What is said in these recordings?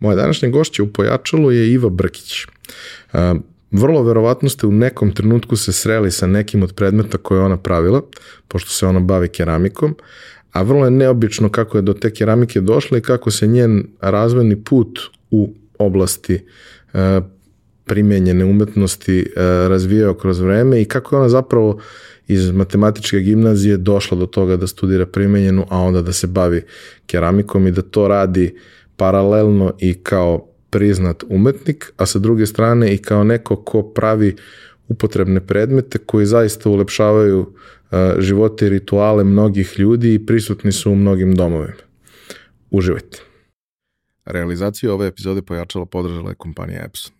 Moja današnja gošća u Pojačalu je Iva Brkić. Vrlo verovatno ste u nekom trenutku se sreli sa nekim od predmeta koje je ona pravila, pošto se ona bavi keramikom, a vrlo je neobično kako je do te keramike došla i kako se njen razvojni put u oblasti e, primenjene umetnosti e, razvijao kroz vreme i kako je ona zapravo iz matematičke gimnazije došla do toga da studira primenjenu, a onda da se bavi keramikom i da to radi paralelno i kao priznat umetnik, a sa druge strane i kao neko ko pravi upotrebne predmete koji zaista ulepšavaju uh, živote i rituale mnogih ljudi i prisutni su u mnogim domovima. Uživajte. Realizaciju ove epizode pojačala podržala je kompanija Epson.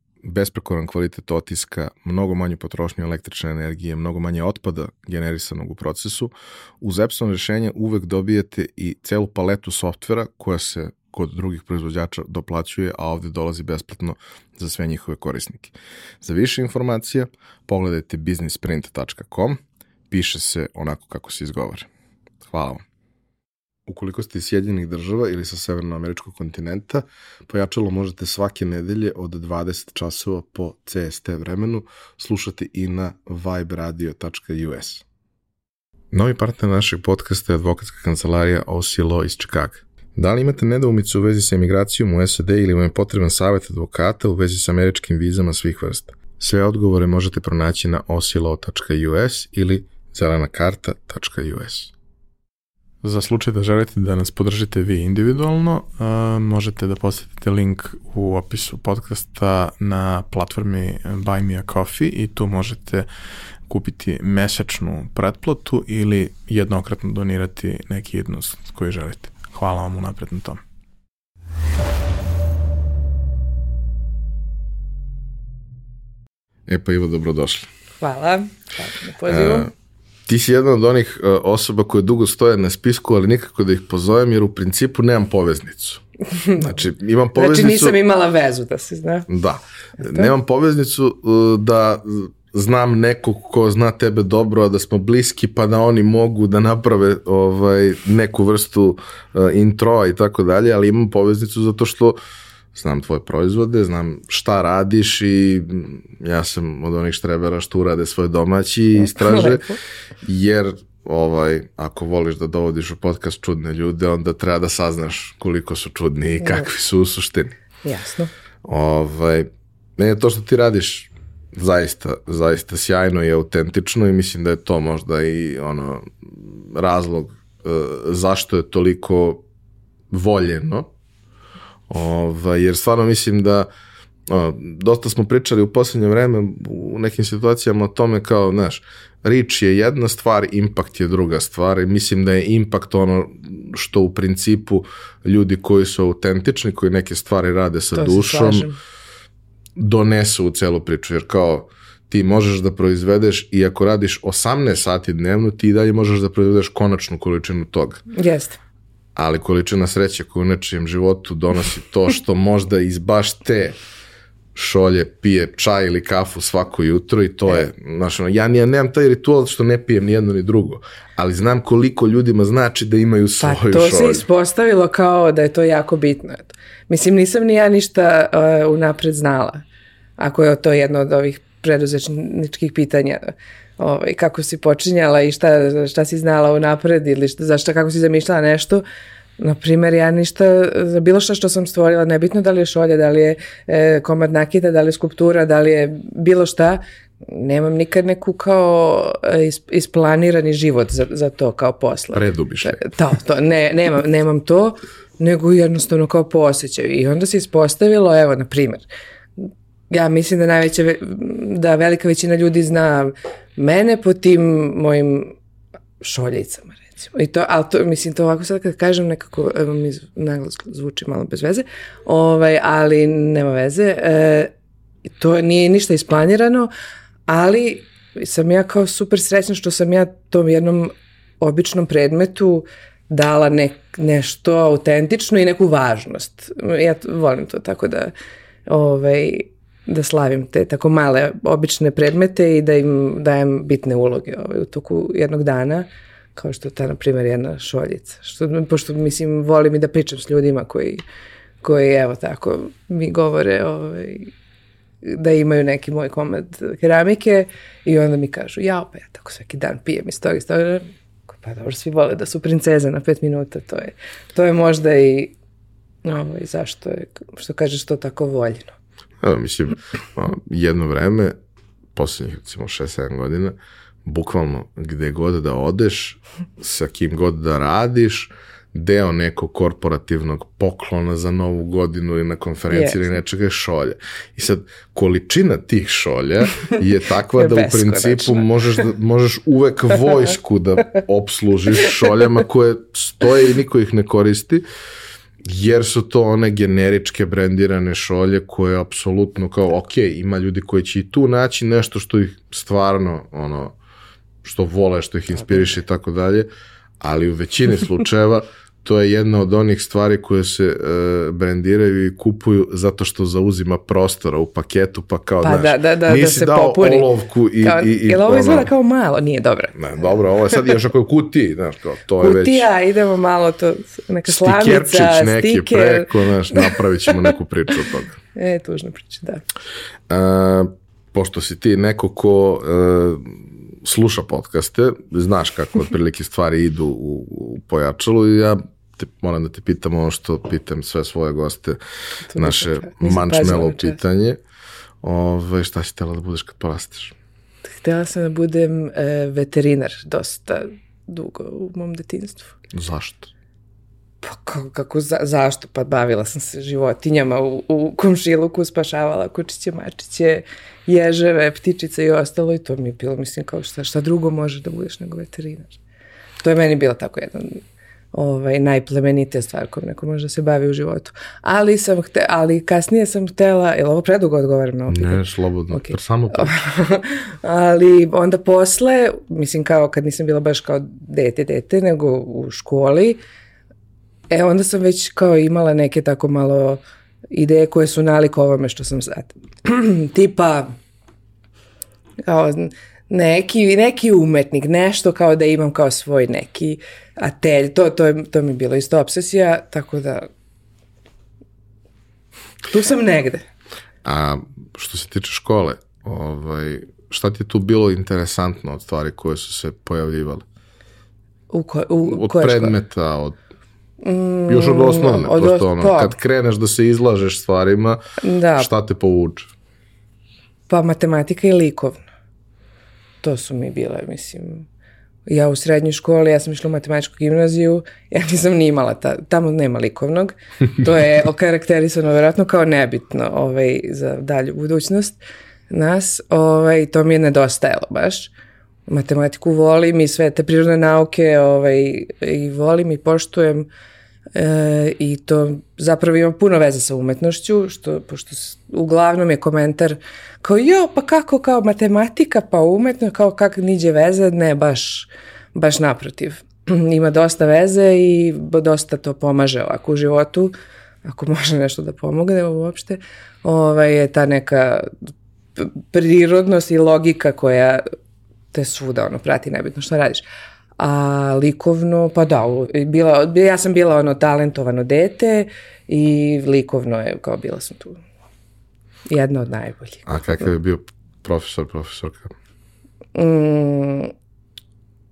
besprekoran kvalitet otiska, mnogo manju potrošnju električne energije, mnogo manje otpada generisanog u procesu. Uz Epson rešenje uvek dobijete i celu paletu softvera koja se kod drugih proizvođača doplaćuje, a ovde dolazi besplatno za sve njihove korisnike. Za više informacija pogledajte businessprint.com, piše se onako kako se izgovara. Hvala vam. Ukoliko ste iz Sjedinjenih država ili sa severnoameričkog kontinenta, pojačalo možete svake nedelje od 20 časova po CST vremenu slušati i na viberadio.us. Novi partner našeg podcasta je advokatska kancelarija Law iz Čikaga. Da li imate nedoumicu u vezi sa emigracijom u SAD ili vam je potreban savjet advokata u vezi sa američkim vizama svih vrsta? Sve odgovore možete pronaći na oclaw.us ili zelanakarta.us. Za slučaj da želite da nas podržite vi individualno, uh, možete da posetite link u opisu podcasta na platformi Buy Me a Coffee i tu možete kupiti mesečnu pretplatu ili jednokratno donirati neki jednost koji želite. Hvala vam unapred na tom. E pa Ivo, dobrodošli. Hvala. Hvala na pozivu. Uh, ti si jedna od onih uh, osoba koje dugo stoje na spisku, ali nikako da ih pozovem, jer u principu nemam poveznicu. Znači, imam znači, poveznicu... Znači nisam imala vezu, da se zna. Da. Nemam poveznicu uh, da znam nekog ko zna tebe dobro, a da smo bliski, pa da oni mogu da naprave ovaj, neku vrstu uh, introa i tako dalje, ali imam poveznicu zato što uh, znam tvoje proizvode, znam šta radiš i ja sam od onih štrebera što urade svoje domaći i istraže, jer ovaj, ako voliš da dovodiš u podcast čudne ljude, onda treba da saznaš koliko su čudni i kakvi su u suštini. Jasno. Ovaj, je to što ti radiš zaista, zaista sjajno i autentično i mislim da je to možda i ono razlog uh, zašto je toliko voljeno Ovaj, jer stvarno mislim da o, dosta smo pričali u poslednje vreme u nekim situacijama o tome kao, znaš, rič je jedna stvar, impact je druga stvar i mislim da je impact ono što u principu ljudi koji su autentični, koji neke stvari rade sa to dušom, donesu u celu priču, jer kao ti možeš da proizvedeš i ako radiš 18 sati dnevno, ti dalje možeš da proizvedeš konačnu količinu toga. Jeste ali količina sreće koju u nečijem životu donosi to što možda iz baš te šolje pije čaj ili kafu svako jutro i to je, znaš, ja, ja nemam taj ritual što ne pijem ni jedno ni drugo, ali znam koliko ljudima znači da imaju svoju šolju. Pa to šolju. se ispostavilo kao da je to jako bitno. Mislim, nisam ni ja ništa uh, unapred znala, ako je to jedno od ovih preduzečničkih pitanja ovaj, kako si počinjala i šta, šta si znala unapred ili šta, zašto, kako si zamišljala nešto. Na primjer, ja ništa, za bilo šta što sam stvorila, nebitno da li je šolja, da li je e, komad nakita, da li je skulptura, da li je bilo šta, nemam nikad neku kao e, is, isplanirani život za, za to kao posla. Predubišaj. To, to, ne, nemam, nemam to, nego jednostavno kao posjećaj. I onda se ispostavilo, evo, na primjer, ja mislim da najveća, da velika većina ljudi zna mene po tim mojim šoljicama recimo. I to, ali to, mislim, to ovako sad kad kažem nekako evo mi naglas zvuči malo bez veze, ovaj, ali nema veze. E, to nije ništa isplanirano, ali sam ja kao super srećna što sam ja tom jednom običnom predmetu dala nek, nešto autentično i neku važnost. Ja volim to tako da ovaj, da slavim te tako male obične predmete i da im dajem bitne uloge ovaj, u toku jednog dana kao što ta, na primjer, jedna šoljica. Što, pošto, mislim, volim i da pričam s ljudima koji, koji evo tako, mi govore ovaj, da imaju neki moj komad keramike i onda mi kažu, ja, pa ja tako svaki dan pijem iz toga, iz toga. Pa dobro, svi vole da su princeze na pet minuta, to je, to je možda i ovaj, zašto je, što kažeš, to tako voljeno. Evo, mislim, jedno vreme, poslednjih recimo 6-7 godina, bukvalno gde god da odeš, sa kim god da radiš, deo nekog korporativnog poklona za novu godinu ili na konferenciji yes. ili nečega je šolja. I sad, količina tih šolja je takva da u principu možeš, da, možeš uvek vojsku da obslužiš šoljama koje stoje i niko ih ne koristi jer su to one generičke brendirane šolje koje apsolutno kao, ok, ima ljudi koji će i tu naći nešto što ih stvarno, ono, što vole, što ih inspiriše i tako dalje, ali u većini slučajeva to je jedna od onih stvari koje se uh, brendiraju i kupuju zato što zauzima prostora u paketu, pa kao, pa znaš, da, da, da, nisi da se dao popuni. olovku i... Kao, i, i jel ovo izgleda kao malo? Nije dobro. Ne, dobro, ovo je sad još ako je u kutiji, znaš, kao, to je već... Kutija, idemo malo to, neka slamica, Stikerčić neki stiker. preko, znaš, napravit ćemo neku priču od toga. E, tužna priča, da. Uh, pošto si ti neko ko uh, sluša podcaste, znaš kako otprilike stvari idu u, u pojačalu i ja te, moram da te pitam ono što pitam sve svoje goste, To naše mančmelo pitanje. Ove, šta si htjela da budeš kad porasteš? Htjela sam da budem e, veterinar dosta dugo u mom detinstvu. Zašto? Pa kako, kako za, zašto? Pa bavila sam se životinjama u, u komšiluku, spašavala kučiće, mačiće, ježeve, ptičice i ostalo i to mi je bilo, mislim, kao šta, šta drugo možeš da budeš nego veterinar. To je meni bilo tako jedan ovaj, najplemenitija stvar kojom neko može da se bavi u životu. Ali, sam hte, ali kasnije sam htela, je li ovo predugo odgovaram na ovo? Ne, slobodno. Ok. Okay. Samo ali onda posle, mislim kao kad nisam bila baš kao dete, dete, nego u školi, e onda sam već kao imala neke tako malo ideje koje su nalik ovome što sam sad. Tipa, kao neki, neki umetnik, nešto kao da imam kao svoj neki atelj, to, to, je, to mi je bilo isto obsesija, tako da tu sam negde. A što se tiče škole, ovaj, šta ti je tu bilo interesantno od stvari koje su se pojavljivale? U, ko, u Od koje škole? predmeta, od još od osnovne, od prosto os- ono, pa. kad kreneš da se izlažeš stvarima, Da. šta te povuče? Pa matematika i likovno. To su mi bile, mislim, ja u srednjoj školi, ja sam išla u matematičku gimnaziju, ja nisam ni imala, ta, tamo nema likovnog, to je okarakterisano vjerojatno kao nebitno ovaj, za dalju budućnost nas, ovaj, to mi je nedostajalo baš. Matematiku volim i sve te prirodne nauke ovaj, i volim i poštujem E, I to zapravo ima puno veze sa umetnošću, što, pošto uglavnom je komentar kao jo, pa kako kao matematika, pa umetno, kao kak niđe veze, ne, baš, baš naprotiv. ima dosta veze i dosta to pomaže ovako u životu, ako može nešto da pomogne uopšte, ovaj, je ta neka prirodnost i logika koja te svuda ono prati, nebitno šta radiš. A likovno, pa da, bila, ja sam bila ono talentovano dete i likovno je, kao bila sam tu jedna od najboljih. A kakav je bio profesor, profesorka? Mm,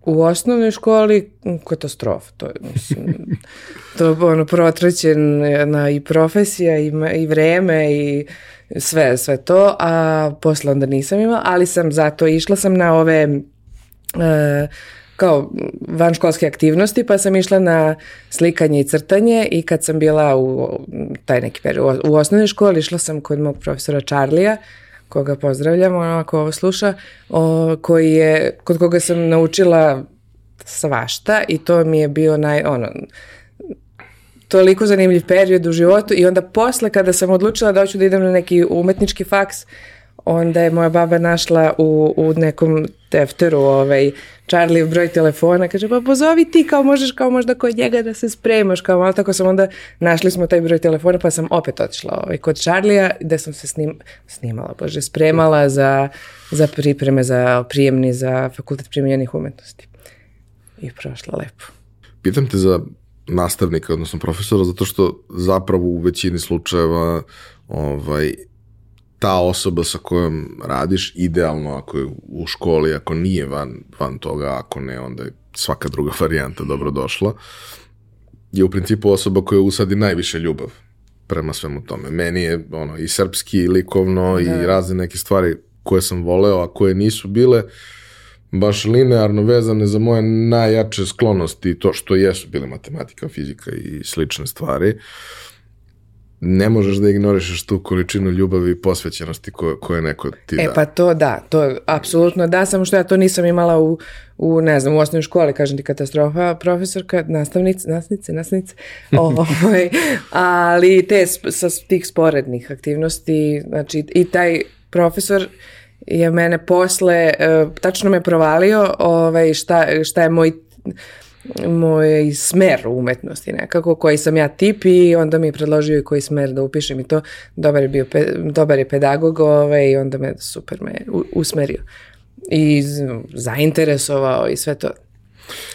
u osnovnoj školi mm, katastrofa, to je, mislim, to je ono na i profesija i, i vreme i sve, sve to, a posle onda nisam imala, ali sam zato išla sam na ove e, kao vanškolske aktivnosti, pa sam išla na slikanje i crtanje i kad sam bila u taj neki period u osnovnoj školi, išla sam kod mog profesora Charlija, koga pozdravljam, ono ako ovo sluša, o, koji je, kod koga sam naučila svašta i to mi je bio naj, ono, toliko zanimljiv period u životu i onda posle kada sam odlučila da hoću da idem na neki umetnički faks, onda je moja baba našla u, u nekom tefteru ovaj, Charlie broj telefona, kaže pa pozovi ti kao možeš kao možda kod njega da se spremaš, kao malo tako sam onda našli smo taj broj telefona pa sam opet otišla ovaj, kod Charlija gde sam se snim, snimala, bože, spremala za, za pripreme, za prijemni, za fakultet primjenjenih umetnosti. I prošla lepo. Pitam te za nastavnika, odnosno profesora, zato što zapravo u većini slučajeva ovaj, ta osoba sa kojom radiš, idealno ako je u školi, ako nije van, van toga, ako ne, onda je svaka druga varijanta dobro došla, je u principu osoba koja usadi najviše ljubav prema svemu tome. Meni je ono, i srpski, i likovno, da. i razne neke stvari koje sam voleo, a koje nisu bile baš linearno vezane za moje najjače sklonosti, to što jesu bile matematika, fizika i slične stvari. Uh, ne možeš da ignorišeš tu količinu ljubavi i posvećenosti koje, koje neko ti da. E pa to da, to apsolutno da, samo što ja to nisam imala u, u ne znam, u osnovnoj školi, kažem ti katastrofa, profesorka, nastavnice, nastavnice, nastavnice, ovaj, ali te sa tih sporednih aktivnosti, znači i taj profesor je mene posle, uh, tačno me provalio ovaj, šta, šta je moj moj smer u umetnosti nekako, koji sam ja tip i onda mi je predložio i koji smer da upišem i to. Dobar je bio, dobar je pedagog ovaj, i onda me super me usmerio i zainteresovao i sve to.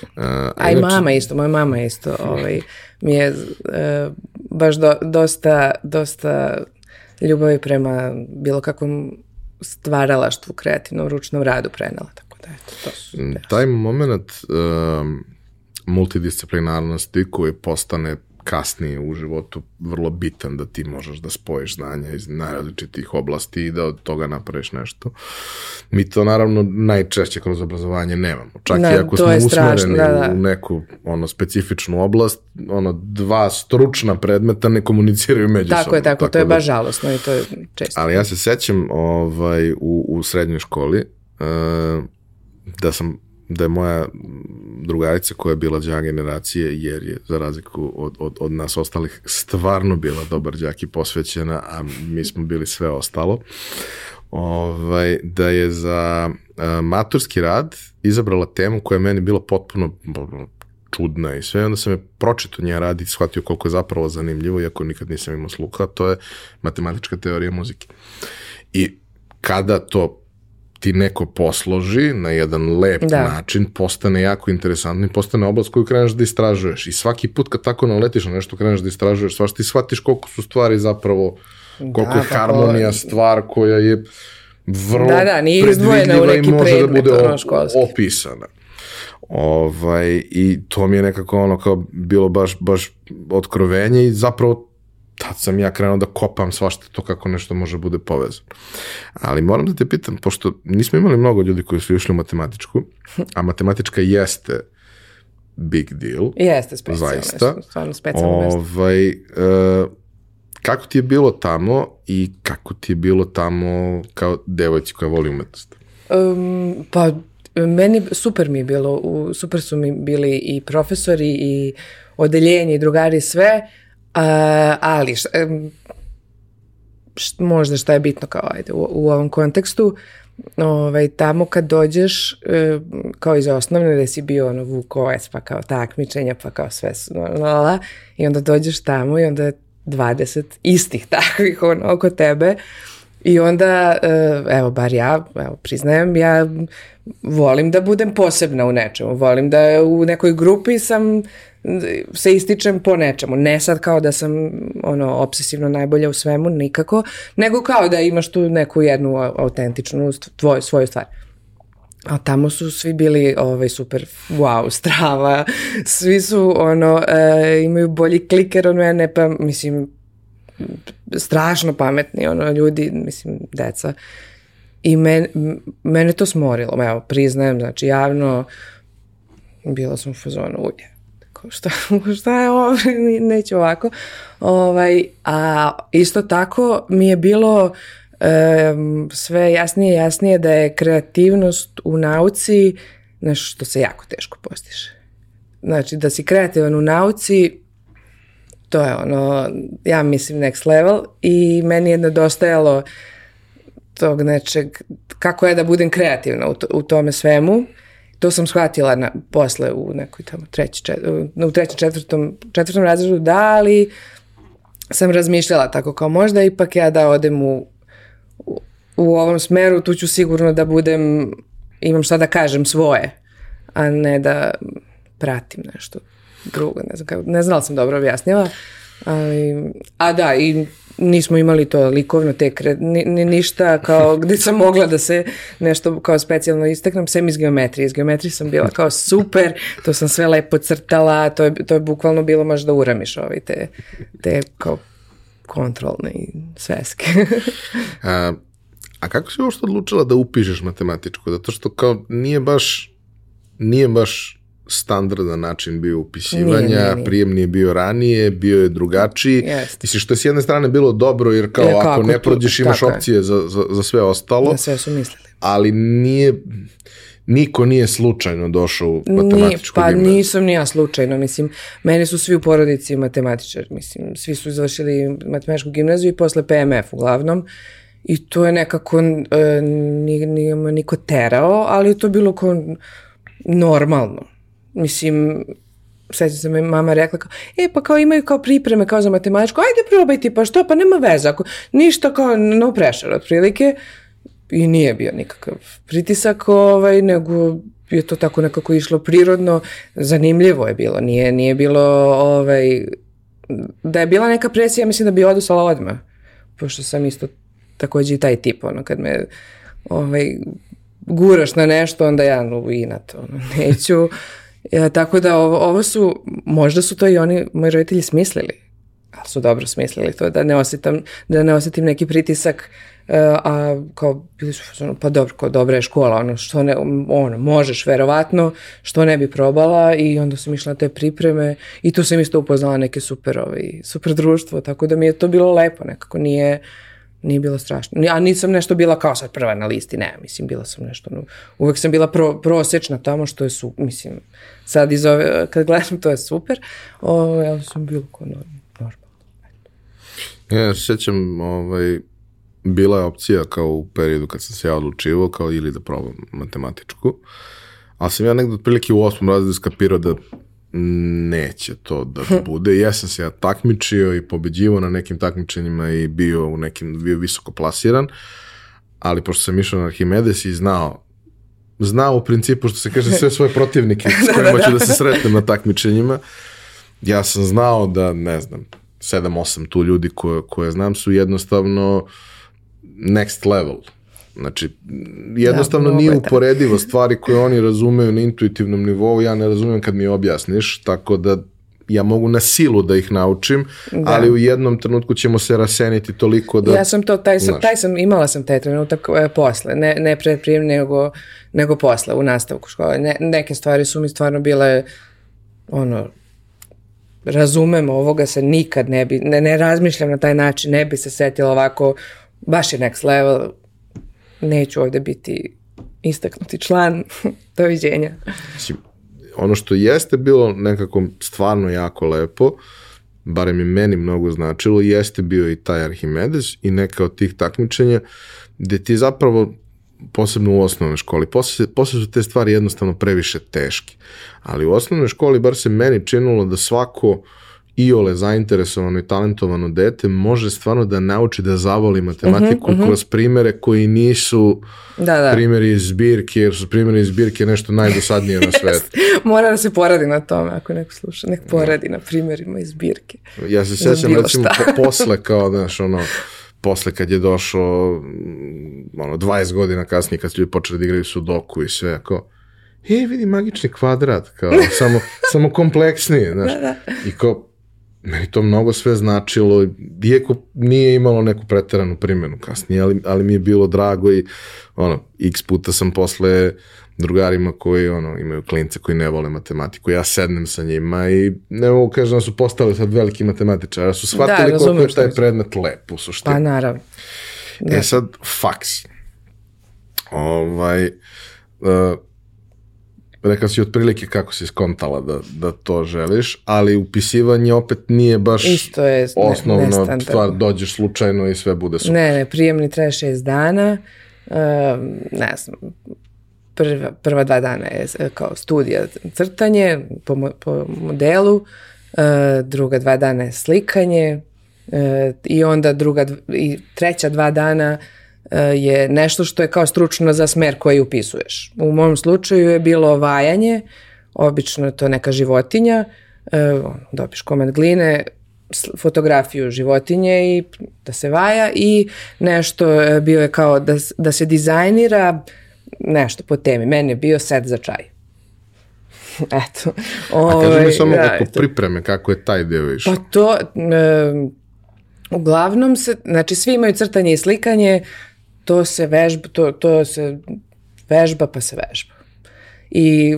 Uh, A i mama isto, moja mama isto ovaj, mi je uh, baš do, dosta, dosta ljubavi prema bilo kakvom stvaralaštvu, kreativnom, ručnom radu prenela. Tako da, eto, to su, Taj moment um, multidisciplinarnosti koji postane kasnije u životu vrlo bitan da ti možeš da spojiš znanja iz najrazličitih oblasti i da od toga napraviš nešto. Mi to naravno najčešće kroz obrazovanje nemamo. Čak da, i ako smo usmereni strašno, da, da. u neku ono specifičnu oblast, ono dva stručna predmeta ne komuniciraju međusobno. Tako je, tako, tako to je da, baš žalosno i to je često. Ali ja se sećam ovaj, u, u srednjoj školi uh, da sam da je moja drugarica koja je bila đak generacije, jer je za razliku od, od, od nas ostalih stvarno bila dobar đak i posvećena, a mi smo bili sve ostalo, ovaj, da je za uh, maturski rad izabrala temu koja je meni bila potpuno čudna i sve, onda sam je pročito nje radi i shvatio koliko je zapravo zanimljivo, iako nikad nisam imao sluha, to je matematička teorija muzike. I kada to ti neko posloži na jedan lep da. način, postane jako interesantno i postane oblast koju kreneš da istražuješ. I svaki put kad tako naletiš na nešto, kreneš da istražuješ, svaš ti shvatiš koliko su stvari zapravo, koliko da, je pa harmonija stvar koja je vrlo da, da, nije u neki može da bude ono opisana. Ovaj, I to mi je nekako ono kao bilo baš, baš otkrovenje i zapravo tad sam ja krenuo da kopam svašta to kako nešto može bude povezano. Ali moram da te pitam, pošto nismo imali mnogo ljudi koji su išli u matematičku, a matematička jeste big deal. Jeste specijalno. Zaista. Stvarno specijalno ovaj, uh, kako ti je bilo tamo i kako ti je bilo tamo kao devojci koja voli umetnost? Um, pa meni super mi je bilo, super su mi bili i profesori i odeljenje i drugari sve, A, ali, šta, šta, možda šta je bitno kao ajde u, u ovom kontekstu, ovaj, tamo kad dođeš kao iz osnovne da si bio ono Vukovac pa kao takmičenja pa kao sve lala, i onda dođeš tamo i onda je 20 istih takvih ono, oko tebe i onda evo bar ja evo, priznajem ja volim da budem posebna u nečemu volim da u nekoj grupi sam se ističem po nečemu. Ne sad kao da sam ono obsesivno najbolja u svemu, nikako, nego kao da imaš tu neku jednu autentičnu tvoju, svoju stvar. A tamo su svi bili ovaj, super, wow, strava, svi su ono, e, imaju bolji kliker od mene, pa mislim, strašno pametni, ono, ljudi, mislim, deca. I men, mene to smorilo, evo, priznajem, znači, javno, bila sam u fazonu, uje, šta, šta je ovo, neće ovako. Ovaj, a isto tako mi je bilo um, sve jasnije jasnije da je kreativnost u nauci nešto što se jako teško postiže. Znači da si kreativan u nauci to je ono, ja mislim next level i meni je nedostajalo tog nečeg, kako je da budem kreativna u, to, u tome svemu. To sam shvatila na, posle u nekoj tamo treći, čet, u trećem, četvrtom, četvrtom razredu, da, ali sam razmišljala tako kao možda ipak ja da odem u, u, u ovom smeru, tu ću sigurno da budem, imam šta da kažem svoje, a ne da pratim nešto drugo, ne znam, kako, ne znam da sam dobro objasnila, ali, a da, i nismo imali to likovno tekre, ni, ni, ništa kao gde sam mogla da se nešto kao specijalno istaknem, sem iz geometrije. Iz geometrije sam bila kao super, to sam sve lepo crtala, to je, to je bukvalno bilo možda uramiš ovaj te, te kao kontrolne i sveske. a, a kako si uopšte odlučila da upišeš matematičku? Zato što kao nije baš nije baš standardan način bio upisivanja, nije, nije, nije. prijem nije bio ranije, bio je drugačiji. Jeste. Mislim, što je s jedne strane bilo dobro, jer kao Jer kako ako ne prođeš imaš je. opcije za, za, za sve ostalo, Na sve su mislili. ali nije, niko nije slučajno došao u Nije, matematičku pa gimnaziju. nisam ni ja slučajno, mislim, meni su svi u porodici matematičari, mislim, svi su završili matematičku gimnaziju i posle PMF uglavnom i to je nekako, e, nije, nije niko terao, ali je to bilo kao normalno. Mislim, sećam se, mama rekla kao, e, pa kao imaju kao pripreme kao za matematičku, ajde probaj ti, pa što, pa nema veze, ako ništa kao no pressure, otprilike, i nije bio nikakav pritisak, ovaj, nego je to tako nekako išlo prirodno, zanimljivo je bilo, nije, nije bilo, ovaj, da je bila neka presija, mislim da bi odustala odmah, pošto sam isto takođe i taj tip, ono, kad me ovaj, guraš na nešto, onda ja no, ono, neću. Ja, tako da ovo, ovo su, možda su to i oni, moji roditelji smislili, ali su dobro smislili to, da ne osjetam, da ne osjetim neki pritisak, uh, a kao, bili su, pa dobro, kao dobra je škola, ono, što ne, ono, možeš verovatno, što ne bi probala i onda sam išla na te pripreme i tu sam isto upoznala neke super, ovaj, super društvo, tako da mi je to bilo lepo, nekako nije, nije bilo strašno. Ni- A nisam nešto bila kao sad prva na listi, ne, mislim, bila sam nešto, no, uvek sam bila pro, prosečna tamo, što je su, mislim, sad iz ove, kad gledam, to je super, o, ja sam bila kao normalno. Ja se sjećam, ovaj, bila je opcija kao u periodu kad sam se ja odlučivao, kao ili da probam matematičku, ali sam ja negde otprilike u osmom razredu skapirao da neće to da bude. Jesam se ja takmičio i pobeđivao na nekim takmičenjima i bio u nekim, bio visoko plasiran, ali pošto sam išao na Arhimedes i znao znao u principu što se kaže sve svoje protivnike s kojima ću da se sretnem na takmičenjima, ja sam znao da, ne znam, 7-8 tu ljudi koje, koje znam su jednostavno next level. Znači, jednostavno mnogo nije uporedivo stvari koje oni razumeju na intuitivnom nivou, ja ne razumem kad mi objasniš, tako da ja mogu na silu da ih naučim, Da. ali u jednom trenutku ćemo se raseniti toliko da... Ja sam to, taj sam, Znaš. taj sam, imala sam taj trenutak e, posle, ne, ne pred prijem, nego, nego posle, u nastavku škole. Ne, neke stvari su mi stvarno bile, ono, razumem ovoga se nikad ne bi, ne, ne razmišljam na taj način, ne bi se setila ovako, baš je next level, neću ovde biti istaknuti član, doviđenja. Mislim, ono što jeste bilo nekako stvarno jako lepo, barem je meni mnogo značilo, jeste bio i taj Arhimedes i neka od tih takmičenja gde ti zapravo posebno u osnovnoj školi. Posle, posle su te stvari jednostavno previše teške. Ali u osnovnoj školi bar se meni činilo da svako iole zainteresovano i talentovano dete može stvarno da nauči da zavoli matematiku kroz primere koji nisu Da, da. primjeri iz zbirke, jer su primjeri iz zbirke nešto najdosadnije na svetu. Mora da se poradi na tome, ako neko sluša, nek poradi na primjerima iz zbirke. Ja se sećam recimo posle kao, znaš, ono, posle kad je došao, mm, ono, 20 godina kasnije kad su ljudi počeli da igraju sudoku i sve, kao, e, vidi magični kvadrat, kao, samo, samo kompleksnije, znaš. I kao, meni to mnogo sve značilo, iako nije imalo neku preteranu primjenu kasnije, ali, ali mi je bilo drago i ono, x puta sam posle drugarima koji ono, imaju klince koji ne vole matematiku, ja sednem sa njima i ne mogu kažem da su postali sad veliki matematičari, da su shvatili koliko razumem je taj predmet lep u suštini. Pa naravno. E sad, faks. Ovaj, uh, rekla si otprilike kako si skontala da, da to želiš, ali upisivanje opet nije baš Isto je ne- osnovna nestandardno. stvar, dođeš slučajno i sve bude super. Ne, ne, prijemni traje šest dana, um, ne znam, prva, prva dva dana je e, kao studija crtanje po, mo- po modelu, uh, druga dva dana je slikanje uh, i onda druga i treća dva dana uh, je nešto što je kao stručno za smer koji upisuješ. U mom slučaju je bilo vajanje, obično je to neka životinja, uh, dobiš komad gline, fotografiju životinje i da se vaja i nešto e, bio je kao da, da se dizajnira nešto po temi. Meni je bio set za čaj. Eto. A kaži Ovaj, mi samo da, oko pripreme, kako je taj deo išao? Pa to, e, uglavnom se, znači svi imaju crtanje i slikanje, to se vežba, to, to se vežba pa se vežba. I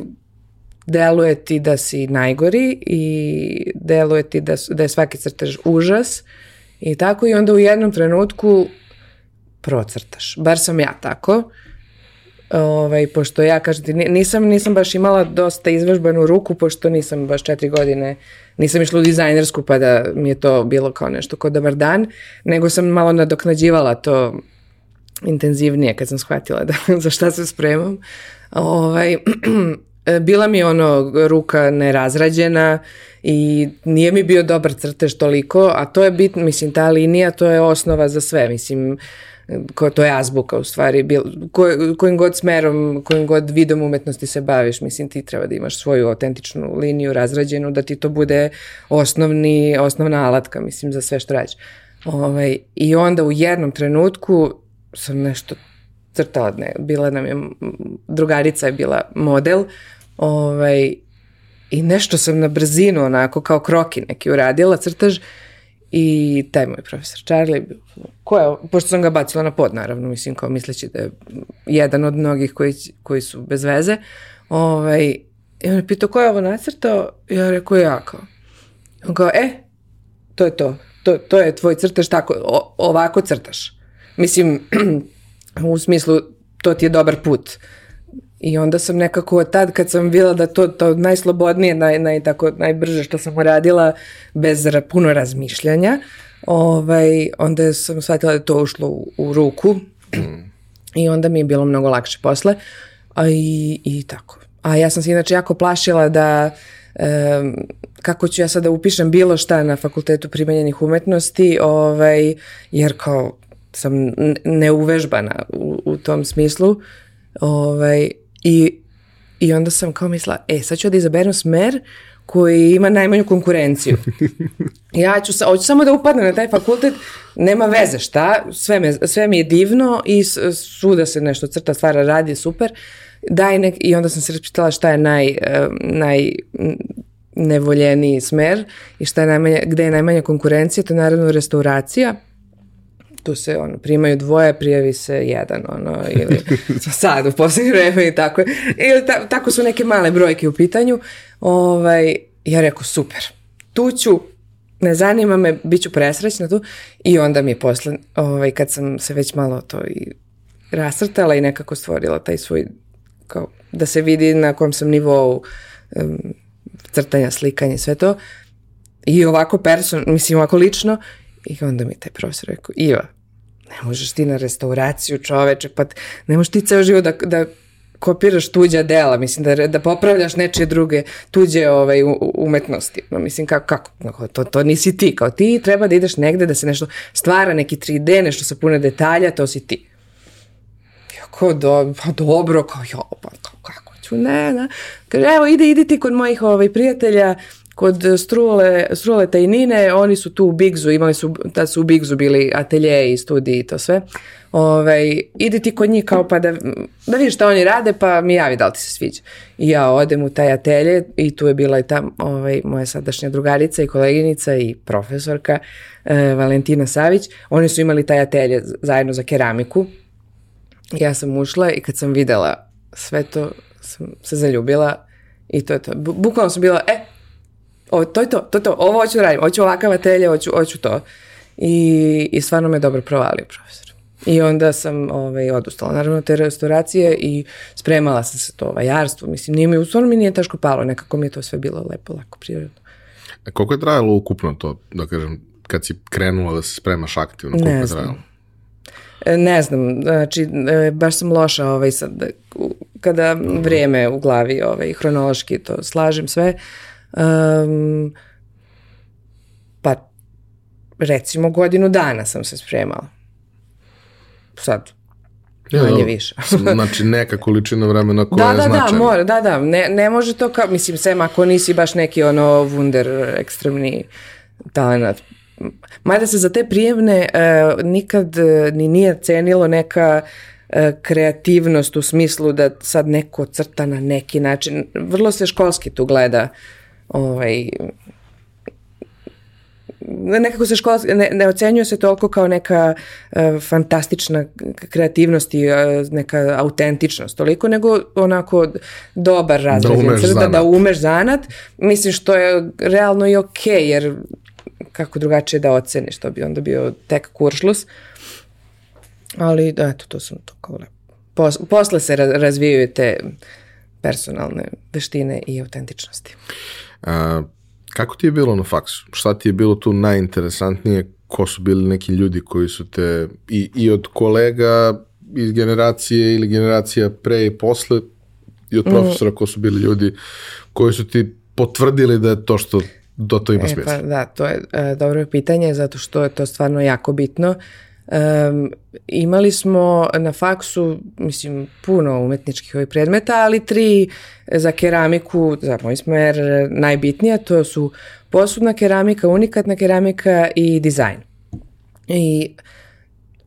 deluje ti da si najgori i deluje ti da, da je svaki crtež užas i tako i onda u jednom trenutku procrtaš. Bar sam ja tako. Ovaj, pošto ja, kažem ti, ni- nisam, nisam baš imala dosta izvežbanu ruku, pošto nisam baš četiri godine, nisam išla u dizajnersku pa da mi je to bilo kao nešto ko dobar dan, nego sam malo nadoknađivala to intenzivnije kad sam shvatila da, za šta se spremam. Ovaj, bila mi ono ruka nerazrađena i nije mi bio dobar crtež toliko, a to je bit, mislim, ta linija, to je osnova za sve, mislim, ko, to je azbuka u stvari, bil, ko, kojim god smerom, kojim god vidom umetnosti se baviš, mislim ti treba da imaš svoju autentičnu liniju razrađenu, da ti to bude osnovni, osnovna alatka, mislim, za sve što radiš. Ovaj, I onda u jednom trenutku sam nešto crtala, ne, bila nam je, drugarica je bila model, ovaj, i nešto sam na brzinu, onako, kao kroki neki uradila, crtaž, i taj moj profesor Charlie, ko je, pošto sam ga bacila na pod, naravno, mislim, kao misleći da je jedan od mnogih koji, koji su bez veze, ovaj, i on je pitao ko je ovo nacrtao, ja rekao ja kao. On kao, e, to je to, to, to je tvoj crtaš, tako, o, ovako crtaš. Mislim, u smislu, to ti je dobar put. I onda sam nekako od tad kad sam bila da to, to najslobodnije, naj, naj, tako, najbrže što sam uradila bez ra, puno razmišljanja, ovaj, onda sam shvatila da to ušlo u, u ruku i onda mi je bilo mnogo lakše posle. A i, i tako. A ja sam se inače jako plašila da em, kako ću ja sada upišem bilo šta na fakultetu primenjenih umetnosti, ovaj, jer kao sam neuvežbana u, u tom smislu. Ovaj, i, I onda sam kao mislila, e, sad ću da izaberem smer koji ima najmanju konkurenciju. Ja ću, sa, hoću samo da upadnem na taj fakultet, nema veze šta, sve, me, sve mi je divno i s- svuda se nešto crta, stvara, radi, super. Daj nek, I onda sam se raspitala šta je naj, naj nevoljeniji smer i šta je najmanja, gde je najmanja konkurencija, to je naravno restauracija tu se ono, primaju dvoje, prijavi se jedan, ono, ili sad u posljednje vreme i tako. je. Ili ta, tako su neke male brojke u pitanju. Ovaj, ja rekao, super, tu ću, ne zanima me, bit ću presrećna tu. I onda mi je posle, ovaj, kad sam se već malo to i rasrtala i nekako stvorila taj svoj, kao, da se vidi na kom sam nivou um, crtanja, slikanja i sve to, i ovako person, mislim ovako lično, i onda mi je taj profesor rekao, Iva, ne možeš ti na restauraciju čoveče, pa ne možeš ti ceo život da, da kopiraš tuđa dela, mislim, da, da popravljaš nečije druge, tuđe ovaj, umetnosti. No, mislim, kako, kako, kako, to, to nisi ti, kao ti treba da ideš negde da se nešto stvara, neki 3D, nešto sa puno detalja, to si ti. Ja kao, do, pa dobro, kao, jo, pa kao, kako ću, ne, ne. Kaže, evo, ide, ide ti kod mojih ovaj, prijatelja, kod Strule, Strule Tajnine, oni su tu u Bigzu, imali su, tad su u Bigzu bili atelje i studiji i to sve. Ovaj, ide ti kod njih kao pa da, da vidiš šta oni rade, pa mi javi da li ti se sviđa. I ja odem u taj atelje i tu je bila i ta ovaj, moja sadašnja drugarica i koleginica i profesorka eh, Valentina Savić. Oni su imali taj atelje zajedno za keramiku. Ja sam ušla i kad sam videla sve to, sam se zaljubila i to je to. Bu- Bukvalno sam bila, e, o, to je to, to je to, ovo hoću da radim, hoću ovakav atelje, hoću, hoću to. I, I stvarno me dobro provalio profesor. I onda sam ovaj, odustala naravno te restauracije i spremala sam se to vajarstvo. Mislim, nije mi, u stvarno mi nije teško palo, nekako mi je to sve bilo lepo, lako, prirodno. E, koliko je trajalo ukupno to, da kažem, kad si krenula da se spremaš aktivno, koliko je trajalo? E, Ne znam, znači, e, baš sam loša ovaj sad, kada vrijeme u glavi ovaj, hronološki to slažem sve. Um, pa recimo godinu dana sam se spremala. Sad, Ja, manje dobro. više. znači neka količina vremena koja da, je da, značajna. da, mora, da, da, ne, ne može to kao, mislim, sem ako nisi baš neki ono wunder, ekstremni talent. Mada se za te prijemne e, nikad e, ni nije cenilo neka e, kreativnost u smislu da sad neko crta na neki način. Vrlo se školski tu gleda ovaj, nekako se škola, ne, ne ocenjuje se toliko kao neka e, fantastična kreativnost i e, neka autentičnost toliko, nego onako dobar razrađen umeš crta, da zanat. umeš zanat. Mislim što je realno i okej, jer kako drugačije da oceniš, to bi onda bio tek kuršlus. Ali, da, eto, to sam to kao lepo. Pos, posle se ra- razvijaju te personalne veštine i autentičnosti. A, kako ti je bilo na faksu? Šta ti je bilo tu najinteresantnije? Ko su bili neki ljudi koji su te i, i od kolega iz generacije ili generacija pre i posle i od Mm. profesora ko su bili ljudi koji su ti potvrdili da je to što do to ima E, smisla. pa da, to je e, dobro pitanje zato što je to stvarno jako bitno. Em, imali smo na faksu, mislim, puno umetničkih ovih predmeta, ali tri za keramiku, za moj smer, najbitnije, to su posudna keramika, unikatna keramika i dizajn. I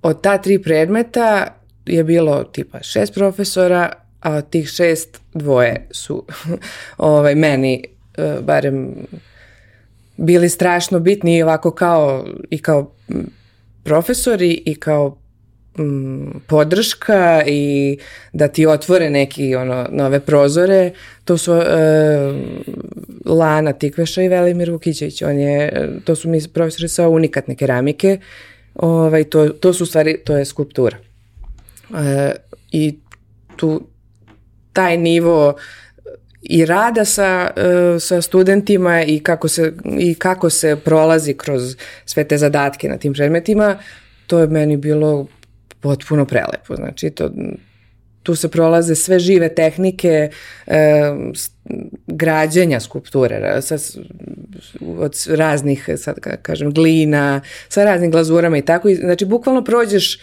od ta tri predmeta je bilo tipa šest profesora, a od tih šest dvoje su ovaj, meni e, barem bili strašno bitni i ovako kao i kao profesori i kao mm, podrška i da ti otvore neki ono nove prozore to su e, Lana Tikveša i Velimir Vukićević. On je, to su mi profesori sa unikatne keramike. Ovaj, to, to su stvari, to je skulptura. E, i tu taj nivo i rada sa, e, sa studentima i kako, se, i kako se prolazi kroz sve te zadatke na tim predmetima, to je meni bilo potpuno prelepo. Znači, to, tu se prolaze sve žive tehnike e, građenja skulpture sa, od raznih, sad ka- kažem, glina, sa raznim glazurama i tako. Znači, bukvalno prođeš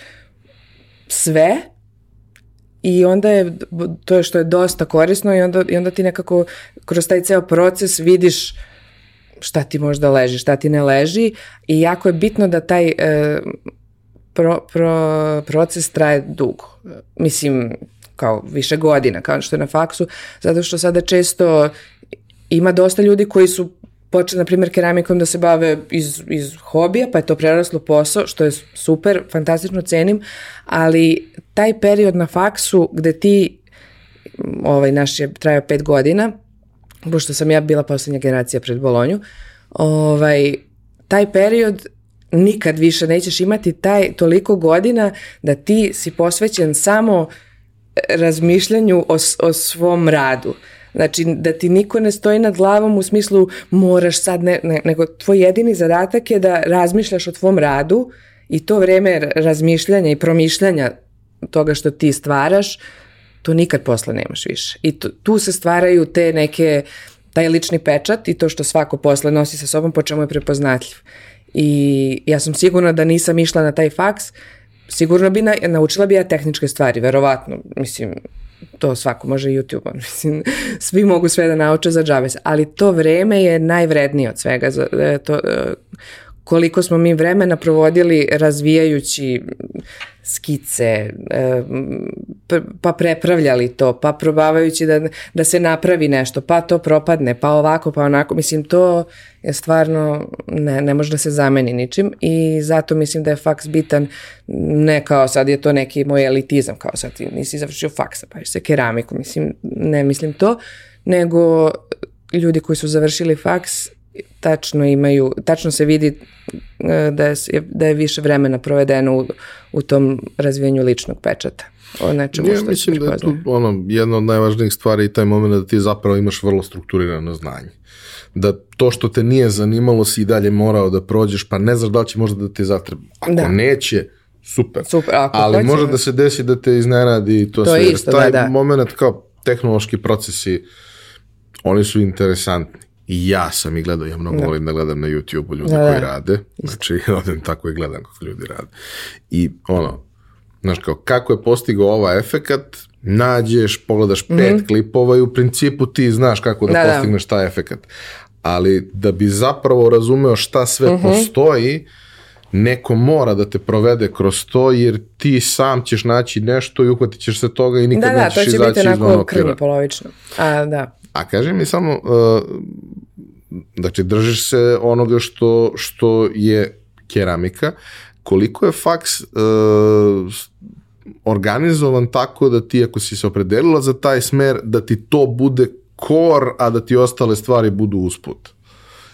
sve i onda je to je što je dosta korisno i onda, i onda ti nekako kroz taj ceo proces vidiš šta ti možda leži, šta ti ne leži i jako je bitno da taj e, pro, pro, proces traje dugo. Mislim, kao više godina, kao što je na faksu, zato što sada često ima dosta ljudi koji su počeli, na primjer, keramikom da se bave iz, iz hobija, pa je to preraslo posao, što je super, fantastično cenim, ali taj period na faksu gde ti, ovaj naš je trajao pet godina, pošto sam ja bila poslednja generacija pred Bolonju, ovaj, taj period nikad više nećeš imati taj toliko godina da ti si posvećen samo razmišljanju o, o svom radu. Znači, da ti niko ne stoji nad glavom u smislu moraš sad, ne, ne, nego tvoj jedini zadatak je da razmišljaš o tvom radu i to vreme razmišljanja i promišljanja toga što ti stvaraš, to nikad posle nemaš više. I tu, tu se stvaraju te neke, taj lični pečat i to što svako posle nosi sa sobom po čemu je prepoznatljiv. I ja sam sigurna da nisam išla na taj faks, sigurno bi na, naučila bi ja tehničke stvari, verovatno, mislim, to svako može YouTube, mislim, svi mogu sve da nauče za džabes, ali to vreme je najvrednije od svega, za, e, to, e, koliko smo mi vremena provodili razvijajući skice, e, pa prepravljali to, pa probavajući da, da se napravi nešto, pa to propadne, pa ovako, pa onako. Mislim, to je stvarno, ne, ne može da se zameni ničim i zato mislim da je faks bitan, ne kao sad je to neki moj elitizam, kao sad nisi završio faksa, pa se keramiku, mislim, ne mislim to, nego ljudi koji su završili faks tačno imaju, tačno se vidi e, da, je, da je više vremena provedeno u, u tom razvijenju ličnog pečata. O nečemu Ja što mislim da je tu ono, jedna od najvažnijih stvari i taj moment da ti zapravo imaš vrlo strukturirano znanje. Da to što te nije zanimalo si i dalje morao da prođeš, pa ne znaš da li će možda da ti zatreba. Ako Da. neće, super. Super, ako Ali hoće, može da. se desi da te iznenadi i to, To sve. isto, taj da, da. moment kao tehnološki procesi, oni su interesantni. I ja sam ih gledao, ja mnogo volim da gledam na YouTube-u ljude Da, koji da. rade. Znači, odem tako i gledam kako ljudi rade. I ono, znaš kao, kako je postigao ovaj efekat, nađeš, pogledaš pet klipova i u principu ti znaš kako da. Da, da. postigneš taj efekat. Ali da bi zapravo razumeo šta sve Mhm. postoji, neko mora da te provede kroz to, jer ti sam ćeš naći nešto i uhvatit ćeš se toga i nikad Da, da, nećeš to će izaći biti onako okvira. krnje polovično. A, da. A kaži mi samo, uh, znači držiš se onoga što, što je keramika, koliko je faks uh, organizovan tako da ti ako si se opredelila za taj smer, da ti to bude kor, a da ti ostale stvari budu usput.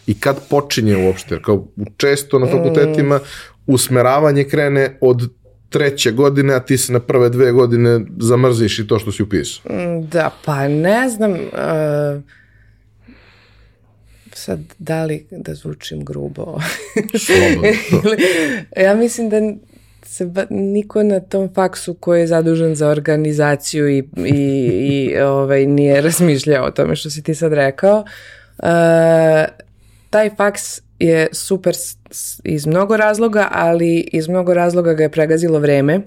I kad počinje uopšte? Kao često na fakultetima usmeravanje krene od treće godine, a ti se na prve dve godine zamrziš i to što si upisao. Da, pa ne znam, uh, sad da li da zvučim grubo. Ja mislim da se ba- niko na tom faksu koji je zadužen za organizaciju i, i, i ovaj, nije razmišljao o tome što si ti sad rekao. Uh, taj faks je super iz mnogo razloga, ali iz mnogo razloga ga je pregazilo vreme.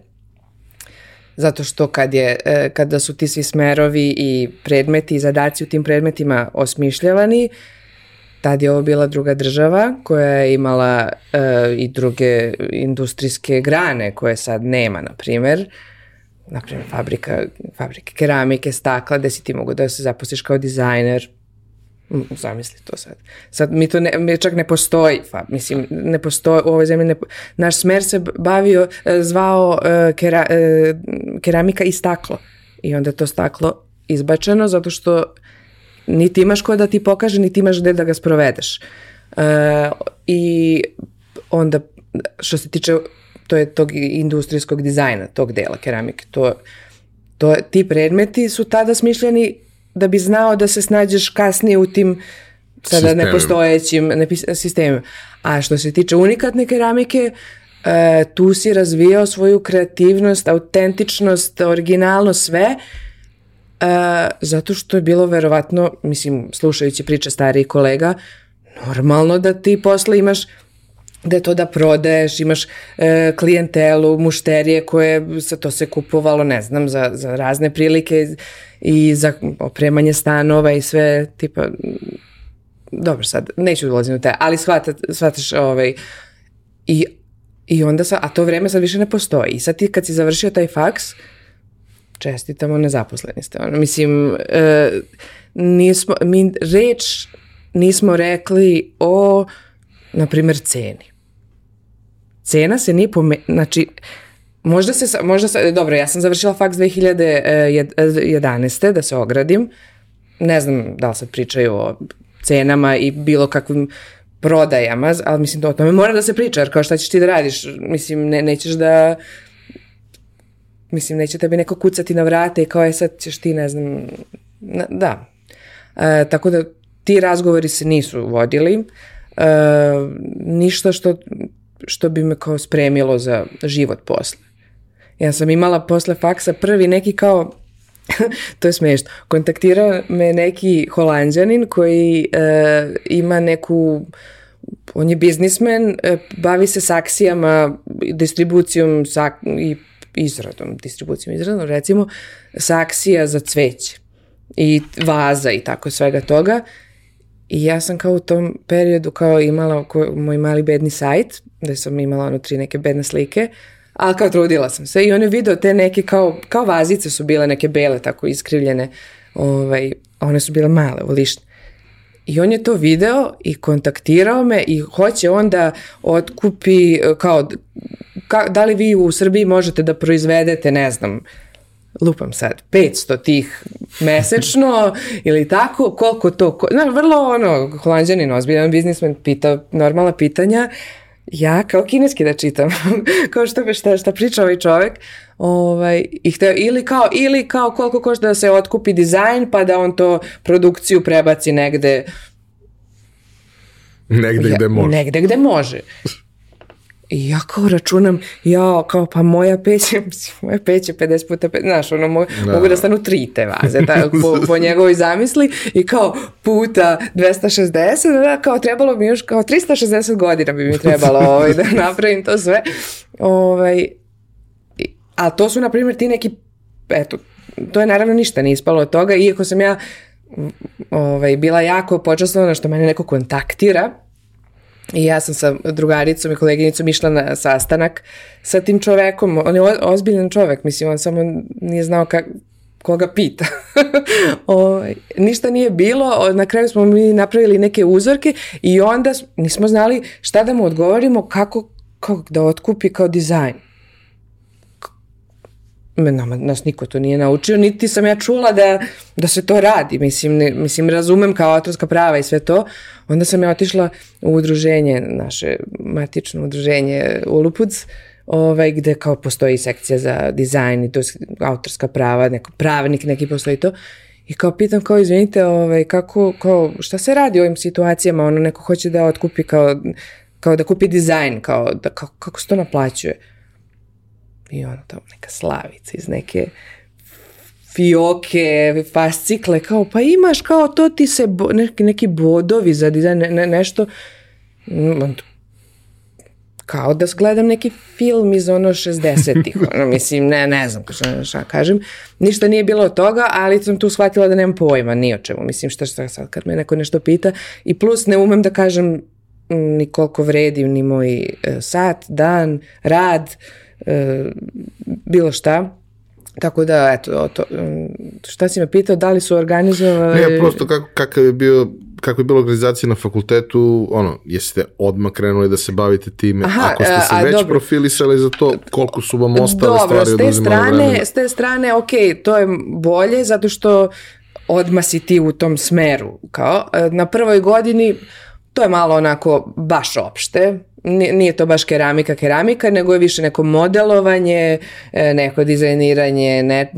Zato što kad je, e, kada su ti svi smerovi i predmeti i zadaci u tim predmetima osmišljavani, tad je ovo bila druga država koja je imala e, i druge industrijske grane koje sad nema, na primjer. Na primjer, fabrika, fabrike keramike, stakla, gde si ti mogu da se zaposliš kao dizajner. Mm, Zamisli to sad. Sad mi to ne, čak ne postoji, fa, mislim, ne postoji, u ovoj zemlji ne, naš smer se bavio, e, zvao e, kera, e, keramika i staklo. I onda je to staklo izbačeno zato što niti imaš ko da ti pokaže, niti imaš gde da ga sprovedeš. E, I onda, što se tiče to je tog industrijskog dizajna, tog dela keramike, to, to, ti predmeti su tada smišljeni da bi znao da se snađeš kasnije u tim sada Sistemima. nepostojećim sistemima. A što se tiče unikatne keramike, e, tu si razvijao svoju kreativnost, autentičnost, originalnost, sve, E, zato što je bilo verovatno, mislim, slušajući priče starijih kolega, normalno da ti posle imaš da je to da prodaješ, imaš e, klijentelu, mušterije koje se to se kupovalo, ne znam, za, za razne prilike i za opremanje stanova i sve, tipa, dobro sad, neću ulaziti u te, ali shvata, shvataš ovaj, i, i onda sa, a to vreme sad više ne postoji. I sad ti kad si završio taj faks, čestitamo, nezaposleni ste. Ono, mislim, e, nismo, mi reč nismo rekli o, na primjer, ceni. Cena se nije pome... Znači, možda se, možda se, dobro, ja sam završila faks 2011. da se ogradim. Ne znam da li sad pričaju o cenama i bilo kakvim prodajama, ali mislim da o tome mora da se priča, jer kao šta ćeš ti da radiš? Mislim, ne, nećeš da mislim, neće tebi neko kucati na vrate i kao je sad ćeš ti, ne znam, na- da. E, tako da ti razgovori se nisu vodili. E, ništa što, što bi me kao spremilo za život posle. Ja sam imala posle faksa prvi neki kao to je smešno. Kontaktirao me neki holandjanin koji e, ima neku on je biznismen, e, bavi se saksijama, distribucijom sak, i izradom, distribucijom izradom, recimo, saksija za cveće i vaza i tako svega toga. I ja sam kao u tom periodu kao imala moj mali bedni sajt, gde sam imala ono tri neke bedne slike, ali kao trudila sam se i on je video te neke kao, kao vazice su bile neke bele tako iskrivljene, ovaj, a one su bile male, volišne. I on je to video i kontaktirao me i hoće onda otkupi e, kao ka, da li vi u Srbiji možete da proizvedete, ne znam, lupam sad, 500 tih mesečno ili tako, koliko to, ko, znaš, vrlo ono, holandjanin, ozbiljan biznismen, pita normalna pitanja ja kao kineski da čitam, kao što šta, šta priča ovaj čovek, ovaj, i hteo, ili, kao, ili kao koliko košta da se otkupi dizajn, pa da on to produkciju prebaci negde Negde ja, gde može. Negde gde može. I ja kao računam, ja kao pa moja peć je, moja peć je 50 puta 50, znaš, ono, mo, da. mogu da stanu tri te vaze, ta, po, po njegovoj zamisli i kao puta 260, da, kao trebalo mi još, kao 360 godina bi mi trebalo ovaj, da napravim to sve. Ovaj, a to su, na primjer, ti neki, eto, to je naravno ništa ne ispalo od toga, iako sam ja ovaj, bila jako počastovana što mene neko kontaktira, I ja sam sa drugaricom i koleginicom išla na sastanak sa tim čovekom. On je ozbiljan čovek, mislim, on samo nije znao kak, koga pita. o, ništa nije bilo, na kraju smo mi napravili neke uzorke i onda nismo znali šta da mu odgovorimo, kako, kako da otkupi kao dizajn nama, nas niko to nije naučio, niti sam ja čula da, da se to radi, mislim, ne, mislim razumem kao autorska prava i sve to, onda sam ja otišla u udruženje, naše matično udruženje Ulupuc, ovaj, gde kao postoji sekcija za dizajn i to autorska prava, neko pravnik neki postoji to, I kao pitam, kao izvinite, ovaj, kako, kao, šta se radi u ovim situacijama, ono neko hoće da otkupi kao, kao da kupi dizajn, kao da, kao, kako se to naplaćuje? I ono tamo neka slavica iz neke fioke, fascikle, kao pa imaš kao to ti se bo, neki, neki bodovi za dizajn, ne, ne, nešto, mm, kao da gledam neki film iz ono 60-ih, ono, mislim, ne, ne znam šta, kažem, ništa nije bilo od toga, ali sam tu shvatila da nemam pojma, ni o čemu, mislim, šta šta sad kad me neko nešto pita, i plus ne umem da kažem mm, ni koliko vredim, ni moj e, sat, dan, rad, uh, e, bilo šta. Tako da, eto, to, šta si me pitao, da li su organizovali... Ne, prosto kako, kakav je bio kako je bila organizacija na fakultetu, ono, jeste odmah krenuli da se bavite time, Aha, ako ste se a, već dobro. profilisali za to, koliko su vam ostale dobro, stvari oduzimali vremena? s te strane, ok, to je bolje, zato što odmah si ti u tom smeru, kao, e, na prvoj godini to je malo onako baš opšte, nije to baš keramika, keramika, nego je više neko modelovanje, e, neko dizajniranje, ne,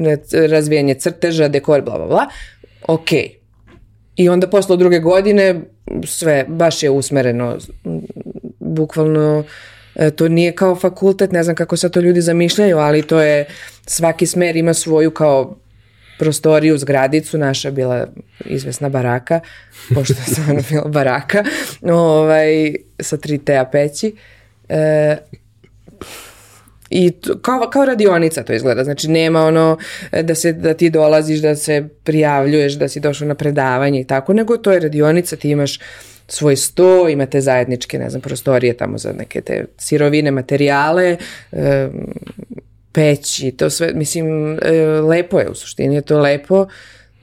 razvijanje crteža, dekor, bla, bla, bla. Ok. I onda posle druge godine sve baš je usmereno, bukvalno e, to nije kao fakultet, ne znam kako se to ljudi zamišljaju, ali to je, svaki smer ima svoju kao prostoriju, zgradicu, naša bila izvesna baraka, pošto sam ona bila baraka, ovaj, sa tri teja peći. E, I to, kao, kao radionica to izgleda, znači nema ono da, se, da ti dolaziš, da se prijavljuješ, da si došao na predavanje i tako, nego to je radionica, ti imaš svoj sto, imate zajedničke, ne znam, prostorije tamo za neke te sirovine, materijale, e, peći, to sve, mislim, e, lepo je u suštini, je to lepo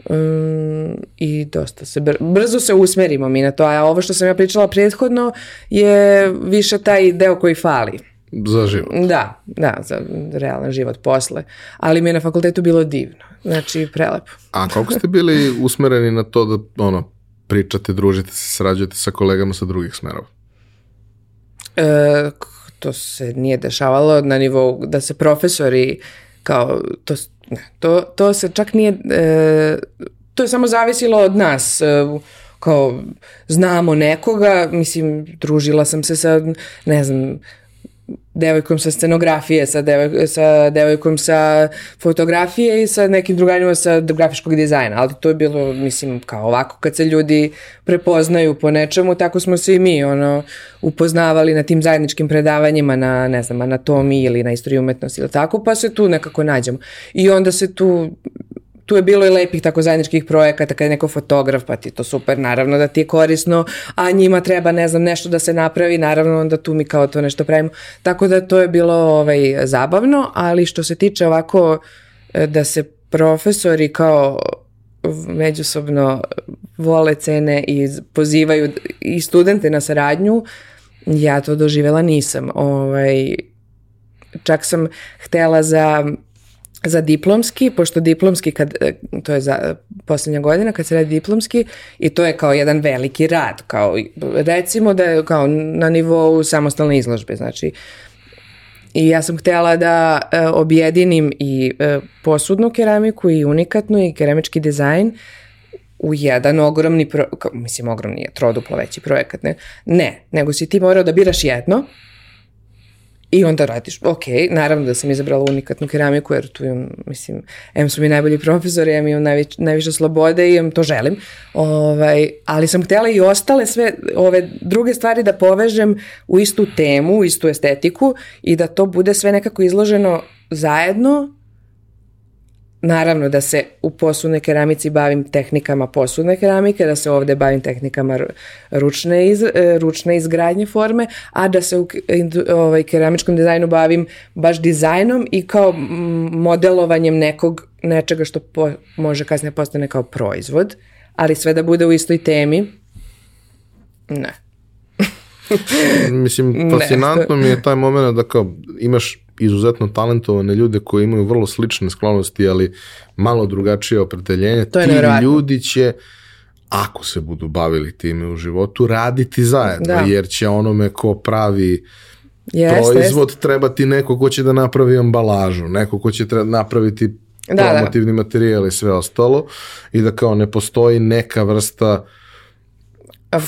um, i dosta se, br brzo se usmerimo mi na to, a ovo što sam ja pričala prethodno je više taj deo koji fali. Za život. Da, da, za realan život posle. Ali mi je na fakultetu bilo divno. Znači, prelepo. A koliko ste bili usmereni na to da, ono, pričate, družite se, srađujete sa kolegama sa drugih smerova? E, to se nije dešavalo na nivou da se profesori kao to, ne, to, to se čak nije e, to je samo zavisilo od nas e, kao znamo nekoga mislim družila sam se sa ne znam devojkom sa scenografije, sa, devoj, sa devojkom sa fotografije i sa nekim drugarima sa grafičkog dizajna, ali to je bilo, mislim, kao ovako kad se ljudi prepoznaju po nečemu, tako smo se i mi, ono, upoznavali na tim zajedničkim predavanjima na, ne znam, anatomiji ili na istoriji umetnosti ili tako, pa se tu nekako nađemo. I onda se tu tu je bilo i lepih tako zajedničkih projekata kad je neko fotograf, pa ti to super, naravno da ti je korisno, a njima treba, ne znam, nešto da se napravi, naravno onda tu mi kao to nešto pravimo. Tako da to je bilo ovaj, zabavno, ali što se tiče ovako e, da se profesori kao međusobno vole cene i pozivaju i studente na saradnju, ja to doživela nisam. Ovaj, čak sam htela za za diplomski, pošto diplomski, kad, e, to je za posljednja godina kad se radi diplomski i to je kao jedan veliki rad, kao recimo da je kao na nivou samostalne izložbe, znači I ja sam htjela da e, objedinim i e, posudnu keramiku i unikatnu i keramički dizajn u jedan ogromni, pro, mislim ogromni je, troduplo veći projekat, ne? Ne, nego si ti morao da biraš jedno I onda radiš, ok, naravno da sam izabrala unikatnu keramiku, jer tu imam, mislim, em su mi najbolji profesori, em imam najvić, najviše slobode i em to želim, ovaj, ali sam htjela i ostale sve ove druge stvari da povežem u istu temu, u istu estetiku i da to bude sve nekako izloženo zajedno Naravno da se u posudnoj keramici bavim tehnikama posudne keramike, da se ovde bavim tehnikama ručne, iz, e, ručne izgradnje forme, a da se u ovaj, keramičkom dizajnu bavim baš dizajnom i kao modelovanjem nekog, nečega što po, može kasnije postane kao proizvod, ali sve da bude u istoj temi. Ne. Mislim, fascinantno ne. mi je taj moment da kao imaš izuzetno talentovane ljude koji imaju vrlo slične sklonosti, ali malo drugačije opredeljenje. To je Ti ljudi će ako se budu bavili time u životu, raditi zajedno, da. jer će onome ko pravi Jeste, proizvod jest. trebati neko ko će da napravi ambalažu, neko ko će napraviti da, da. promotivni da. materijal i sve ostalo i da kao ne postoji neka vrsta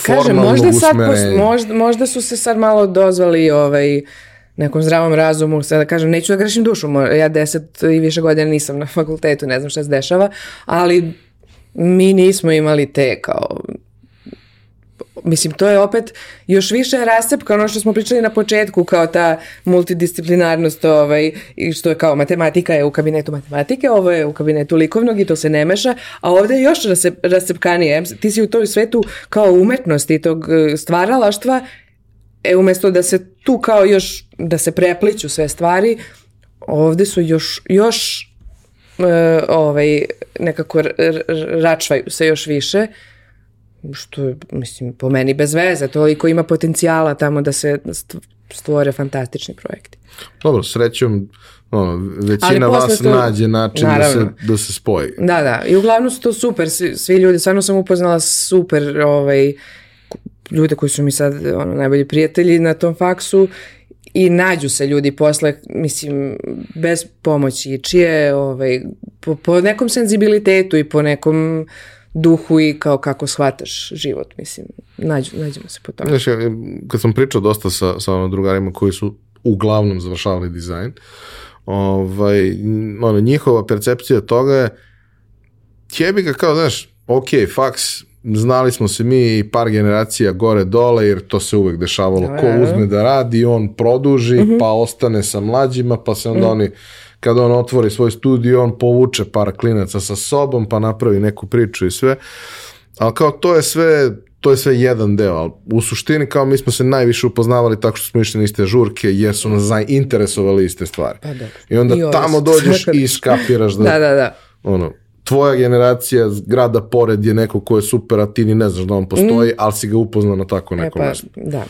Kažem, možda, sad, možda, možda su se sad malo dozvali ovaj, nekom zdravom razumu, sada da kažem, neću da grešim dušu, ja deset i više godina nisam na fakultetu, ne znam šta se dešava, ali mi nismo imali te kao mislim, to je opet još više rasep kao ono što smo pričali na početku, kao ta multidisciplinarnost, ovaj, i što je kao matematika je u kabinetu matematike, ovo je u kabinetu likovnog i to se ne meša, a ovde je još rasep, rasepkanije. Ti si u toj svetu kao umetnosti tog eh, stvaralaštva E, umesto da se tu kao još, da se prepliću sve stvari, ovde su još, još e, ovaj, nekako račvaju se još više, što je, mislim, po meni bez veze, toliko ima potencijala tamo da se stvore fantastični projekti. Dobro, srećom, ono, većina vas to, nađe način da se, da se spoji. Da, da, i uglavnom su to super, svi, svi ljudi, stvarno sam upoznala super ovaj, ljude koji su mi sad ono, najbolji prijatelji na tom faksu i nađu se ljudi posle, mislim, bez pomoći, čije, ovaj, po, po nekom senzibilitetu i po nekom duhu i kao kako shvataš život, mislim, nađu, nađemo se po tome. Znaš, kad sam pričao dosta sa, sa ono drugarima koji su uglavnom završavali dizajn, ovaj, ono, njihova percepcija toga je, tjebi ga kao, znaš, ok, faks, znali smo se mi i par generacija gore dole, jer to se uvek dešavalo. Ko uzme da radi, on produži, mm -hmm. pa ostane sa mlađima, pa se onda mm -hmm. oni kada on otvori svoj studio, on povuče par klinaca sa sobom, pa napravi neku priču i sve. Ali kao to je sve to je sve jedan deo, ali u suštini kao mi smo se najviše upoznavali tako što smo išli na iste žurke jer su nas zainteresovali iste stvari. Pa, da. I onda I tamo dođeš i skapiraš da, da, da, da. ono, tvoja generacija grada pored je neko ko je super, a ti ni ne znaš da on postoji, mm. ali si ga upoznao na tako e, nekom e, pa, mestu. Da.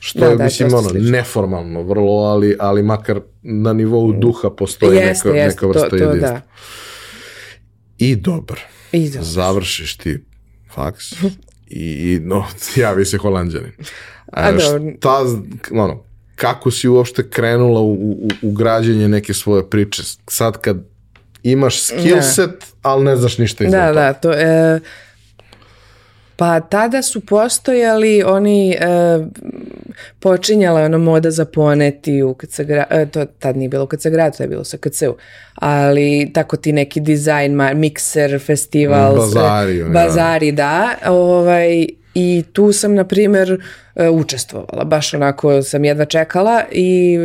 Što da, je, da, mislim, ono, slično. neformalno vrlo, ali, ali makar na nivou mm. duha postoji jeste, neka, jeste, neka vrsta to, to, jedinstva. Da. I dobro. I dobro. Završiš ti faks i, no, javi se holandjanin. A, a šta, ono, kako si uopšte krenula u, u, u građenje neke svoje priče? Sad kad imaš skill da. set, ali ne znaš ništa iz da, toga. Da, to e, Pa tada su postojali oni, e, počinjala je ono moda za poneti u KC e, to tad nije bilo u KC gradu, to je bilo sa KC-u, ali tako ti neki dizajn, mikser, festival, bazari, sve, bazari da, ovaj, i tu sam, na primjer, e, učestvovala, baš onako sam jedva čekala i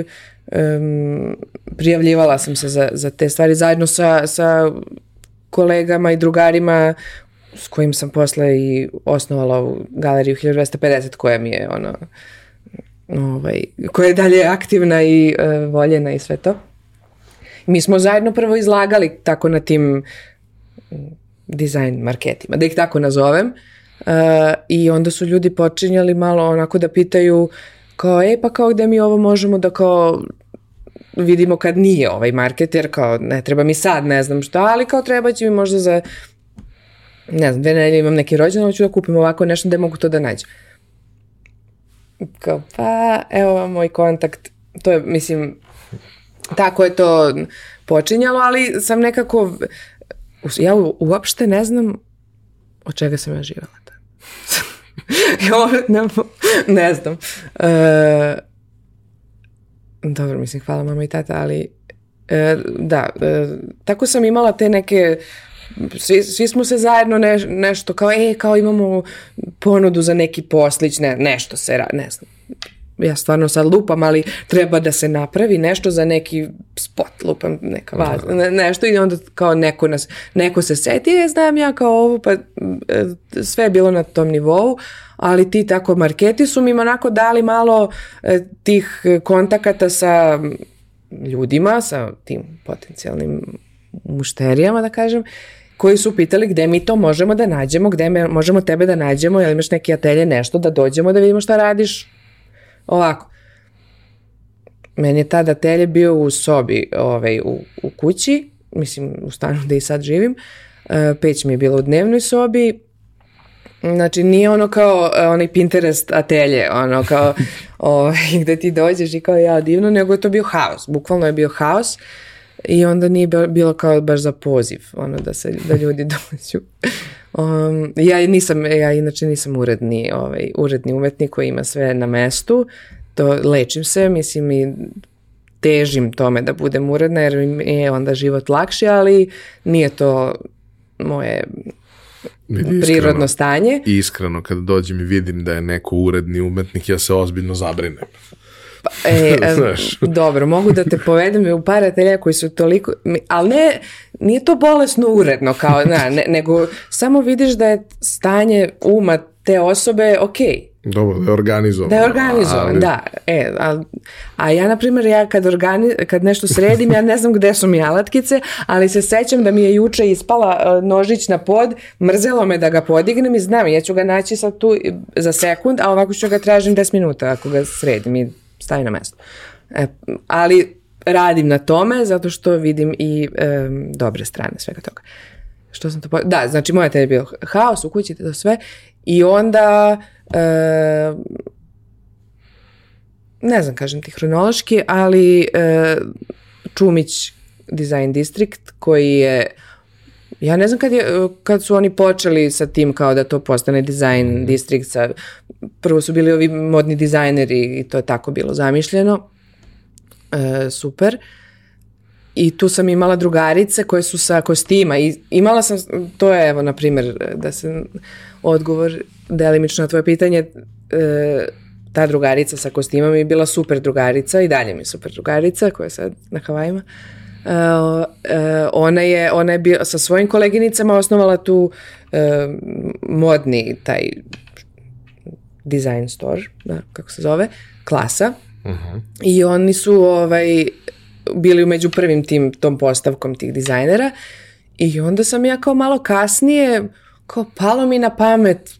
um, prijavljivala sam se za, za te stvari zajedno sa, sa kolegama i drugarima s kojim sam posle i osnovala u galeriju 1250 koja mi je ono ovaj, koja je dalje aktivna i uh, voljena i sve to. Mi smo zajedno prvo izlagali tako na tim dizajn marketima, da ih tako nazovem. Uh, I onda su ljudi počinjali malo onako da pitaju kao, e pa kao gde mi ovo možemo da kao vidimo kad nije ovaj marketer, kao ne treba mi sad, ne znam šta, ali kao treba će mi možda za ne znam, dve nedelje imam neki rođendan, hoću da kupim ovako nešto da mogu to da nađem. Kao, pa, evo vam moj kontakt. To je, mislim, tako je to počinjalo, ali sam nekako, ja uopšte ne znam od čega sam ja živjela. ne, ne znam. E, dobro, mislim, hvala mama i tata, ali e, da, e, tako sam imala te neke svi, svi smo se zajedno ne, nešto kao, e, kao imamo ponudu za neki poslić, ne, nešto se, ne znam, ja stvarno sad lupam, ali treba da se napravi nešto za neki spot, lupam neka vaza, ne, nešto i onda kao neko, nas, neko se seti, je, znam ja kao ovo, pa e, sve je bilo na tom nivou, ali ti tako marketi su mi onako dali malo e, tih kontakata sa ljudima, sa tim potencijalnim mušterijama, da kažem, koji su pitali gde mi to možemo da nađemo, gde me, možemo tebe da nađemo, jel imaš neki atelje, nešto, da dođemo da vidimo šta radiš. Ovako. Meni je tada atelje bio u sobi ovaj, u, u kući, mislim u stanu da i sad živim, e, peć mi je bila u dnevnoj sobi, Znači, nije ono kao e, onaj Pinterest atelje, ono kao o, ovaj, gde ti dođeš i kao ja divno, nego je to bio haos. Bukvalno je bio haos i onda nije bilo kao baš za poziv, ono da se, da ljudi dođu. Um, ja nisam, ja inače nisam uredni, ovaj, uredni umetnik koji ima sve na mestu, to lečim se, mislim i težim tome da budem uredna jer mi je onda život lakši, ali nije to moje Vidi, prirodno stanje. I iskreno, kada dođem i vidim da je neko uredni umetnik, ja se ozbiljno zabrinem. Pa, e, dobro, mogu da te povedem u par atelja koji su toliko, ali ne, nije to bolesno uredno, kao, na, ne, nego samo vidiš da je stanje uma te osobe okej. Okay. Dobro, da je organizovan. Da je organizovan, ali... da. E, a, a ja, na primjer, ja kad, organi, kad nešto sredim, ja ne znam gde su mi alatkice, ali se sećam da mi je juče ispala uh, nožić na pod, mrzelo me da ga podignem i znam, ja ću ga naći sad tu za sekund, a ovako ću ga tražim 10 minuta ako ga sredim i stavi na mesto. E, ali radim na tome zato što vidim i e, dobre strane svega toga. Što sam to po... Da, znači moja te je bio haos u kući, to sve. I onda e, ne znam, kažem ti hronološki, ali e, Čumić Design District koji je Ja ne znam kad, je, kad su oni počeli sa tim kao da to postane design mm. district sa, prvo su bili ovi modni dizajneri i to je tako bilo zamišljeno. E, super. I tu sam imala drugarice koje su sa kostima i imala sam, to je evo na primjer da se odgovor delimično na tvoje pitanje, e, ta drugarica sa kostima mi je bila super drugarica i dalje mi je super drugarica koja je sad na Havajima. Uh, uh, ona je, ona je bio, sa svojim koleginicama osnovala tu uh, modni taj design store, da, kako se zove, klasa. Uh mhm. -huh. I oni su ovaj, bili među prvim tim, tom postavkom tih dizajnera. I onda sam ja kao malo kasnije, kao palo mi na pamet,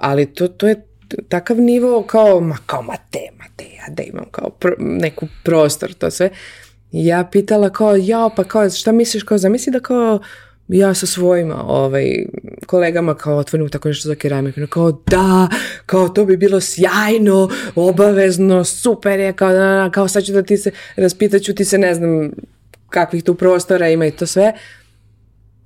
ali to, to je takav nivo kao, ma kao mate, mate, ja da imam kao pr neku prostor, to sve. Ja pitala kao, ja pa kao, šta misliš, kao, zamisli da kao, ja sa svojima ovaj, kolegama kao otvorim tako nešto za keramiku. Kao da, kao to bi bilo sjajno, obavezno, super je, kao, da, kao sad ću da ti se, raspitaću ti se, ne znam kakvih tu prostora ima i to sve.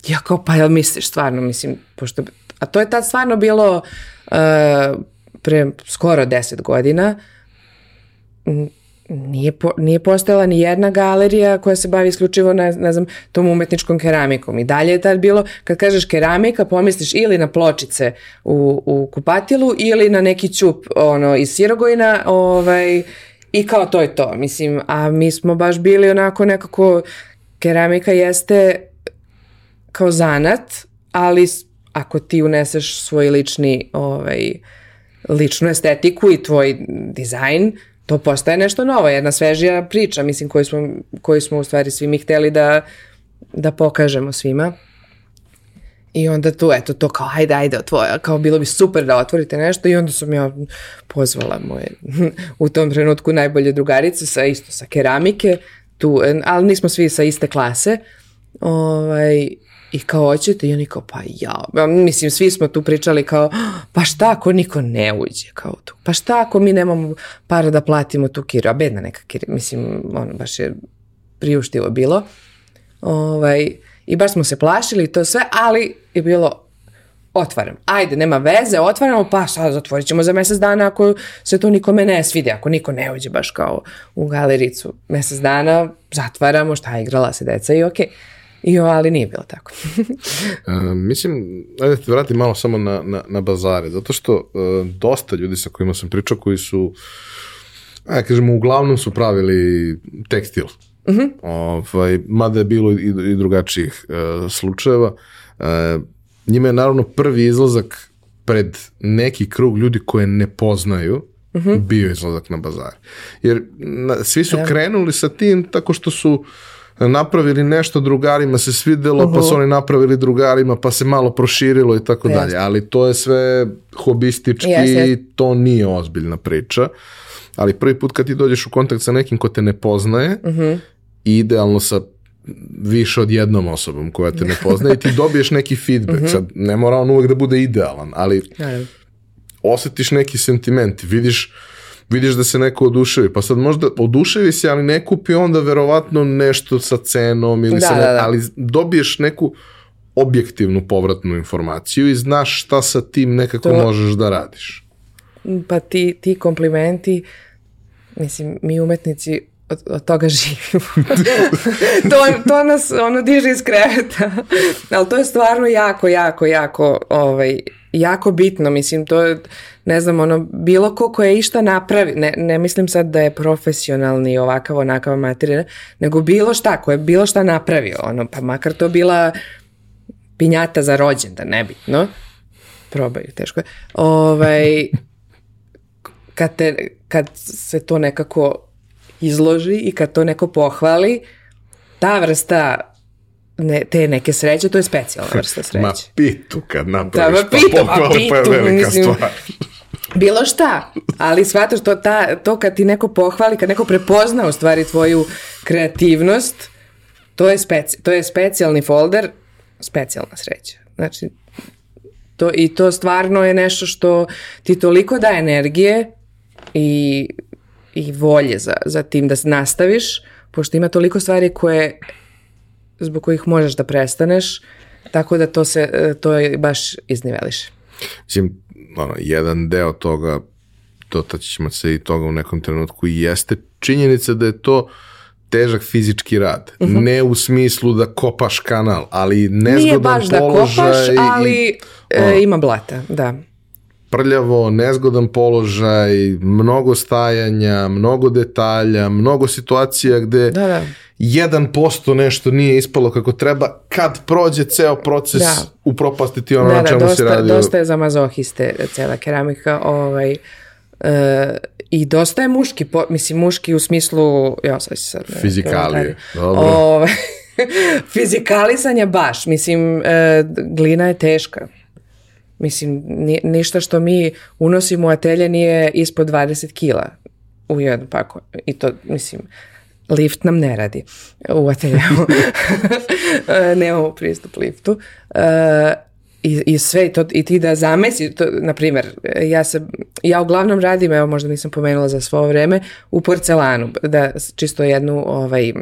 Ja kao, pa jel misliš stvarno, mislim, pošto, a to je tad stvarno bilo uh, pre skoro deset godina, nije, po, nije postojala ni jedna galerija koja se bavi isključivo ne, ne znam, tom umetničkom keramikom. I dalje je tad bilo, kad kažeš keramika, pomisliš ili na pločice u, u kupatilu ili na neki ćup ono, iz sirogojna ovaj, i kao to je to. Mislim, a mi smo baš bili onako nekako, keramika jeste kao zanat, ali ako ti uneseš svoj lični ovaj, ličnu estetiku i tvoj dizajn, to postaje nešto novo, jedna svežija priča, mislim, koju smo, koju smo u stvari svi mi hteli da, da pokažemo svima. I onda tu, eto, to kao, ajde, ajde, tvoja, kao bilo bi super da otvorite nešto i onda sam ja pozvala moje u tom trenutku najbolje drugarice sa isto sa keramike, tu, ali nismo svi sa iste klase, ovaj, i kao hoćete i oni kao pa ja, mislim svi smo tu pričali kao pa šta ako niko ne uđe kao tu, pa šta ako mi nemamo para da platimo tu kiru, a bedna neka kira, mislim ono baš je priuštivo bilo, ovaj, i baš smo se plašili i to sve, ali je bilo otvaram. Ajde, nema veze, otvaramo, pa sad zatvorit ćemo za mesec dana ako se to nikome ne svide, ako niko ne uđe baš kao u galericu. Mesec dana zatvaramo, šta igrala se deca i okej. Okay. Jo, ali nije bilo tako. uh, mislim, ajde te vratim malo samo na, na, na bazare, zato što uh, dosta ljudi sa kojima sam pričao koji su, ajde kažemo, uglavnom su pravili tekstil. Uh -huh. ovaj, mada je bilo i, i drugačijih uh, slučajeva. Uh, njima je naravno prvi izlazak pred neki krug ljudi koje ne poznaju, uh -huh. bio izlazak na bazar. Jer na, svi su ja. krenuli sa tim tako što su napravili nešto drugarima se svidelo, uh -huh. pa su oni napravili drugarima, pa se malo proširilo i tako dalje. Ali to je sve hobistički i to nije ozbiljna priča. Ali prvi put kad ti dođeš u kontakt sa nekim ko te ne poznaje, uh -huh. idealno sa više od jednom osobom koja te ne poznaje i ti dobiješ neki feedback. Uh -huh. Sad, ne mora on uvek da bude idealan, ali osetiš neki sentiment, vidiš vidiš da se neko oduševi, pa sad možda oduševi se, ali ne kupi onda verovatno nešto sa cenom ili da, sa ne, da, da. ali dobiješ neku objektivnu povratnu informaciju i znaš šta sa tim nekako to, možeš da radiš. Pa ti, ti komplimenti, mislim, mi umetnici od, od toga živimo. to, to nas ono diže iz kreveta. Ali to je stvarno jako, jako, jako ovaj, jako bitno, mislim, to je, ne znam, ono, bilo ko ko je išta napravi, ne, ne mislim sad da je profesionalni ovakav, onakav materija, nego bilo šta, ko je bilo šta napravio, ono, pa makar to bila pinjata za rođendan, nebitno, probaju, teško je, ovaj, kad, te, kad se to nekako izloži i kad to neko pohvali, ta vrsta ne, te neke sreće, to je specijalna vrsta sreće. Ma pitu kad napraviš da, pitu, pa pitu, pa je velika mislim, stvar. Bilo šta, ali shvataš to, ta, to kad ti neko pohvali, kad neko prepozna u stvari tvoju kreativnost, to je, speci, to je specijalni folder, specijalna sreća. Znači, to, i to stvarno je nešto što ti toliko da energije i, i volje za, za tim da nastaviš, pošto ima toliko stvari koje zbog kojih možeš da prestaneš, tako da to se, e, to je baš izniveliše. Mislim, ono, jedan deo toga, dotaći ćemo se i toga u nekom trenutku, i jeste činjenica da je to težak fizički rad. Uh mhm. -huh. Ne u smislu da kopaš kanal, ali nezgodan Nije baš da kopaš, ali i, e, ima blata, da prljavo, nezgodan položaj, mnogo stajanja, mnogo detalja, mnogo situacija gde da, da. 1% nešto nije ispalo kako treba, kad prođe ceo proces da. upropastiti ono da, na da, čemu da, dosta, si radio. Dosta je za mazohiste cela keramika, ovaj, e, i dosta je muški, po, mislim muški u smislu, ja sad sad... Fizikalije, dobro. Ovaj, fizikalisanje baš, mislim, e, glina je teška. Mislim, ni, ništa što mi unosimo u atelje nije ispod 20 kila u jednu paku. I to, mislim, lift nam ne radi u ateljevu. Nemamo pristup liftu. Uh, i, i sve to, i ti da zamesi, to, na primjer, ja, se, ja uglavnom radim, evo možda nisam pomenula za svo vreme, u porcelanu, da čisto jednu, ovaj,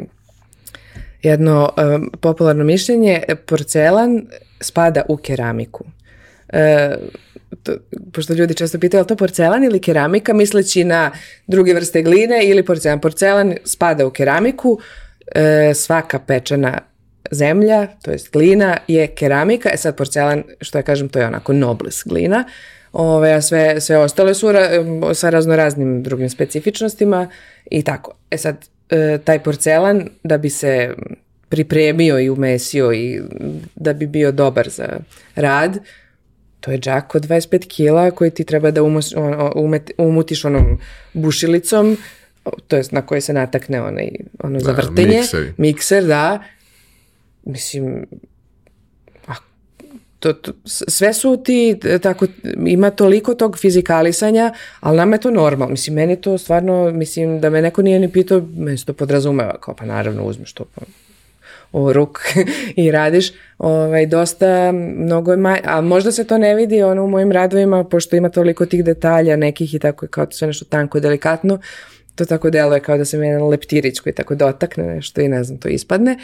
jedno um, popularno mišljenje, porcelan spada u keramiku. E, to, pošto ljudi često pitaju, je to porcelan ili keramika, misleći na druge vrste gline ili porcelan. Porcelan spada u keramiku, e, svaka pečena zemlja, to jest glina, je keramika, e sad porcelan, što ja kažem, to je onako nobles glina, Ove, a sve, sve ostale su ra, sa raznoraznim drugim specifičnostima i tako. E sad, e, taj porcelan, da bi se pripremio i umesio i da bi bio dobar za rad, to je džak od 25 kila koji ti treba da umus, umet, umutiš onom bušilicom, to je na koje se natakne onaj, ono da, za vrtenje. Mikser. mikser, da. Mislim, a, to, to, sve su ti, e, tako, ima toliko tog fizikalisanja, ali nama je to normal. Mislim, meni to stvarno, mislim, da me neko nije ni pitao, me se to podrazumeva, kao pa naravno uzmeš to pa u ruk i radiš, ovaj, dosta, mnogo je manje, a možda se to ne vidi ono u mojim radovima, pošto ima toliko tih detalja nekih i tako, kao sve nešto tanko i delikatno, to tako deluje kao da se mi jedan leptirić koji tako dotakne nešto i ne znam, to ispadne,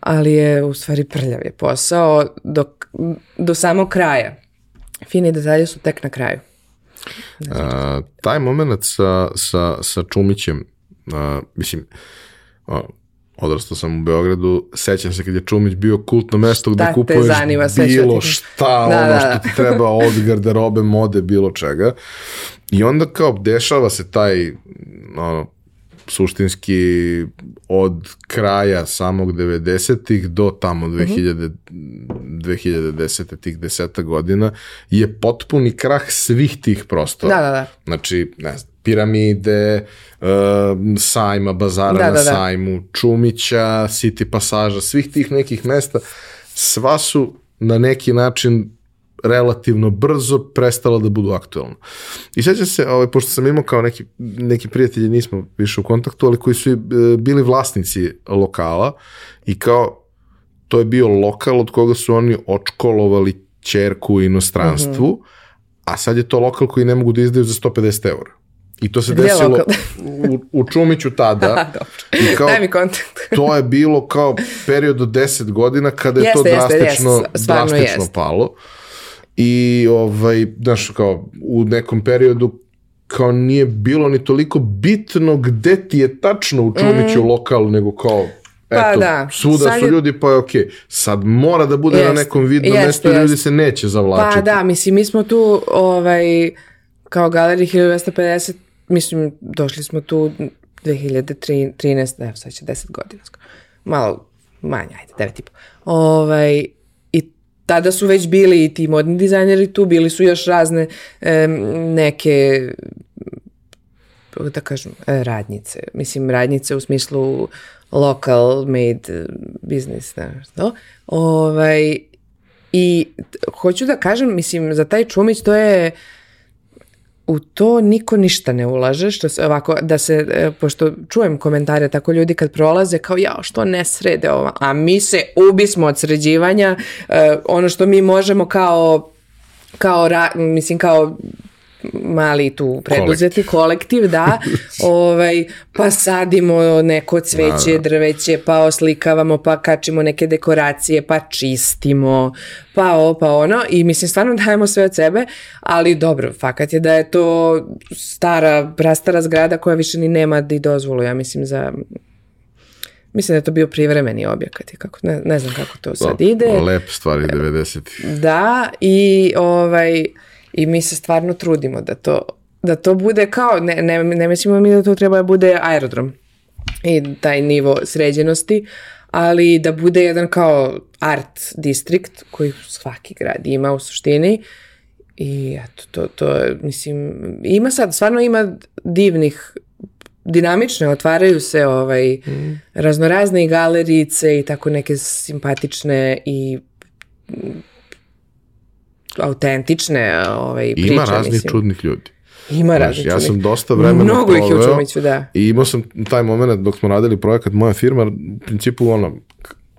ali je u stvari prljav je posao do, do samog kraja. Fini detalje su tek na kraju. A, taj moment sa, sa, sa Čumićem, a, mislim, a, odrastao sam u Beogradu, sećam se kad je Čumić bio kultno mesto gde kupuješ zanima, bilo šta, da, ono da, da. što ti treba od garderobe, mode, bilo čega. I onda kao dešava se taj ono, suštinski od kraja samog 90-ih do tamo 2000, mm -hmm. 2010. tih deseta godina je potpuni krah svih tih prostora. Da, da, da. Znači, ne znam, piramide, uh, sajma, bazara da, na da, da. sajmu, Čumića, City pasaža, svih tih nekih mesta, sva su na neki način relativno brzo prestala da budu aktualna. I sećam se, ovaj, pošto sam imao kao neki, neki prijatelji, nismo više u kontaktu, ali koji su e, bili vlasnici lokala i kao to je bio lokal od koga su oni očkolovali čerku u inostranstvu, mm -hmm. a sad je to lokal koji ne mogu da izdaju za 150 eura. I to se Gde desilo u, u Čumiću tada. I kao, Daj mi kontakt. to je bilo kao period od 10 godina kada je jeste, to drastično, jeste, jeste. drastično jeste. palo i ovaj, znaš, kao u nekom periodu kao nije bilo ni toliko bitno gde ti je tačno u Čumiću mm. lokal, nego kao Pa Eto, da. svuda Sad su ljudi, pa je okej. Okay. Sad mora da bude jest, na nekom vidnom jest, mestu, jest. ljudi se neće zavlačiti. Pa da, mislim, mi smo tu, ovaj, kao galerij 1250, mislim, došli smo tu 2013, evo sad će 10 godina. Malo manje, ajde, 9 i po. Ovaj, tada su već bili i ti modni dizajneri tu, bili su još razne e, neke da kažem, e, radnice. Mislim, radnice u smislu local made business, znaš, to. Ovaj, I hoću da kažem, mislim, za taj čumić to je u to niko ništa ne ulaže, što se ovako, da se, e, pošto čujem komentare tako ljudi kad prolaze, kao ja, što ne srede ova, a mi se ubismo od sređivanja, e, ono što mi možemo kao kao, mislim, kao mali tu preduzeti kolektiv, kolektiv da, ovaj, pa sadimo neko cveće, da, da. drveće, pa oslikavamo, pa kačimo neke dekoracije, pa čistimo, pa ovo, pa ono i mislim stvarno dajemo sve od sebe, ali dobro, fakat je da je to stara, prastara zgrada koja više ni nema di dozvolu, ja mislim za Mislim da je to bio privremeni objekat i kako, ne, ne znam kako to sad ide. Lep stvari 90. Da, i ovaj, I mi se stvarno trudimo da to, da to bude kao, ne, ne, ne mislimo mi da to treba da bude aerodrom i taj nivo sređenosti, ali da bude jedan kao art distrikt koji svaki grad ima u suštini i eto, to, to mislim, ima sad, stvarno ima divnih dinamične, otvaraju se ovaj, mm. raznorazne galerice i tako neke simpatične i autentične ovaj, priče. Ima raznih mislim. čudnih ljudi. Ima raznih Ja sam dosta vremena Mnogo ih je u Čumiću, da. I imao sam taj moment dok smo radili projekat Moja firma, u principu ono,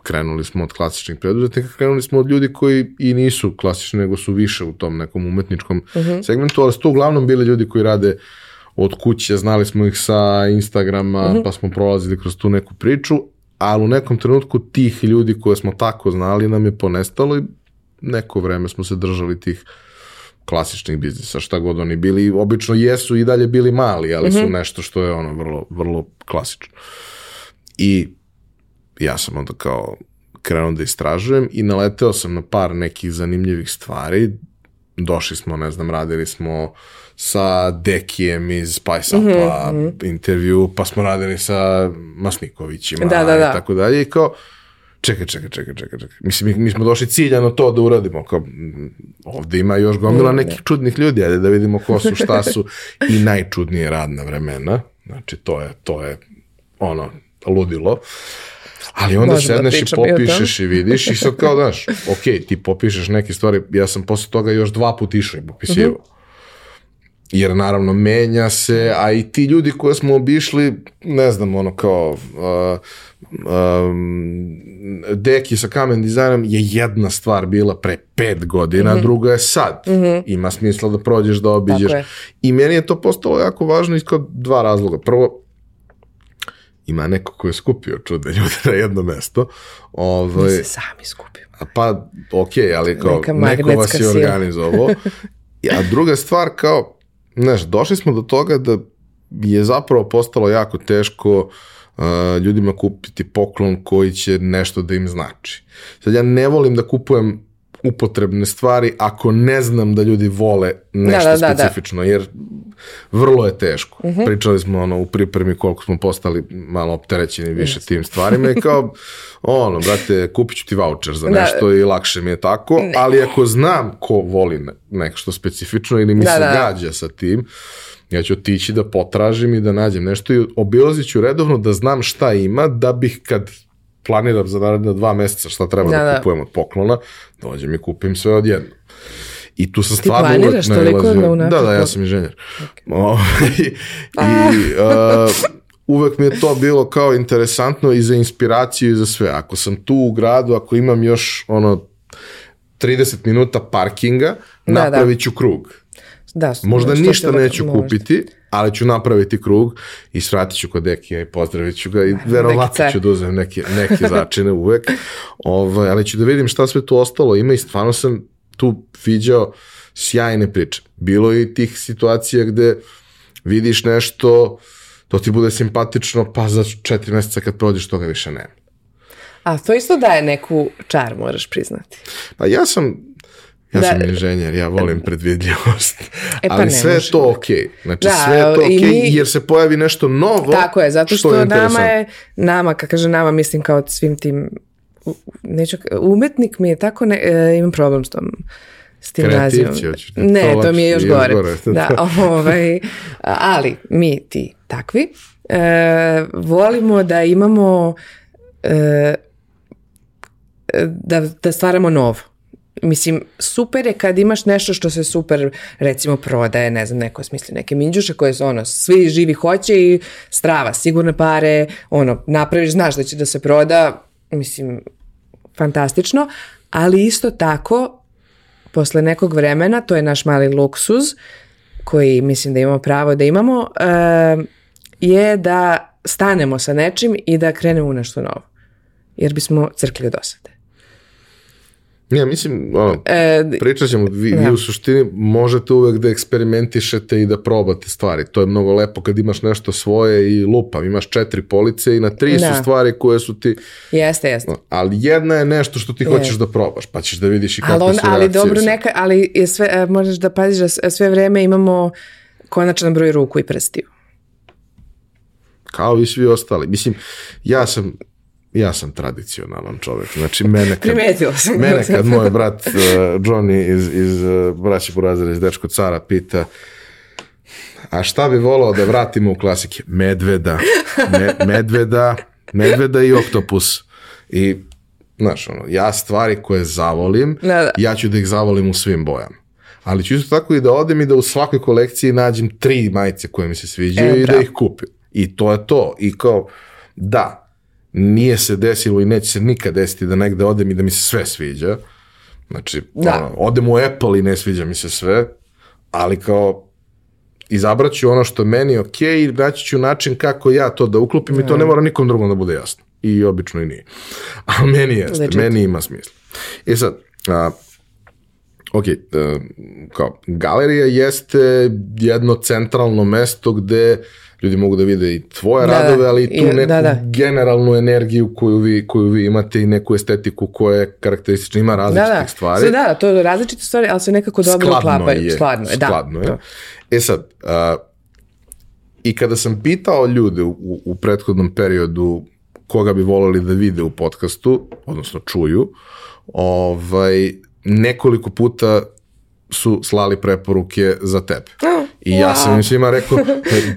krenuli smo od klasičnih preduzetnika, krenuli smo od ljudi koji i nisu klasični, nego su više u tom nekom umetničkom uh mhm. -huh. segmentu, ali su to uglavnom bili ljudi koji rade od kuće, znali smo ih sa Instagrama, uh mhm. -huh. pa smo prolazili kroz tu neku priču, ali u nekom trenutku tih ljudi koje smo tako znali nam je ponestalo i neko vreme smo se držali tih klasičnih biznisa, šta god oni bili, obično jesu i dalje bili mali, ali mm -hmm. su mhm. nešto što je ono vrlo, vrlo klasično. I ja sam onda kao krenuo da istražujem i naleteo sam na par nekih zanimljivih stvari. Došli smo, ne znam, radili smo sa Dekijem iz Spice Upa mm -hmm. intervju, pa smo radili sa Masnikovićima da, da, da. i tako dalje. I kao, čekaj, čekaj, čekaj, čekaj, čekaj. Mislim, mi, mi smo došli ciljano to da uradimo. Kao, ovde ima još gomila nekih čudnih ljudi, ajde da vidimo ko su, šta su i najčudnije radna vremena. Znači, to je, to je ono, ludilo. Ali onda Možemo da sedneš pričamo i popišeš i vidiš i sad kao, znaš, ok, ti popišeš neke stvari, ja sam posle toga još dva put išao i popisivao. Mhm. Jer naravno menja se, a i ti ljudi koje smo obišli, ne znam, ono kao uh, um, deki sa kamen dizajnom je jedna stvar bila pre pet godina, druga je sad. Ima smisla da prođeš, da obiđeš. I meni je to postalo jako važno iz kao dva razloga. Prvo, ima neko ko je skupio čudne ljude na jedno mesto. Ovaj, Se sami skupimo. a Pa, ok, ali kao, Neka neko vas je organizovao. A druga stvar, kao, znaš, došli smo do toga da je zapravo postalo jako teško uh, ljudima kupiti poklon koji će nešto da im znači. Sad ja ne volim da kupujem upotrebne stvari ako ne znam da ljudi vole nešto Da, da, da, da. specifično, jer vrlo je teško. Pričali smo ono u pripremi koliko smo postali malo opterećeni više tim stvarima i kao, ono, brate, kupit ću ti voucher za Da. nešto i lakše mi je tako, ali ako znam ko voli ne- nešto specifično ili mi Da, se da, da. gađa sa tim, ja ću otići da potražim i da nađem nešto i obilazit ću redovno da znam šta ima, da bih kad planiram za naredne dva meseca šta treba da, Da, da. kupujem od poklona, dođem i kupim sve odjedno. I tu sam Ti stvarno planiraš uvek toliko nailazio- da unapred Da, da, ja sam inženjer. Ovaj, I uh, uvek mi je to bilo kao interesantno i za inspiraciju i za sve. Ako sam tu u gradu, ako imam još ono 30 minuta parkinga, Da, napravit ću krug. Da, Možda ništa ti- neću možda. kupiti, ali ću napraviti krug i svratit ću kod Dekija i pozdravit ću ga i verovatno ću da uzem neke, neke začine uvek. Ovaj, ali ću da vidim šta sve tu ostalo ima i stvarno sam tu viđao sjajne priče. Bilo je i tih situacija gde vidiš nešto, to ti bude simpatično, pa za četiri meseca kad prođeš toga više nema. A to isto daje neku čar, moraš priznati. Pa ja sam Ja Da. sam inženjer, ja volim predvidljivost. E pa ali sve je to okej. Znači Da, sve je to okej mi- jer se pojavi nešto novo. Tako je, zato što, je nama je, nama, kad kaže nama, mislim kao svim tim, neću, umetnik mi je tako, ne, e, imam problem s tom, s tim nazivom. da Ne, to to mi je još lakše, još gore. gore. Da, ovaj, ali mi ti takvi, e, volimo da imamo e, da, da stvaramo novo. Mislim, super je kad imaš nešto što se super, recimo, prodaje, ne znam, neko smisli neke minđuše koje su, ono, svi živi hoće i strava, sigurne pare, ono, napraviš, znaš da će da se proda, mislim, fantastično, ali isto tako, posle nekog vremena, to je naš mali luksuz, koji mislim da imamo pravo da imamo, e, je da stanemo sa nečim i da krenemo u nešto novo. Jer bismo crkli od osade. Ne, mislim, ono, E, pričat ćemo, vi, vi da. u suštini možete uvek da eksperimentišete i da probate stvari. To je mnogo lepo kad imaš nešto svoje i lupam. Imaš četiri police i na tri Da. su stvari koje su ti... Jeste, jeste. Ali jedna je nešto što ti hoćeš da probaš, pa ćeš da vidiš i Ali, kako on, su ali dobro, neka, ali je sve, e, možeš da paziš da sve vreme imamo konačan broj ruku i prstiju. Kao i svi ostali. Mislim, ja sam ja sam tradicionalan čovjek. Znači, mene kad, Primetila sam. mene kad moj brat uh, Johnny iz, iz uh, braći Burazera iz Dečko Cara pita a šta bi volao da vratimo u klasike? Medveda. Me, medveda, medveda i oktopus. I, znaš, ono, ja stvari koje zavolim, Da, da. ja ću da ih zavolim u svim bojama. Ali ću isto tako i da odem i da u svakoj kolekciji nađem tri majice koje mi se sviđaju E, i da ih kupim. I to je to. I kao, da, nije se desilo i neće se nikad desiti da negde odem i da mi se sve sviđa. Znači, Da. ono, odem u Apple i ne sviđa mi se sve, ali kao izabrat ću ono što je meni ok i naći ću način kako ja to da uklopim i to ne mora nikom drugom da bude jasno. I obično i nije. A meni jeste, Legit. meni ima smisla. I sad, a, ok, e, kao, galerija jeste jedno centralno mesto gde ljudi mogu da vide i tvoje Da, da. radove, ali i tu I- neku da, da. generalnu energiju koju vi, koju vi imate i neku estetiku koja je karakteristična, ima Da, različitih da. stvari. Sve, da, da, to je različite stvari, ali se nekako dobro uklapaju. je. Skladno je, da. Skladno je. To. E sad, a, i kada sam pitao ljude u, u prethodnom periodu koga bi voleli da vide u podcastu, odnosno čuju, ovaj, nekoliko puta su slali preporuke za tebe. Oh, I ja sam im svima rekao,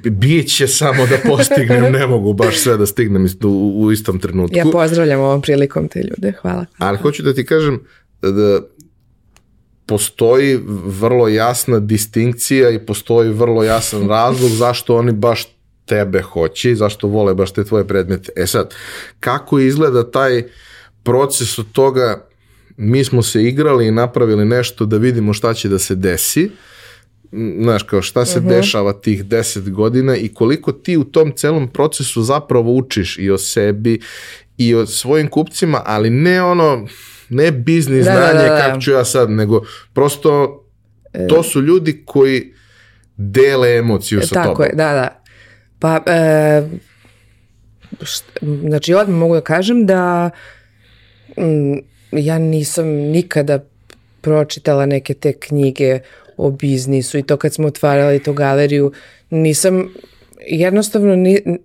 "E, bit će samo da postignem, ne mogu baš sve da stignem u, u istom trenutku. Ja pozdravljam ovom prilikom te ljude, hvala. Ali hoću da ti kažem da postoji vrlo jasna distinkcija i postoji vrlo jasan razlog zašto oni baš tebe hoće i zašto vole baš te tvoje predmete. E sad, kako izgleda taj proces od toga mi smo se igrali i napravili nešto da vidimo šta će da se desi, m, znaš, kao šta se dešava tih deset godina i koliko ti u tom celom procesu zapravo učiš i o sebi i o svojim kupcima, ali ne ono, ne biznis Da, da, znanje da, da. kako ću ja sad, nego prosto to su ljudi koji dele emociju sa Tako tobom. je, da, da. Pa, e, št- znači odmah mogu da kažem da mm, ja nisam nikada pročitala neke te knjige o biznisu i to kad smo otvarali tu galeriju, nisam jednostavno ni,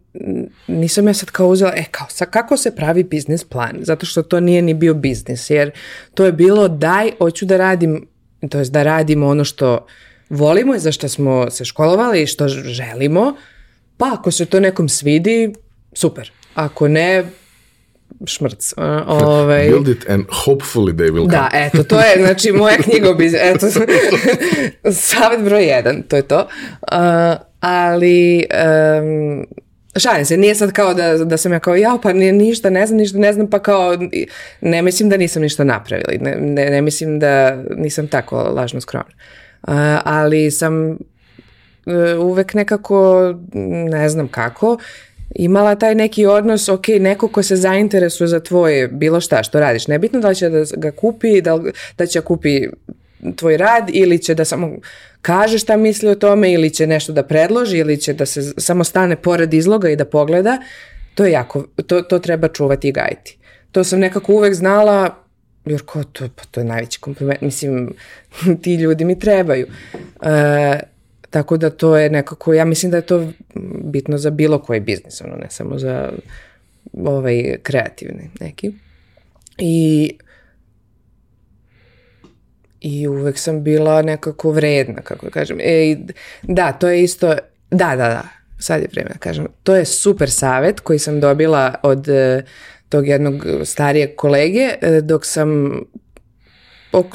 nisam ja sad kao uzela, e kao, sa kako se pravi biznis plan, zato što to nije ni bio biznis, jer to je bilo daj, hoću da radim, to jest da radimo ono što volimo i za što smo se školovali i što želimo, pa ako se to nekom svidi, super. Ako ne, šmrc. A, Ovaj, Build it and hopefully they will come. da, eto, to je, znači, moja knjiga biznisu, eto, savjet broj jedan, to je to. Uh, ali, um, šalim se, nije sad kao da, da sam ja kao, jao, pa nije ništa, ne znam ništa, ne znam, pa kao, ne mislim da nisam ništa napravila, ne, ne, ne mislim da nisam tako lažno skromna. Uh, ali sam uh, uvek nekako, ne znam kako, imala taj neki odnos, ok, neko ko se zainteresuje za tvoje bilo šta što radiš, nebitno da li će da ga kupi, da, da će kupi tvoj rad ili će da samo kaže šta misli o tome ili će nešto da predloži ili će da se samo stane pored izloga i da pogleda, to je jako, to, to treba čuvati i gajiti. To sam nekako uvek znala, jer ko to, pa to je najveći kompliment, mislim, ti ljudi mi trebaju. E, tako da to je nekako, ja mislim da je to bitno za bilo koji biznis, ono, ne samo za ovaj kreativni neki. I i uvek sam bila nekako vredna, kako da kažem. E, da, to je isto, da, da, da, sad je vreme da kažem. To je super savet koji sam dobila od e, tog jednog starijeg kolege, e, dok sam,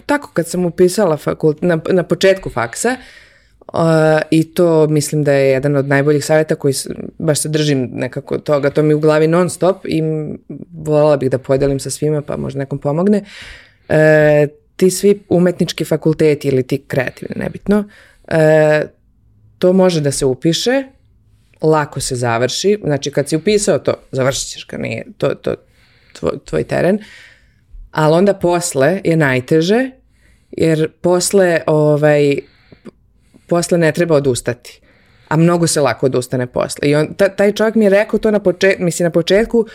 tako kad sam upisala fakult, na, na početku faksa, Uh, I to mislim da je jedan od najboljih savjeta koji baš se držim nekako toga, to mi u glavi non stop i voljela bih da podelim sa svima pa možda nekom pomogne. E, ti svi umetnički fakulteti ili ti kreativni, nebitno, e, to može da se upiše, lako se završi, znači kad si upisao to, završit ćeš ga, nije to, to tvoj, tvoj teren, ali onda posle je najteže, jer posle ovaj, posle ne treba odustati. A mnogo se lako odustane posle. I on, ta, taj čovjek mi je rekao to na početku, mislim na početku,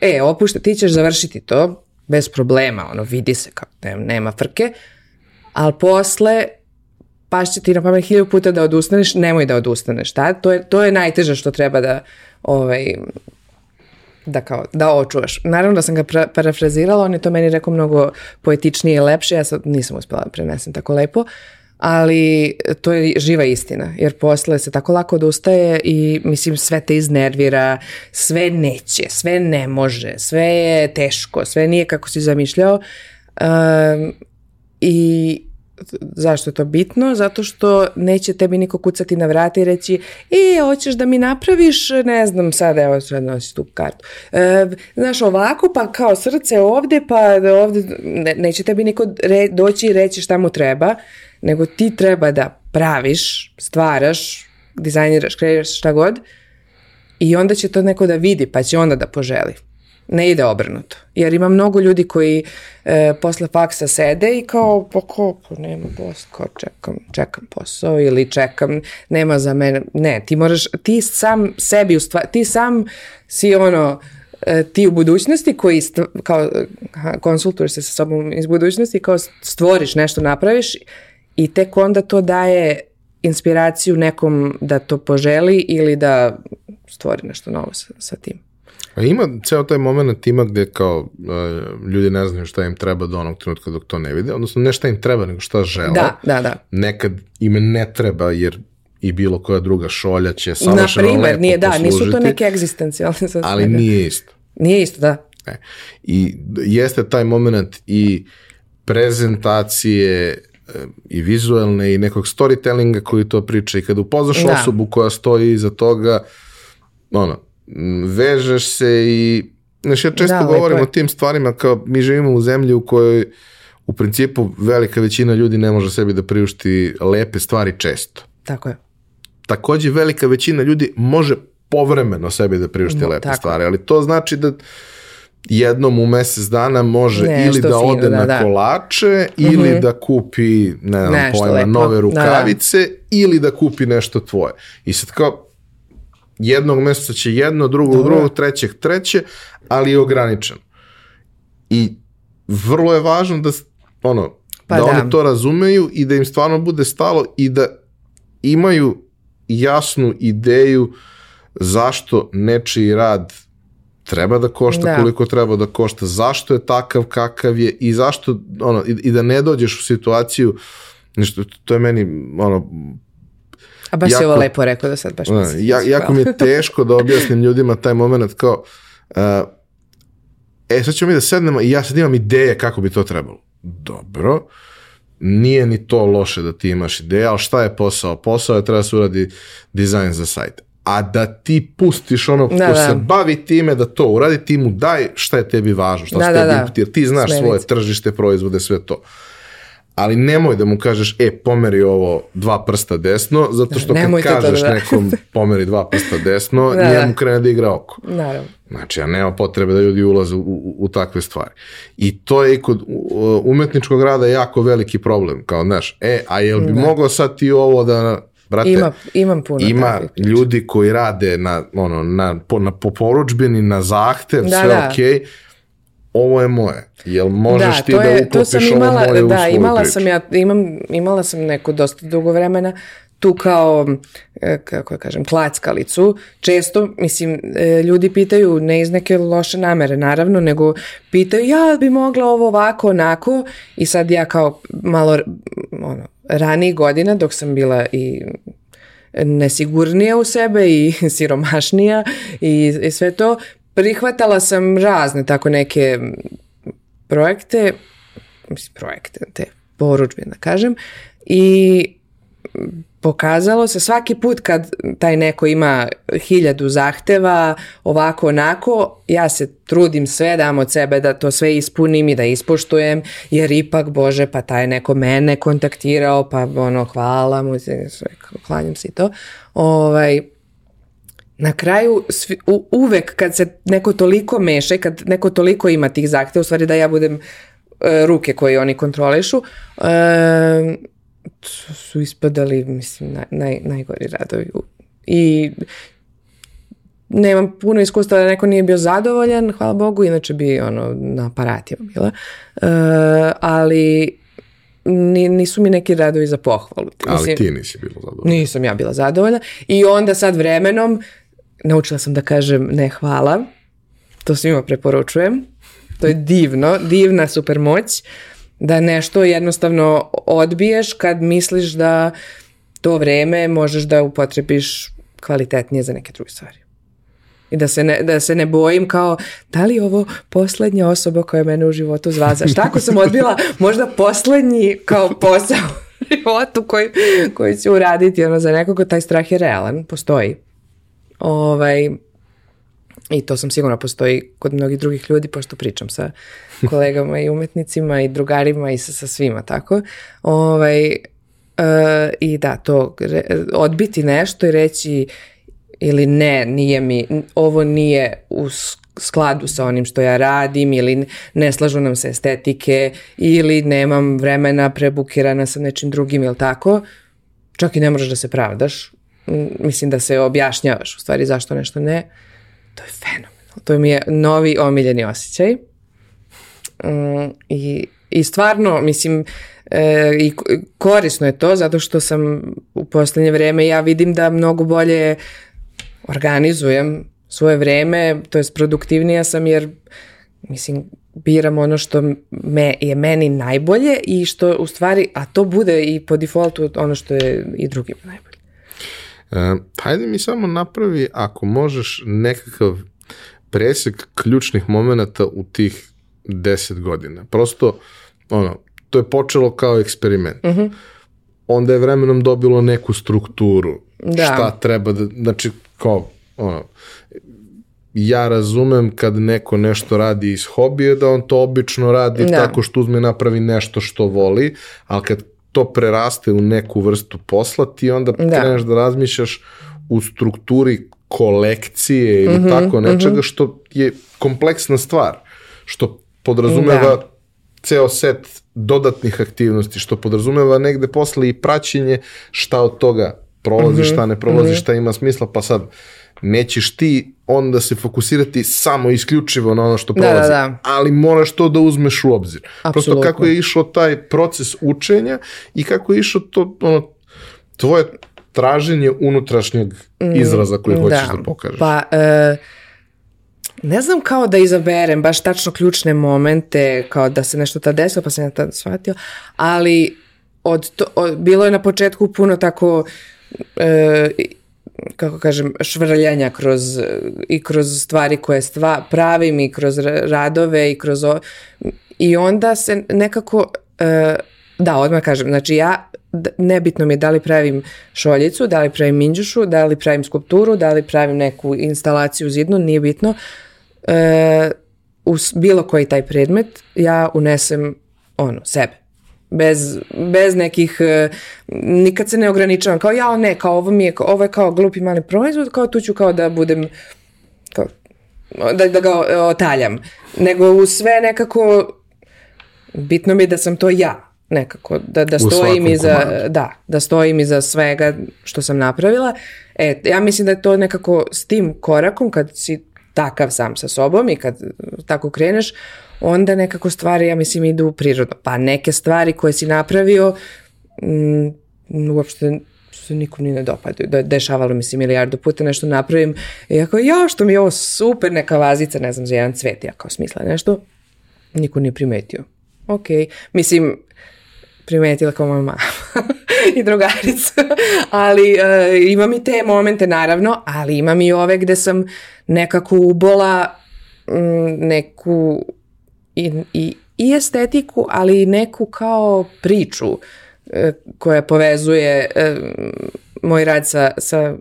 e, opušta, ti ćeš završiti to bez problema, ono, vidi se kao, ne, nema frke, ali posle pašće ti na pamet hilju puta da odustaneš, nemoj da odustaneš, ta? To je, to je najteže što treba da, ovaj, da kao, da očuvaš. Naravno da sam ga pra, parafrazirala, on je to meni rekao mnogo poetičnije i lepše, ja sad nisam uspela da prenesem tako lepo, ali to je živa istina, jer posle se tako lako odustaje i mislim sve te iznervira, sve neće, sve ne može, sve je teško, sve nije kako si zamišljao um, i zašto je to bitno? Zato što neće tebi niko kucati na vrata i reći e, hoćeš da mi napraviš, ne znam, sad evo sad nosi tu kartu. E, znaš, ovako, pa kao srce ovde, pa da ovde, ne, neće tebi niko re, doći i reći šta mu treba, nego ti treba da praviš, stvaraš, dizajniraš, kreiraš šta god i onda će to neko da vidi, pa će onda da poželi. Ne ide obrnuto. Jer ima mnogo ljudi koji e, posle faksa sede i kao, pa ko, pa nema posla, kao čekam, čekam posao ili čekam, nema za mene. Ne, ti moraš, ti sam sebi, u ti sam si ono, e, ti u budućnosti koji kao konsultuješ se sa sobom iz budućnosti kao stvoriš nešto, napraviš i tek onda to daje inspiraciju nekom da to poželi ili da stvori nešto novo sa, sa tim. A ima ceo taj moment ima gde kao uh, ljudi ne znaju šta im treba do onog trenutka dok to ne vide, odnosno ne šta im treba, nego šta žele. Da, da, da. Nekad im ne treba, jer i bilo koja druga šolja će savršeno Na primer, lepo nije, da, nisu to neke egzistencijalne za Ali svega. nije isto. Nije isto, da. E. I jeste taj moment i prezentacije i vizuelne i nekog storytellinga koji to priča i kada upoznaš Da. osobu koja stoji iza toga, ono, vežeš se i Znaš, ja često Da, lepo govorim je. o tim stvarima kao mi živimo u zemlji u kojoj u principu velika većina ljudi ne može sebi da priušti lepe stvari često. Tako je. Takođe velika većina ljudi može povremeno sebi da priušti Mo- lepe tako. stvari, ali to znači da jednom u mesec dana može Nešto ili da fino, ode da, na da. Kolače ili da kupi ne znam Nešto pojma, lepo. nove Da, da. rukavice ili da kupi nešto tvoje. I sad kao jednog meseca će jedno, drugog, Dobro. drugog, trećeg, treće, ali je ograničen. I vrlo je važno da ono, Pa da, da. oni to razumeju i da im stvarno bude stalo i da imaju jasnu ideju zašto nečiji rad treba da košta Da. koliko treba da košta, zašto je takav kakav je i zašto ono i, i da ne dođeš u situaciju nešto to je meni ono A baš Jako- je ovo lepo rekao da sad baš mi Da, ja, jako mi je teško da objasnim ljudima taj moment kao uh, e sad ćemo mi da sednemo i ja sad imam ideje kako bi to trebalo. Dobro, nije ni to loše da ti imaš ideje, ali šta je posao? Posao je treba da se uradi dizajn za sajt. A da ti pustiš ono ko Da, da. se bavi time da to uradi, ti mu daj šta je tebi važno, šta Da, su da, tebi da. inputi, jer ti znaš Smernice. svoje tržište, proizvode, sve to. Ali nemoj da mu kažeš, e, pomeri ovo dva prsta desno, zato što kad nemoj to da kažeš da. nekom pomeri dva prsta desno, Da, da. njemu krene da igra oko. Naravno. Znači, ja nema potrebe da ljudi ulaze u, u, u takve stvari. I to je i kod umetničkog rada jako veliki problem. Kao, znaš, e, a jel bi mogao sad ti ovo da... Brate, Ima, imam puno ima ljudi koji rade na, ono, na, po, na po poručbini, na zahtev, Da, sve da. okej. Ovo je moje. Jel možeš da, ti da je, to sam uklopiš ovo imala, moje u da, svoju imala priču? sam ja, imam, imala sam neko dosta dugo vremena tu kao, e, kako ja kažem, klackalicu. Često, mislim, e, ljudi pitaju ne iz neke loše namere, naravno, nego pitaju ja bi mogla ovo ovako, onako i sad ja kao malo ono, ranijih godina dok sam bila i nesigurnija u sebe i siromašnija i, i sve to, prihvatala sam razne tako neke projekte, mislim projekte, te poručbe da kažem, i pokazalo se svaki put kad taj neko ima hiljadu zahteva, ovako onako, ja se trudim sve dam od sebe da to sve ispunim i da ispoštujem, jer ipak, bože, pa taj neko mene kontaktirao, pa ono, hvala mu, sve, klanjam se i to. Ovaj, na kraju svi, u, uvek kad se neko toliko meša i kad neko toliko ima tih zahteva, u stvari da ja budem e, ruke koje oni kontrolišu, e, su, ispadali, mislim, naj, naj, najgori radovi. I nemam puno iskustva da neko nije bio zadovoljan, hvala Bogu, inače bi ono na aparatima bila. E, ali ni, nisu mi neki radovi za pohvalu. Ali ti nisi bilo zadovoljno. Nisam ja bila zadovoljna. I onda sad vremenom naučila sam da kažem ne hvala. To svima preporučujem. To je divno, divna super moć. Da nešto jednostavno odbiješ kad misliš da to vreme možeš da upotrebiš kvalitetnije za neke druge stvari. I da se, ne, da se ne bojim kao, da li je ovo poslednja osoba koja je mene u životu zvaza? Šta ako sam odbila možda poslednji kao posao u životu koji, koji ću uraditi ono, za nekoga, taj strah je realan, postoji. Ovaj, I to sam sigurno postoji kod mnogih drugih ljudi, pošto pričam sa kolegama i umetnicima i drugarima i sa, sa svima, tako. Ovaj, e, I da, to, re, odbiti nešto i reći ili ne, nije mi, ovo nije u skladu sa onim što ja radim ili ne slažu nam se estetike ili nemam vremena, prebukirana sam nečim drugim ili tako, čak i ne možeš da se pravdaš. Mislim da se objašnjavaš u stvari zašto nešto ne. To je fenomenalno. To mi je novi omiljeni osjećaj. Mm, i, I stvarno, mislim, e, i ko- korisno je to zato što sam u poslednje vreme ja vidim da mnogo bolje organizujem svoje vreme, to jest produktivnija sam jer mislim biram ono što me, je meni najbolje i što u stvari, a to bude i po defaultu ono što je i drugim najbolje. Hajde mi samo napravi, ako možeš, nekakav presek ključnih momenta u tih deset godina. Prosto, ono, to je počelo kao eksperiment. Uh -huh. Onda je vremenom dobilo neku strukturu. Da. Šta treba da, znači, kao, ono, ja razumem kad neko nešto radi iz hobije, da on to obično radi da. tako što uzme napravi nešto što voli, ali kad to preraste u neku vrstu posla, ti onda da. kreneš da razmišljaš u strukturi kolekcije ili mm -hmm, tako nečega mm -hmm. što je kompleksna stvar, što podrazumeva da. ceo set dodatnih aktivnosti, što podrazumeva negde posle i praćenje šta od toga prolazi, mm -hmm, šta ne prolazi, mm -hmm. šta ima smisla, pa sad nećeš ti onda se fokusirati samo isključivo na ono što da, prolazi, da, da, da. ali moraš to da uzmeš u obzir. Absolutno. Prosto kako je išao taj proces učenja i kako je išao to ono, tvoje traženje unutrašnjeg mm, izraza koji da. hoćeš da pokažeš. Pa, e, ne znam kao da izaberem baš tačno ključne momente, kao da se nešto ta desilo, pa sam ja tada shvatio, ali od to, od, bilo je na početku puno tako e, kako kažem, švrljanja kroz, i kroz stvari koje stva, pravim i kroz radove i kroz o, i onda se nekako e, da, odmah kažem, znači ja nebitno mi je da li pravim šoljicu, da li pravim minđušu, da li pravim skulpturu, da li pravim neku instalaciju zidnu, nije bitno. E, u bilo koji taj predmet ja unesem ono, sebe bez, bez nekih, e, nikad se ne ograničavam, kao ja, ne, kao ovo mi je, ovo je kao glupi mali proizvod, kao tu ću kao da budem, kao, da, da ga otaljam, nego u sve nekako, bitno mi je da sam to ja, nekako, da, da stojim iza, da, da stojim iza svega što sam napravila. E, ja mislim da je to nekako s tim korakom, kad si takav sam sa sobom i kad tako kreneš, onda nekako stvari, ja mislim, idu prirodno. Pa neke stvari koje si napravio, m, mm, uopšte se nikom ni ne dopadaju. Da, dešavalo mi se milijardu puta nešto napravim i ja kao, ja, što mi je ovo super, neka vazica, ne znam, za jedan cvet, ja kao smisla nešto, niko nije primetio. Ok, mislim, primetila kao moja mama i drugarica, ali uh, imam i te momente naravno, ali imam i ove gde sam nekako ubola mm, neku i, i, i estetiku, ali i neku kao priču e, koja povezuje e, moj rad sa, sa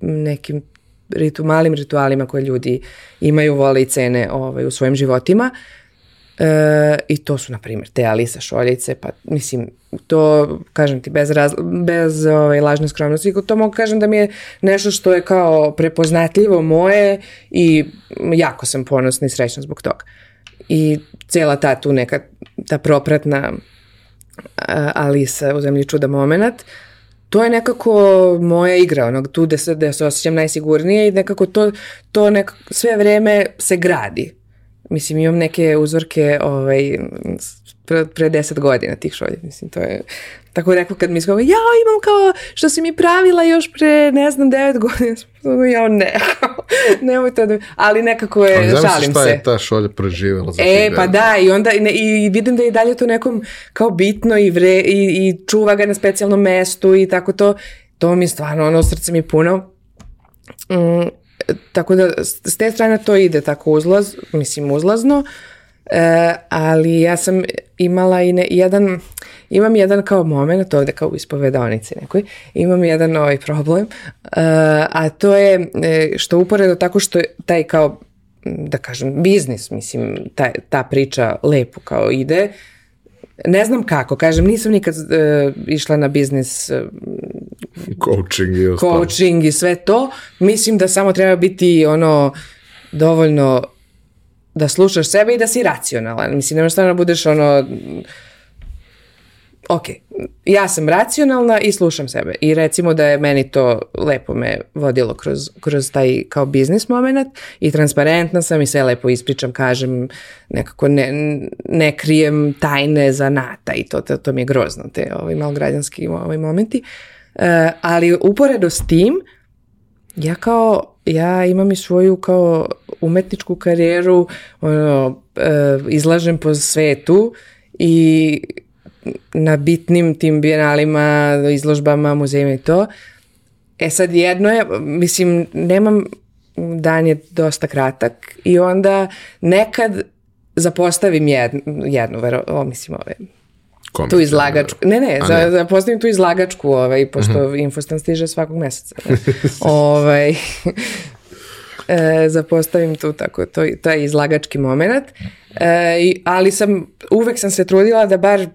nekim ritu, malim ritualima koje ljudi imaju, vole i cene ovaj, u svojim životima. E, I to su, na primjer, te Alisa šoljice, pa mislim, to, kažem ti, bez, raz, bez ovaj, lažne skromnosti, to mogu kažem da mi je nešto što je kao prepoznatljivo moje i jako sam ponosna i srećna zbog toga. I cela ta tu neka, ta propratna Alisa u zemlji čuda moment, to je nekako moja igra, onog tu gde se, gde se osjećam najsigurnije i nekako to, to nekako sve vreme se gradi Mislim, imam neke uzorke ovaj, pre, pre deset godina tih šolja. Mislim, to je tako rekao kad mi skao, ja imam kao što si mi pravila još pre, ne znam, devet godina. Ja ne, nemoj to da... Ali nekako je, Ali šalim se. šta je ta šolja preživjela za E, pa da, i onda i, i vidim da je dalje to nekom kao bitno i, vre, i, i čuva ga na specijalnom mestu i tako to. To mi je stvarno, ono, srce mi puno. Mm, tako da s te strane to ide tako uzlaz, mislim uzlazno, e, ali ja sam imala i ne, jedan, imam jedan kao moment ovde kao u ispovedonici nekoj, imam jedan ovaj problem, e, a to je e, što uporedo tako što taj kao da kažem, biznis, mislim, ta, ta priča lepo kao ide, ne znam kako, kažem, nisam nikad uh, išla na biznis uh, coaching i. Coaching i sve to. Mislim da samo treba biti ono dovoljno da slušaš sebe i da si racionalan. Mislim, nemaš stvarno da budeš ono ok, ja sam racionalna i slušam sebe i recimo da je meni to lepo me vodilo kroz, kroz taj kao biznis moment i transparentna sam i sve lepo ispričam, kažem, nekako ne, ne krijem tajne za nata i to, to, to mi je grozno, te ovaj malograđanski ovaj momenti. Uh, ali uporedo s tim, ja kao ja imam i svoju kao umetničku karijeru, ono, e, izlažem po svetu i na bitnim tim bijenalima, izložbama, muzejima i to. E sad jedno je, mislim, nemam, dan je dosta kratak i onda nekad zapostavim jednu, jednu vero, o, mislim, ove, tu izlagačku. Ne, ne, za, ne. zapostavim tu izlagačku, ovaj, pošto uh -huh. Infostan stiže svakog meseca. ovaj, e, zapostavim tu tako, to, je izlagački moment. E, ali sam, uvek sam se trudila da bar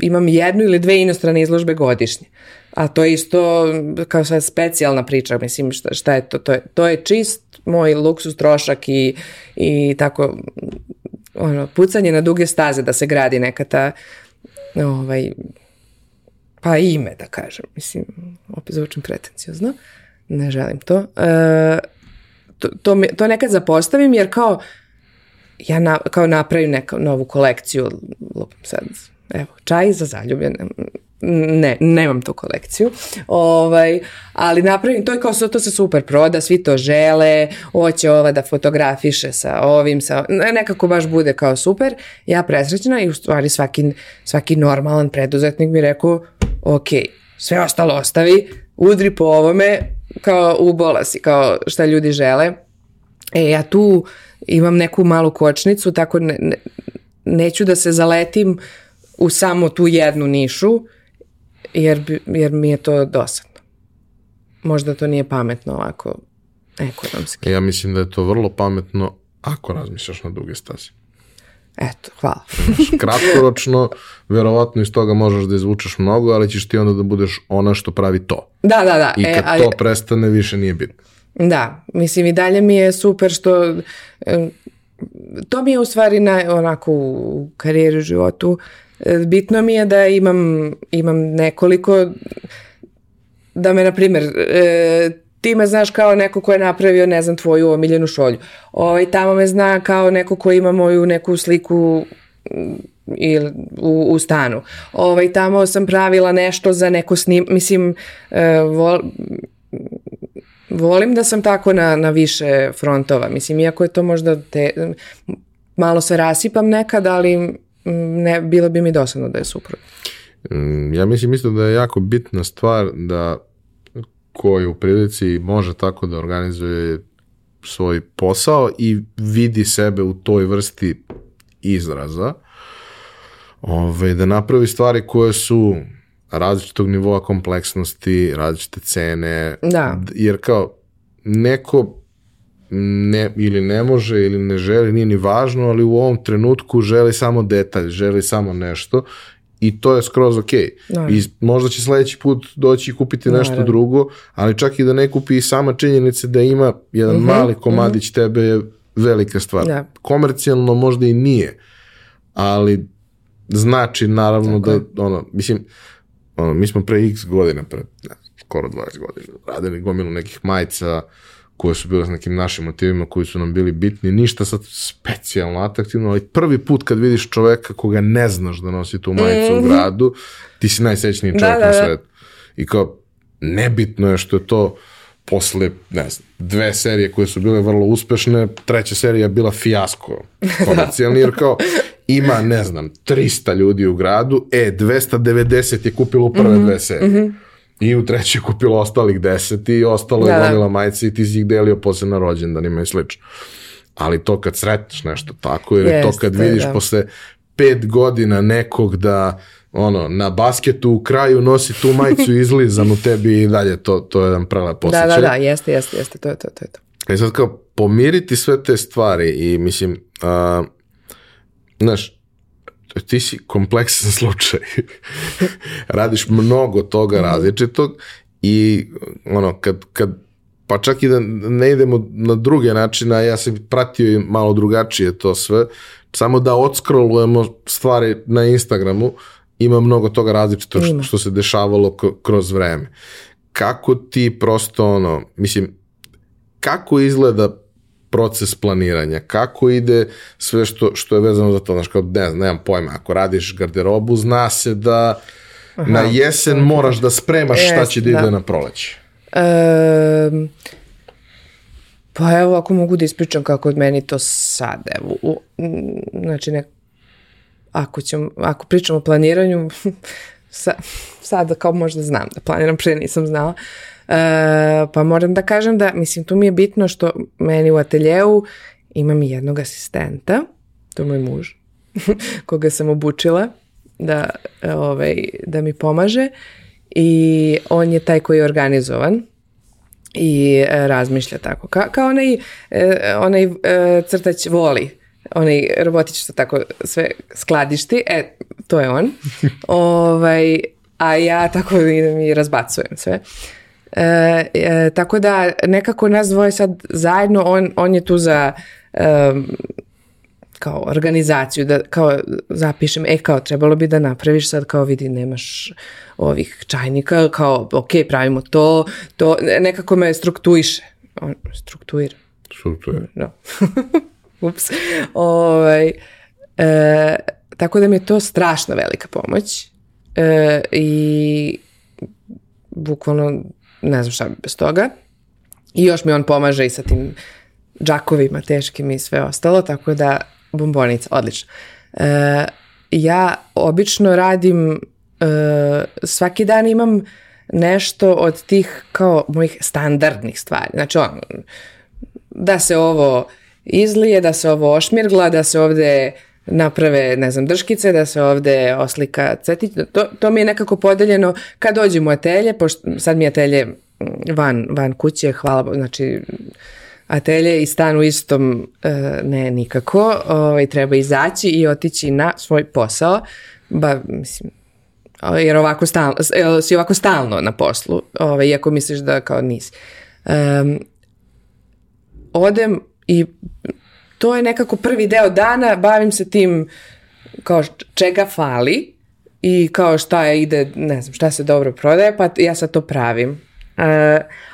imam jednu ili dve inostrane izložbe godišnje. A to je isto kao sad specijalna priča, mislim šta, šta je to? To je, to je čist moj luksus trošak i, i tako ono, pucanje na duge staze da se gradi neka ta ovaj, pa ime da kažem, mislim, opet zvučim pretencijozno, ne želim to. E, to, to, me, to nekad zapostavim jer kao ja na, kao napravim neku novu kolekciju, lupam sad, evo, čaj za zaljubljene, ne, nemam tu kolekciju, ovaj, ali napravim, to je kao, to se super proda, svi to žele, hoće ova da fotografiše sa ovim, sa, nekako baš bude kao super, ja presrećena i u stvari svaki, svaki normalan preduzetnik mi rekao, ok, sve ostalo ostavi, udri po ovome, kao ubola si, kao šta ljudi žele, e, ja tu imam neku malu kočnicu, tako ne, ne, neću da se zaletim u samo tu jednu nišu, jer, jer mi je to dosadno. Možda to nije pametno ovako ekonomski. Ja mislim da je to vrlo pametno ako razmišljaš na duge staze. Eto, hvala. kratkoročno, verovatno iz toga možeš da izvučeš mnogo, ali ćeš ti onda da budeš ona što pravi to. Da, da, da. I e, kad e, ali, to prestane, više nije bitno. Da, mislim i dalje mi je super što to mi je u stvari na, onako u karijeri u životu bitno mi je da imam, imam nekoliko, da me, na primjer, e, ti me znaš kao neko ko je napravio, ne znam, tvoju omiljenu šolju. Ovaj, tamo me zna kao neko ko ima moju neku sliku mm, ili u, u stanu. Ovaj, tamo sam pravila nešto za neko snim, mislim, e, vol, volim da sam tako na, na više frontova. Mislim, iako je to možda te, malo se rasipam nekad, ali ne, bilo bi mi dosadno da je suprotno. Mm, ja mislim isto da je jako bitna stvar da ko je u prilici može tako da organizuje svoj posao i vidi sebe u toj vrsti izraza, ove, ovaj, da napravi stvari koje su različitog nivoa kompleksnosti, različite cene, da. jer kao neko ne, ili ne može ili ne želi, nije ni važno, ali u ovom trenutku želi samo detalj, želi samo nešto i to je skroz ok. No. I možda će sledeći put doći i kupiti nešto no, drugo, ali čak i da ne kupi sama činjenica da ima jedan uh mhm, -huh, mali komadić uh mhm. -huh. tebe je velika stvar. Da. Komercijalno možda i nije, ali znači naravno Tako da, ono, mislim, ono, mi smo pre x godina, pre ne, skoro 20 godina, radili gomilu nekih majica, koje su bile s nekim našim motivima koji su nam bili bitni, ništa sad specijalno atraktivno, ali prvi put kad vidiš čoveka koga ne znaš da nosi tu majicu mm. u mhm. gradu, ti si najsećniji da, čovjek da, da, na svetu. I kao, nebitno je što je to posle, ne znam, dve serije koje su bile vrlo uspešne, treća serija je bila fijasko komercijalni, jer kao ima, ne znam, 300 ljudi u gradu, e, 290 je kupilo prve mm -hmm, dve serije. Mm -hmm I u trećoj kupila ostalih deset i ostalo da, je donila da. majice i ti si ih delio posle na rođendanima i slično. Ali to kad sretneš nešto tako, ili Jest, to kad vidiš da. posle pet godina nekog da ono, na basketu u kraju nosi tu majicu izlizanu tebi i dalje, to, to je jedan prelep osjećaj. Da, da, da, jeste, jeste, jeste, to je to, to je to. E sad kao pomiriti sve te stvari i mislim, uh, znaš, ti si kompleksan slučaj. Radiš mnogo toga mhm. različitog i ono, kad, kad pa čak i da ne idemo na druge načine, a ja sam pratio i malo drugačije to sve, samo da odskrolujemo stvari na Instagramu, ima mnogo toga različito što, što se dešavalo kroz vreme. Kako ti prosto ono, mislim, kako izgleda proces planiranja, kako ide sve što, što je vezano za to, znaš, kao, ne znam, nemam pojma, ako radiš garderobu, zna se da Aha, na jesen moraš da spremaš šta će da ide da. na proleće. E, Pa evo, ako mogu da ispričam kako od meni to sad, evo, u, znači, ne, ako, ćemo, ako pričamo o planiranju, sa, sad kao možda znam da planiram, pre nisam znala, pa moram da kažem da, mislim, tu mi je bitno što meni u ateljeu imam i jednog asistenta, to je moj muž, koga sam obučila da, ovaj, da mi pomaže i on je taj koji je organizovan i e, razmišlja tako. Ka, kao onaj, e, onaj e, crtać voli, onaj robotić što tako sve skladišti, e, to je on. ovaj, a ja tako idem i razbacujem sve. E, e, tako da nekako nas dvoje sad zajedno, on, on je tu za um, kao organizaciju, da kao zapišem, e kao trebalo bi da napraviš sad kao vidi nemaš ovih čajnika, kao ok, pravimo to, to nekako me struktuiše. On, struktuira. Struktuira. No. Ups. Ovaj, e, tako da mi je to strašno velika pomoć e, i bukvalno ne znam šta bi bez toga. I još mi on pomaže i sa tim džakovima teškim i sve ostalo, tako da bombonica, odlično. E, ja obično radim, e, svaki dan imam nešto od tih kao mojih standardnih stvari. Znači on, da se ovo izlije, da se ovo ošmirgla, da se ovde naprave, ne znam, drškice, da se ovde oslika cetić. To, to mi je nekako podeljeno kad dođem u atelje, pošto sad mi je atelje van, van kuće, hvala, znači atelje i stan u istom e, ne nikako, ovaj, treba izaći i otići na svoj posao, ba, mislim, jer ovako stalno, si ovako stalno na poslu, ovaj, iako misliš da kao nisi. Um, odem i to je nekako prvi deo dana, bavim se tim kao čega fali i kao šta je ide, ne znam, šta se dobro prodaje, pa ja sad to pravim. Uh,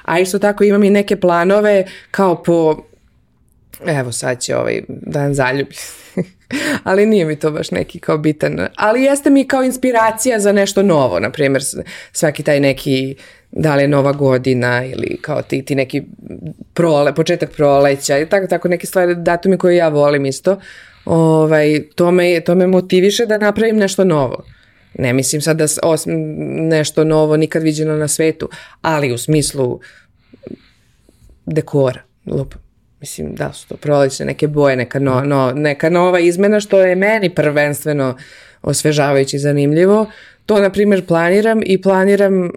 a isto tako imam i neke planove kao po evo sad će ovaj dan zaljubi. ali nije mi to baš neki kao bitan. Ali jeste mi kao inspiracija za nešto novo. Na primjer, svaki taj neki da li je nova godina ili kao ti, ti neki prole, početak proleća i tako, tako neke stvari, datumi koje ja volim isto. Ovaj, to, me, to me motiviše da napravim nešto novo. Ne mislim sad da os, nešto novo nikad viđeno na svetu, ali u smislu dekora, lup. Mislim, da su to prolećne neke boje, neka, no, no, neka nova izmena, što je meni prvenstveno osvežavajući zanimljivo. To, na primjer, planiram i planiram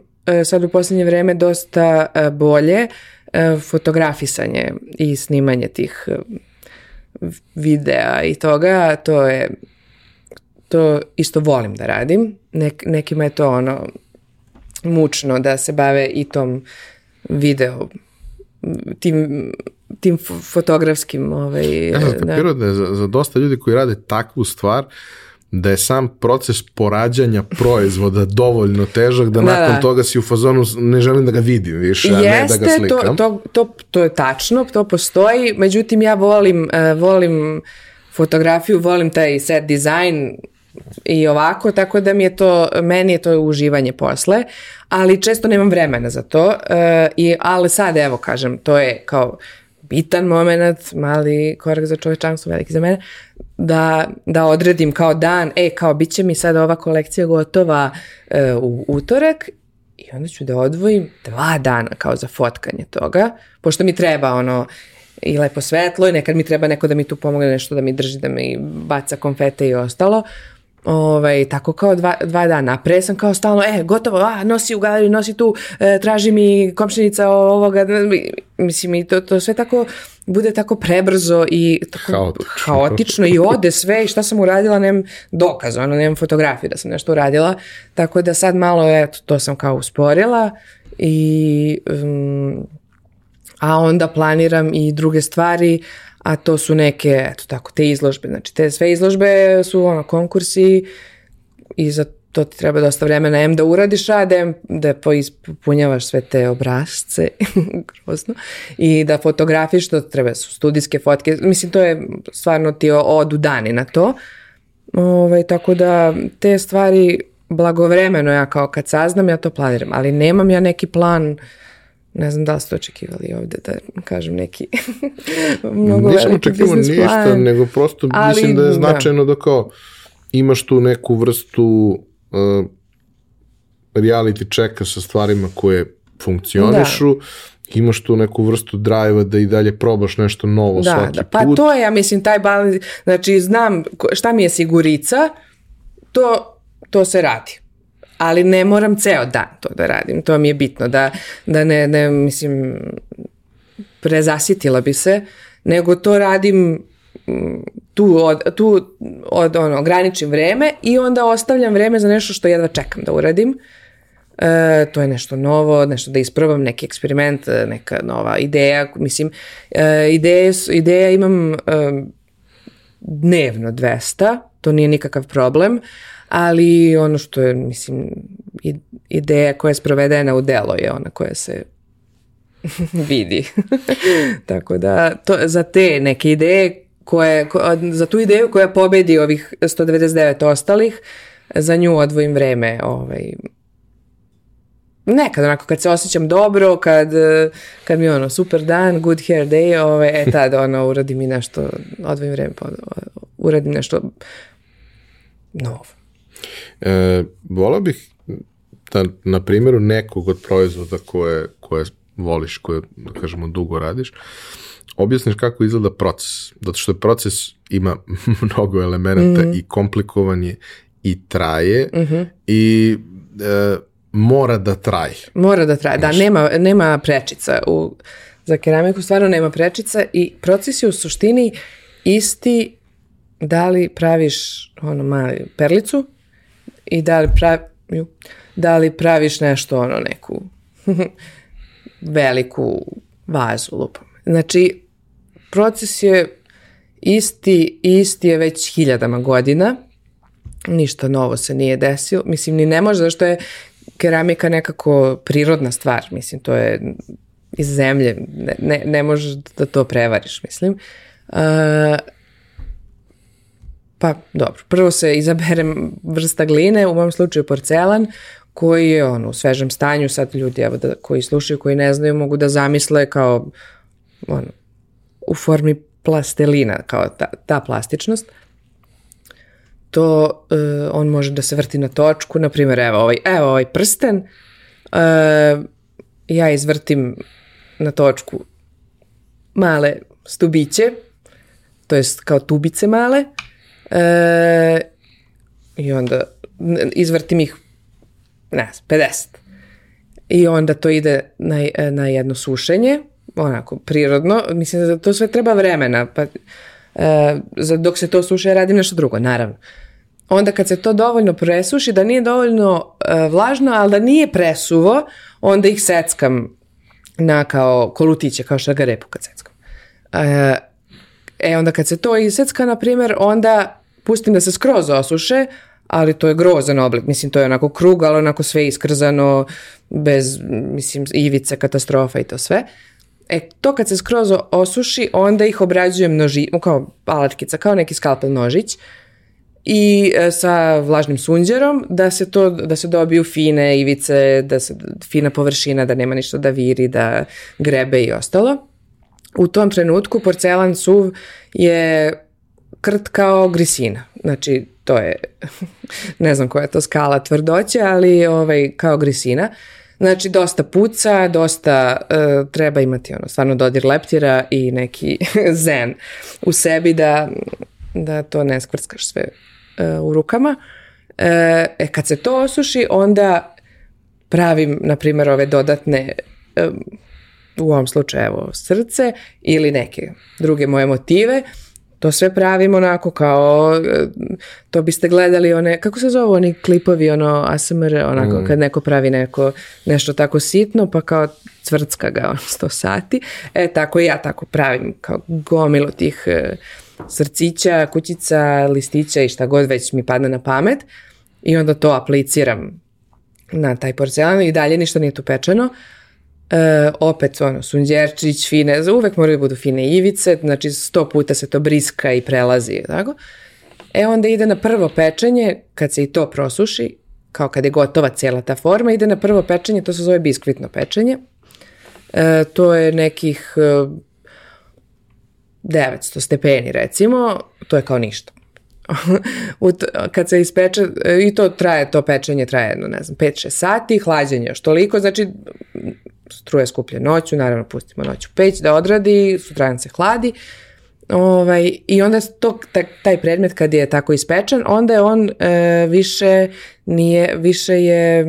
sad u posljednje vreme dosta e, bolje e, fotografisanje i snimanje tih videa i toga, to je to isto volim da radim. Nek, nekima je to ono mučno da se bave i tom video tim tim fotografskim ovaj, ja sam da. da za, za dosta ljudi koji rade takvu stvar da je sam proces porađanja proizvoda dovoljno težak da, da nakon da. toga si u fazonu ne želim da ga vidim više, Jeste, a ne da ga slikam. To, to, to, to je tačno, to postoji, međutim ja volim, uh, volim fotografiju, volim taj set dizajn, i ovako, tako da mi je to, meni je to uživanje posle, ali često nemam vremena za to, uh, i, ali sad evo kažem, to je kao bitan moment, mali korak za čovečanstvo, veliki za mene, da, da odredim kao dan, e, kao bit će mi sad ova kolekcija gotova uh, u utorak i onda ću da odvojim dva dana kao za fotkanje toga, pošto mi treba ono, i lepo svetlo i nekad mi treba neko da mi tu pomogne nešto da mi drži, da mi baca konfete i ostalo, Ovaj, tako kao dva, dva dana. Pre sam kao stalno, e, gotovo, a, nosi u galeriju, nosi tu, e, traži mi komšenica ovoga, mislim, i to, to sve tako, bude tako prebrzo i tako haotično, haotično i ode sve i šta sam uradila, nemam dokaz, ono, nemam fotografiju da sam nešto uradila, tako da sad malo, eto, to sam kao usporila i, um, a onda planiram i druge stvari, a to su neke, eto tako, te izložbe. Znači, te sve izložbe su ono, konkursi i za to ti treba dosta vremena. M da uradiš rad, M da poispunjavaš sve te obrazce, grozno, i da fotografiš, to treba su studijske fotke, mislim to je stvarno ti odu dani na to, Ove, ovaj, tako da te stvari blagovremeno ja kao kad saznam ja to planiram, ali nemam ja neki plan Ne znam da li ste očekivali ovde da kažem neki mnogo Nisam veliki očekivao biznis ništa, plan. nego prosto Ali, mislim da je da. značajno da. kao imaš tu neku vrstu uh, reality checka sa stvarima koje funkcionišu, imaš tu neku vrstu drive da i dalje probaš nešto novo Da, svaki da, pa put. to je, ja mislim, taj balans, znači znam šta mi je sigurica, to, to se radi. Ali ne moram ceo dan to da radim, to mi je bitno, da, da ne, ne, mislim, prezasitila bi se, nego to radim mm, tu od, tu od ono, ograničim vreme i onda ostavljam vreme za nešto što jedva čekam da uradim. E, to je nešto novo, nešto da isprobam, neki eksperiment, e, neka nova ideja. Mislim, e, ideje, ideja imam e, dnevno 200, to nije nikakav problem, ali ono što je, mislim, ideja koja je sprovedena u delo je ona koja se vidi. Tako da, to, za te neke ideje koje, ko, za tu ideju koja pobedi ovih 199 ostalih, za nju odvojim vreme ovaj, nekad onako kad se osjećam dobro, kad, kad mi je ono super dan, good hair day, ovaj, e tad ono uradim i nešto, odvojim vreme, uradim nešto novo. E, volao bih da na primjeru nekog od proizvoda koje, koje voliš, koje, da kažemo, dugo radiš, objasniš kako izgleda proces. Zato što proces ima mnogo elemenata Mhm. i komplikovan je i traje i e, mora da traje. Mora da traje, da, nema, nema prečica. U, za keramiku stvarno nema prečica i proces je u suštini isti da li praviš ono mali perlicu i da li, pravi, da li praviš nešto ono neku veliku vazu lupom. Znači, proces je isti, isti je već hiljadama godina, ništa novo se nije desilo. Mislim, ni ne može, zašto je keramika nekako prirodna stvar. Mislim, to je iz zemlje. Ne, ne, ne možeš da to prevariš, mislim. Uh, pa, dobro. Prvo se izabere vrsta gline, u mom slučaju porcelan, koji je on u svežem stanju, sad ljudi evo da, koji slušaju, koji ne znaju, mogu da zamisle kao ono, u formi plastelina, kao ta, ta plastičnost to uh, on može da se vrti na točku, na primjer evo ovaj, evo ovaj prsten, uh, ja izvrtim na točku male stubiće, to jest kao tubice male, uh, i onda izvrtim ih, ne znam, 50. I onda to ide na, na jedno sušenje, onako prirodno, mislim da to sve treba vremena, pa e, za, dok se to suši ja radim nešto drugo, naravno. Onda kad se to dovoljno presuši, da nije dovoljno e, vlažno, ali da nije presuvo, onda ih seckam na kao kolutiće, kao šargarepu kad seckam. E, e onda kad se to isecka, na primjer, onda pustim da se skroz osuše, ali to je grozan oblik, mislim to je onako krug, ali onako sve iskrzano, bez, mislim, ivice, katastrofa i to sve. E, to kad se skroz osuši, onda ih obrađujem noži, kao palačkica, kao neki skalpel nožić i e, sa vlažnim sunđerom da se to da se dobiju fine ivice, da se fina površina, da nema ništa da viri, da grebe i ostalo. U tom trenutku porcelan suv je krt kao grisina. Znači, to je, ne znam koja je to skala tvrdoće, ali ovaj, kao grisina. Znači, dosta puca, dosta uh, treba imati ono, stvarno dodir leptira i neki zen u sebi da, da to ne skvrskaš sve uh, u rukama. E, e, kad se to osuši, onda pravim, na primjer, ove dodatne um, u ovom slučaju evo srce ili neke druge moje motive to sve pravim onako kao e, to biste gledali one kako se zove oni klipovi ono ASMR onako kad neko pravi neko nešto tako sitno pa kao cvrcka ga ono 100 sati. E tako i ja tako pravim kao gomilu tih e, srcića, kućica, listića i šta god već mi padne na pamet. I onda to apliciram na taj porcelan i dalje ništa nije tu pečeno E, opet ono, sunđerčić, fine, uvek moraju da budu fine ivice, znači sto puta se to briska i prelazi, tako? E onda ide na prvo pečenje, kad se i to prosuši, kao kad je gotova cijela ta forma, ide na prvo pečenje, to se zove biskvitno pečenje. e, to je nekih e, 900 stepeni recimo, to je kao ništa. Kad se ispeče, e, i to traje, to pečenje traje, no, ne znam, 5-6 sati, hlađenje još toliko, znači struje skuplje noću, naravno pustimo noću peć da odradi, sutradan se hladi, Ovaj, I onda to, taj predmet kad je tako ispečen, onda je on e, više nije, više je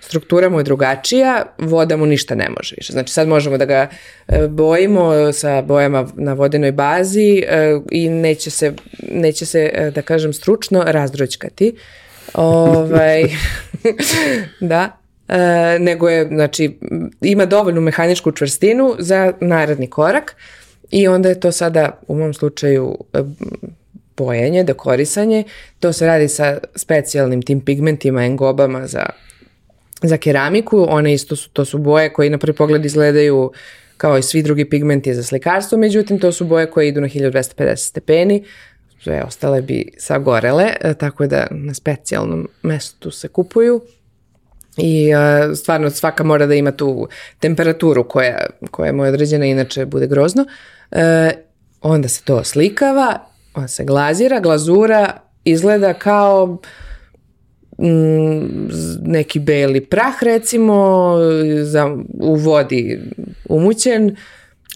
struktura mu je drugačija, voda mu ništa ne može više. Znači sad možemo da ga e, bojimo sa bojama na vodenoj bazi e, i neće se, neće se e, da kažem, stručno razdroćkati. Ovaj, da, e, nego je, znači, ima dovoljnu mehaničku čvrstinu za naredni korak i onda je to sada u mom slučaju bojenje, dekorisanje. To se radi sa specijalnim tim pigmentima, engobama za za keramiku, one isto su, to su boje koje na prvi pogled izgledaju kao i svi drugi pigmenti za slikarstvo, međutim to su boje koje idu na 1250 stepeni, sve ostale bi sagorele, e, tako da na specijalnom mestu se kupuju i uh, stvarno svaka mora da ima tu temperaturu koja, koja mu je određena, inače bude grozno. Uh, onda se to slikava, onda se glazira, glazura izgleda kao Mm, neki beli prah recimo za, u vodi umućen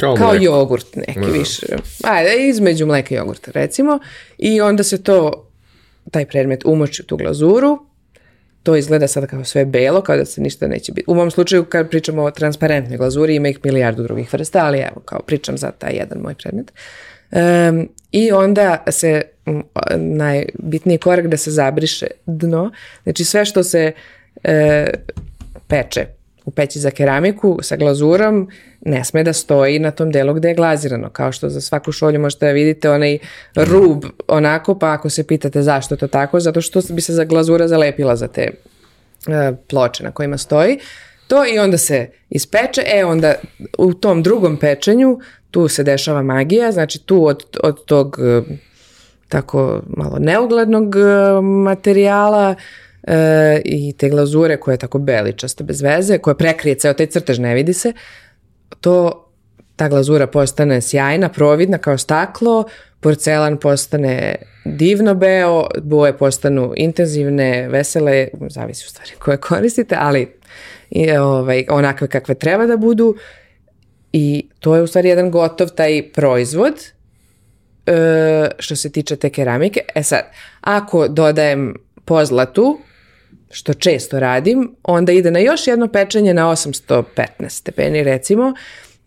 kao, kao jogurt neki da. više. Ajde, između mleka i jogurta recimo i onda se to taj predmet umoči u tu glazuru to izgleda sada kao sve belo, kao da se ništa neće biti. U mom slučaju, kad pričamo o transparentnoj glazuri, ima ih milijardu drugih vrsta, ali evo, kao pričam za taj jedan moj predmet. Um, I onda se najbitniji korak da se zabriše dno. Znači sve što se e, peče u peći za keramiku sa glazurom ne sme da stoji na tom delu gde je glazirano, kao što za svaku šolju možete da vidite onaj rub onako, pa ako se pitate zašto to tako, zato što bi se za glazura zalepila za te e, ploče na kojima stoji. To i onda se ispeče, e onda u tom drugom pečenju tu se dešava magija, znači tu od, od tog e, tako malo neuglednog e, materijala e, i te glazure koje je tako beličaste bez veze, koja prekrije ceo taj crtež, ne vidi se, to ta glazura postane sjajna, providna kao staklo, porcelan postane divno beo, boje postanu intenzivne, vesele, zavisi u stvari koje koristite, ali i, ovaj, onakve kakve treba da budu i to je u stvari jedan gotov taj proizvod e, što se tiče te keramike. E sad, ako dodajem pozlatu, što često radim, onda ide na još jedno pečenje na 815 stepeni recimo.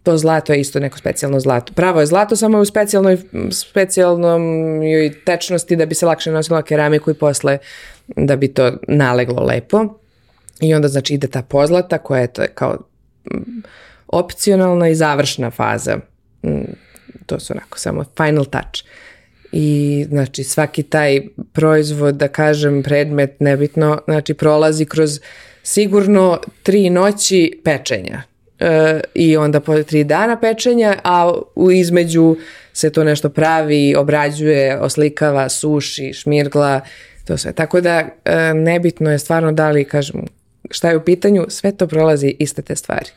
To zlato je isto neko specijalno zlato. Pravo je zlato, samo je u specijalnoj, specijalnom tečnosti da bi se lakše nosilo keramiku i posle da bi to naleglo lepo. I onda znači ide ta pozlata koja je to kao opcionalna i završna faza to su onako samo final touch. I znači svaki taj proizvod, da kažem, predmet, nebitno, znači prolazi kroz sigurno tri noći pečenja. E, I onda po tri dana pečenja, a u između se to nešto pravi, obrađuje, oslikava, suši, šmirgla, to sve. Tako da e, nebitno je stvarno da li, kažem, šta je u pitanju, sve to prolazi iste te stvari.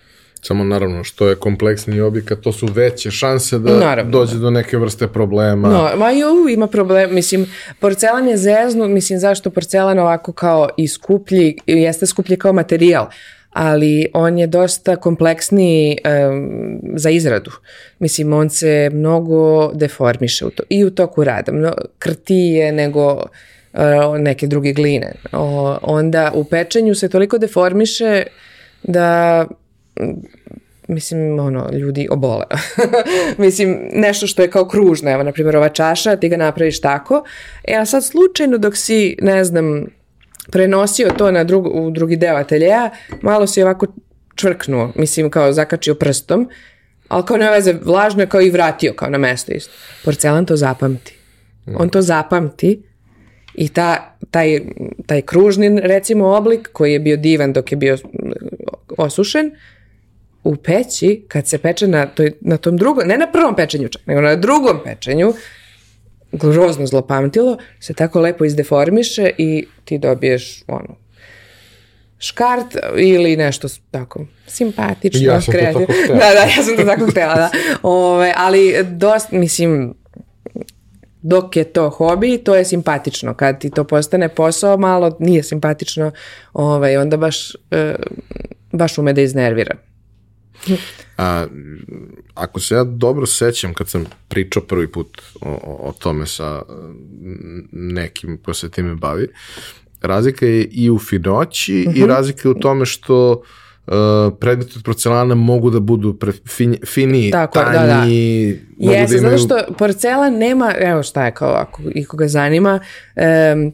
Samo naravno, što je kompleksniji objekat, to su veće šanse da naravno. dođe do neke vrste problema. No, ma ju, ima problem, mislim, porcelan je zeznu, mislim, zašto porcelan ovako kao i skuplji, jeste skuplji kao materijal, ali on je dosta kompleksniji um, za izradu. Mislim, on se mnogo deformiše u to, i u toku rada, mno, krtije nego uh, neke druge gline. O, onda u pečenju se toliko deformiše da mislim, ono, ljudi obole. mislim, nešto što je kao kružno, evo, na primjer, ova čaša, ti ga napraviš tako, e, a sad slučajno dok si, ne znam, prenosio to na drug, u drugi deo ateljeja, malo si ovako čvrknuo, mislim, kao zakačio prstom, ali kao ne veze, vlažno je kao i vratio kao na mesto isto. Porcelan to zapamti. On to zapamti i ta, taj, taj kružni, recimo, oblik koji je bio divan dok je bio osušen, u peći, kad se peče na, toj, na tom drugom, ne na prvom pečenju čak, nego na drugom pečenju, grozno zlopamtilo, se tako lepo izdeformiše i ti dobiješ ono, škart ili nešto tako simpatično. Ja sam to kreativno. tako htela. Da, da, ja sam to tako htela, da. Ove, ali dosta, mislim, dok je to hobi, to je simpatično. Kad ti to postane posao, malo nije simpatično, ovaj, onda baš, e, baš ume da iznervira. A, ako se ja dobro sećam kad sam pričao prvi put o, o, o tome sa mm, nekim ko se time bavi, razlika je i u finoći Mhm. i razlika je u tome što uh, predmeti od porcelana mogu da budu pre, fin, finiji, Tako, da, tanji, mogu Jeste, da imaju... zato što porcelan nema, evo šta je kao ako ikoga zanima, em,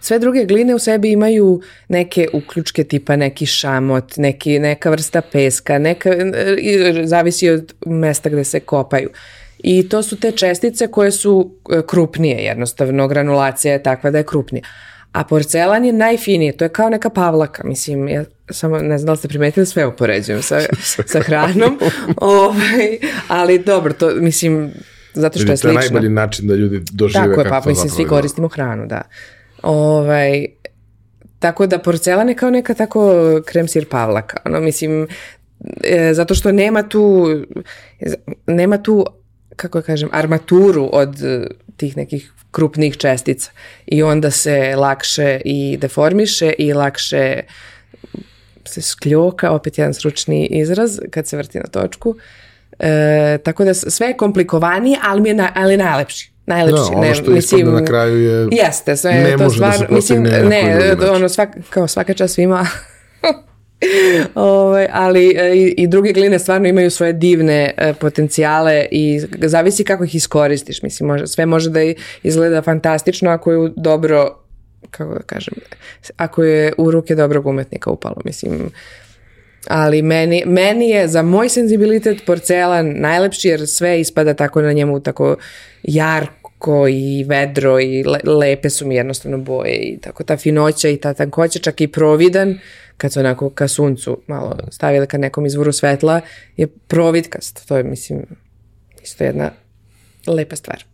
sve druge gline u sebi imaju neke uključke tipa neki šamot, neki, neka vrsta peska, neka, i zavisi od mesta gde se kopaju. I to su te čestice koje su e, krupnije jednostavno, granulacija je takva da je krupnija. A porcelan je najfinije, to je kao neka pavlaka, mislim, ja samo ne znam da li ste primetili, sve upoređujem sa, sa hranom, ovaj, ali dobro, to mislim, zato što je to je slično. najbolji način da ljudi dožive Tako je, kako pa mislim, svi koristimo hranu, da. Ovaj, tako da porcelan je kao neka tako krem sir pavlaka. Ono, mislim, e, zato što nema tu, nema tu, kako da kažem, armaturu od tih nekih krupnih čestica. I onda se lakše i deformiše i lakše se skljoka, opet jedan stručni izraz, kad se vrti na točku. E, tako da sve je komplikovanije, ali mi je na, ali najlepši. Najlepši. Da, ono što ispadne na kraju je... Jeste, sve ne to može da se mislim, ne, ono, svak, kao svaka čast svima, Ovaj, ali e, i, i druge gline stvarno imaju svoje divne e, potencijale i zavisi kako ih iskoristiš. Mislim, može, sve može da i- izgleda fantastično ako je dobro, kako da kažem, ako je u ruke dobrog umetnika upalo. Mislim, ali meni, meni je za moj senzibilitet porcelan najlepši jer sve ispada tako na njemu tako jarko i vedro i le- lepe su mi jednostavno boje i tako ta finoća i ta tankoća čak i providan kad se onako ka suncu malo stavili ka nekom izvoru svetla je providkast. To je mislim isto jedna lepa stvar.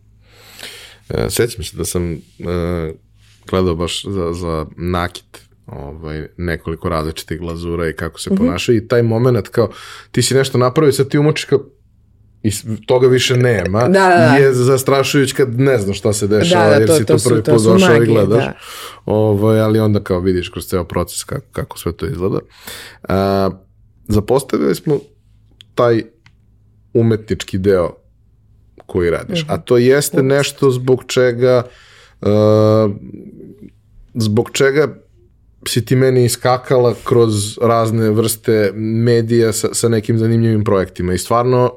E, Sećam se da sam e, gledao baš za, za nakit ovaj, nekoliko različitih glazura i kako se ponašaju i taj moment kao ti si nešto napravio, sad ti umočiš kao i toga više nema, Da, da, da. je zastrašujuć kad ne znaš šta se dešava, Da, da, jer to- si to to prvi put došao i gledaš. da. Ovaj, ali onda kao vidiš kroz ceo proces kako, kako sve to izgleda. A, zapostavili smo taj umetnički deo koji radiš, a to jeste nešto zbog čega uh, zbog čega si ti meni iskakala kroz razne vrste medija sa, sa nekim zanimljivim projektima i stvarno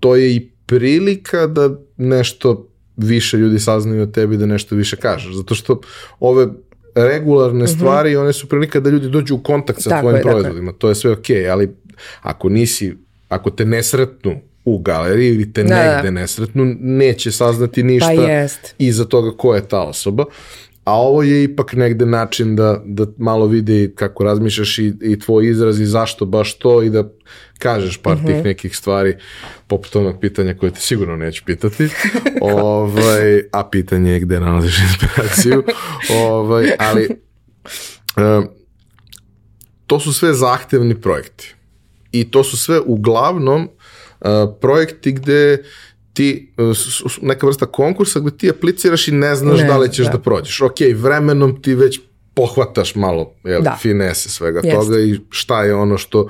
to je i prilika da nešto više ljudi saznaju o tebi, da nešto više kažeš, zato što ove regularne stvari, one su prilika da ljudi dođu u kontakt sa Tako tvojim je, tako proizvodima, to je sve okej, ali ako nisi, ako te ne sretnu u galeriji ili te Da, da. negde ne sretnu, neće saznati ništa Pa jest. iza toga ko je ta osoba. A ovo je ipak negde način da, da malo vidi kako razmišljaš i, i tvoj izraz i zašto baš to i da kažeš par Mhm. tih nekih stvari poput onog pitanja koje te sigurno neću pitati. ovaj, a pitanje je gde nalaziš inspiraciju. ovaj, ali um, to su sve zahtevni projekti. I to su sve uglavnom uh, projekti gde uh, s- s- neka vrsta konkursa gde ti apliciraš i ne znaš Ne, da li ćeš da. da. prođeš. Ok, vremenom ti već pohvataš malo jel, Da. finese svega Jeste. toga i šta je ono što,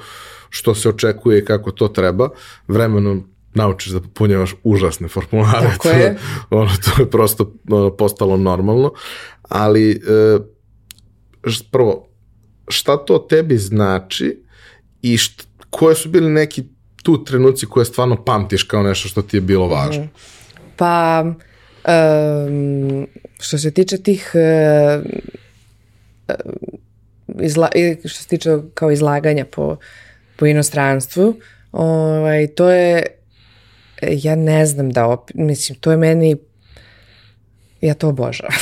što se očekuje i kako to treba. Vremenom naučiš da popunjavaš užasne formulare. Tako to, je. Ono, to je prosto ono, postalo normalno. Ali e, prvo, šta to tebi znači i št, koje su bili neki tu trenuci koje stvarno pamtiš kao nešto što ti je bilo važno? Pa, em, što se tiče tih e, e, izla, što se tiče kao izlaganja po, po inostranstvu, ovaj, to je, ja ne znam da, op, mislim, to je meni, ja to obožavam.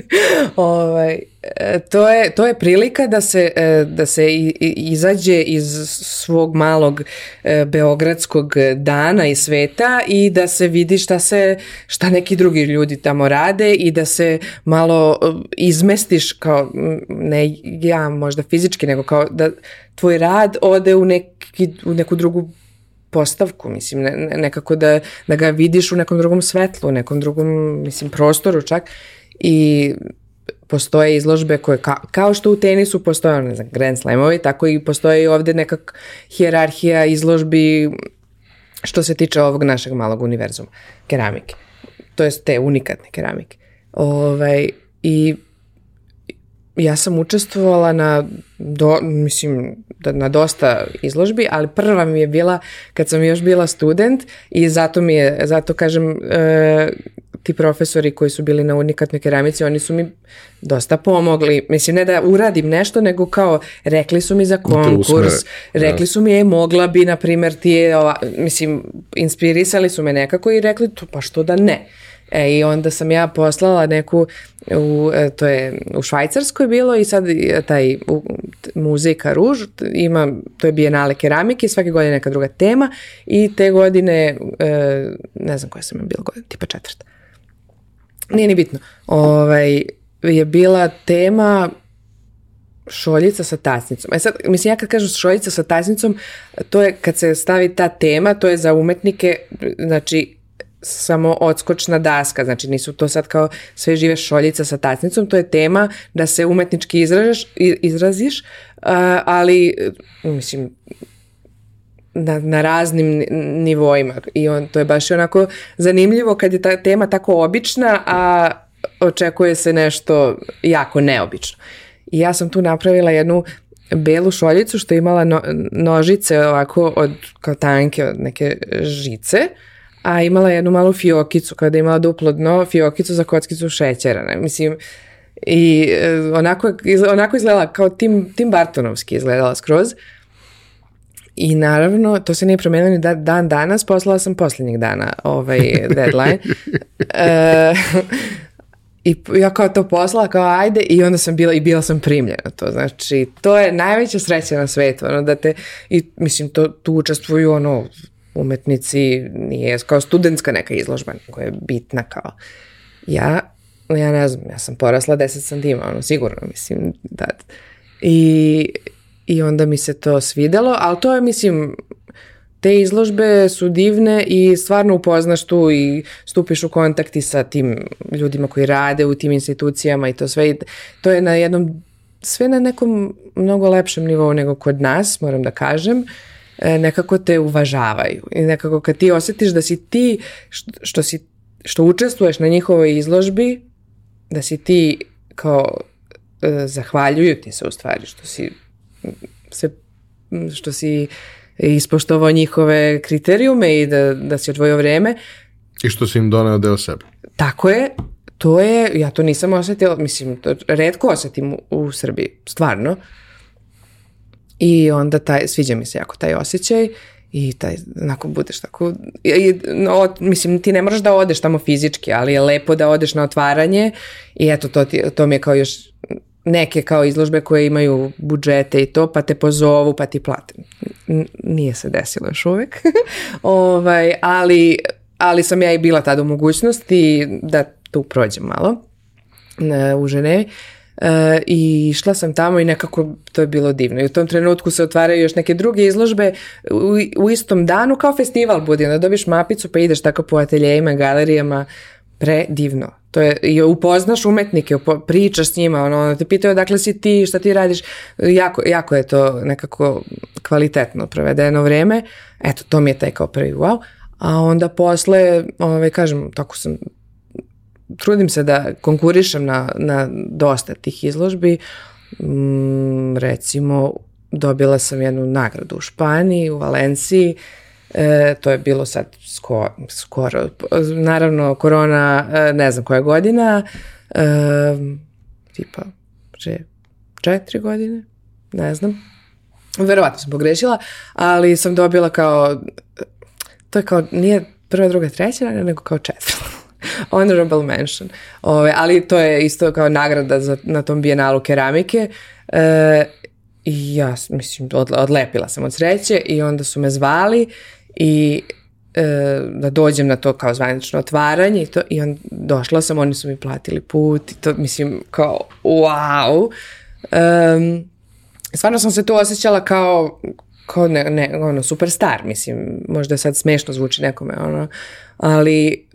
ovaj, e, to, je, to je prilika da se, e, da se izađe iz svog malog e, beogradskog dana i sveta i da se vidi šta se šta neki drugi ljudi tamo rade i da se malo izmestiš kao ne ja možda fizički nego kao da tvoj rad ode u, neki, u neku drugu postavku, mislim, ne, nekako da, da ga vidiš u nekom drugom svetlu, u nekom drugom, mislim, prostoru čak i postoje izložbe koje, ka, kao što u tenisu postoje, ne znam, Grand Slamovi, tako i postoje i ovde nekak hjerarhija izložbi što se tiče ovog našeg malog univerzuma, keramike. To je te unikatne keramike. Ovaj, I ja sam učestvovala na, do, mislim, da, na dosta izložbi, ali prva mi je bila kad sam još bila student i zato mi je, zato kažem, e, ti profesori koji su bili na unikatnoj keramici, oni su mi dosta pomogli. Mislim, ne da uradim nešto, nego kao rekli su mi za konkurs, rekli su mi je mogla bi, na primjer, ti je, ova, mislim, inspirisali su me nekako i rekli, pa što da ne. E, I onda sam ja poslala neku, u, e, to je u Švajcarskoj bilo i sad e, taj u, muzika Ruž ima, to je bijenale keramike, svake godine neka druga tema i te godine, e, ne znam koja sam je bila godina, tipa četvrta. Nije ni bitno. Ovaj, je bila tema šoljica sa tasnicom. E sad, mislim, ja kad kažem šoljica sa tasnicom, to je kad se stavi ta tema, to je za umetnike, znači samo odskočna daska, znači nisu to sad kao sve žive šoljica sa tacnicom, to je tema da se umetnički izražaš, izraziš, ali mislim na, na raznim nivoima i on, to je baš onako zanimljivo kad je ta tema tako obična, a očekuje se nešto jako neobično. I ja sam tu napravila jednu belu šoljicu što je imala no, nožice ovako od, kao tanke od neke žice, uh, a imala jednu malu fiokicu, kada je imala duplo dno, fiokicu za kockicu šećera, ne, mislim, i e, onako, onako izgledala kao Tim, Tim Bartonovski izgledala skroz. I naravno, to se nije promenilo ni da, dan danas, poslala sam posljednjeg dana ovaj deadline. e, I ja kao to poslala, kao ajde, i onda sam bila, i bila sam primljena to. Znači, to je najveća sreća na svetu, ono, da te, i mislim, to, tu učestvuju, ono, umetnici, nije kao studentska neka izložba koja je bitna kao ja, ja ne znam, ja sam porasla 10 santima, ono, sigurno, mislim, da. I, I onda mi se to svidelo, ali to je, mislim, te izložbe su divne i stvarno upoznaš tu i stupiš u kontakti sa tim ljudima koji rade u tim institucijama i to sve. To je na jednom, sve na nekom mnogo lepšem nivou nego kod nas, moram da kažem. Uh, nekako te uvažavaju i nekako kad ti osjetiš da si ti što, što si što učestvuješ na njihovoj izložbi da si ti kao e, zahvaljuju ti se u stvari što si se što si ispoštovao njihove kriterijume i da, da si odvojio vreme. I što si im doneo deo sebe. Tako je, to je, ja to nisam osetila, mislim, to redko osetim u, u Srbiji, stvarno. I onda taj, sviđa mi se jako taj osjećaj i taj, onako budeš tako, i, no, mislim ti ne moraš da odeš tamo fizički, ali je lepo da odeš na otvaranje i eto to, ti, to mi je kao još neke kao izložbe koje imaju budžete i to, pa te pozovu, pa ti plate. Nije se desilo još uvek, ovaj, ali, ali sam ja i bila tada u mogućnosti da tu prođem malo u Ženevi. E, i šla sam tamo i nekako to je bilo divno. I u tom trenutku se otvaraju još neke druge izložbe u, u istom danu kao festival budi, da dobiš mapicu pa ideš tako po ateljejima, galerijama, predivno. To je, i upoznaš umetnike, upo, pričaš s njima, ono, ono te pitaju dakle si ti, šta ti radiš, jako, jako je to nekako kvalitetno provedeno vreme, eto, to mi je taj kao prvi wow, a onda posle, ovaj, kažem, tako sam trudim se da konkurišem na, na dosta tih izložbi. Mm, recimo, dobila sam jednu nagradu u Španiji, u Valenciji, e, to je bilo sad skoro, skoro, naravno korona, e, ne znam koja godina, e, tipa pre četiri godine, ne znam, verovatno sam pogrešila, ali sam dobila kao, to je kao, nije prva, druga, treća, nego kao četvrta. Honorable mention. Ove, ali to je isto kao nagrada za, na tom bijenalu keramike. E, I ja, mislim, od, odlepila sam od sreće i onda su me zvali i e, da dođem na to kao zvanično otvaranje i, to, i on, došla sam, oni su mi platili put i to, mislim, kao, wow. Um, stvarno sam se tu osjećala kao, kao ne, ne, ono, superstar, mislim, možda sad smešno zvuči nekome, ono, ali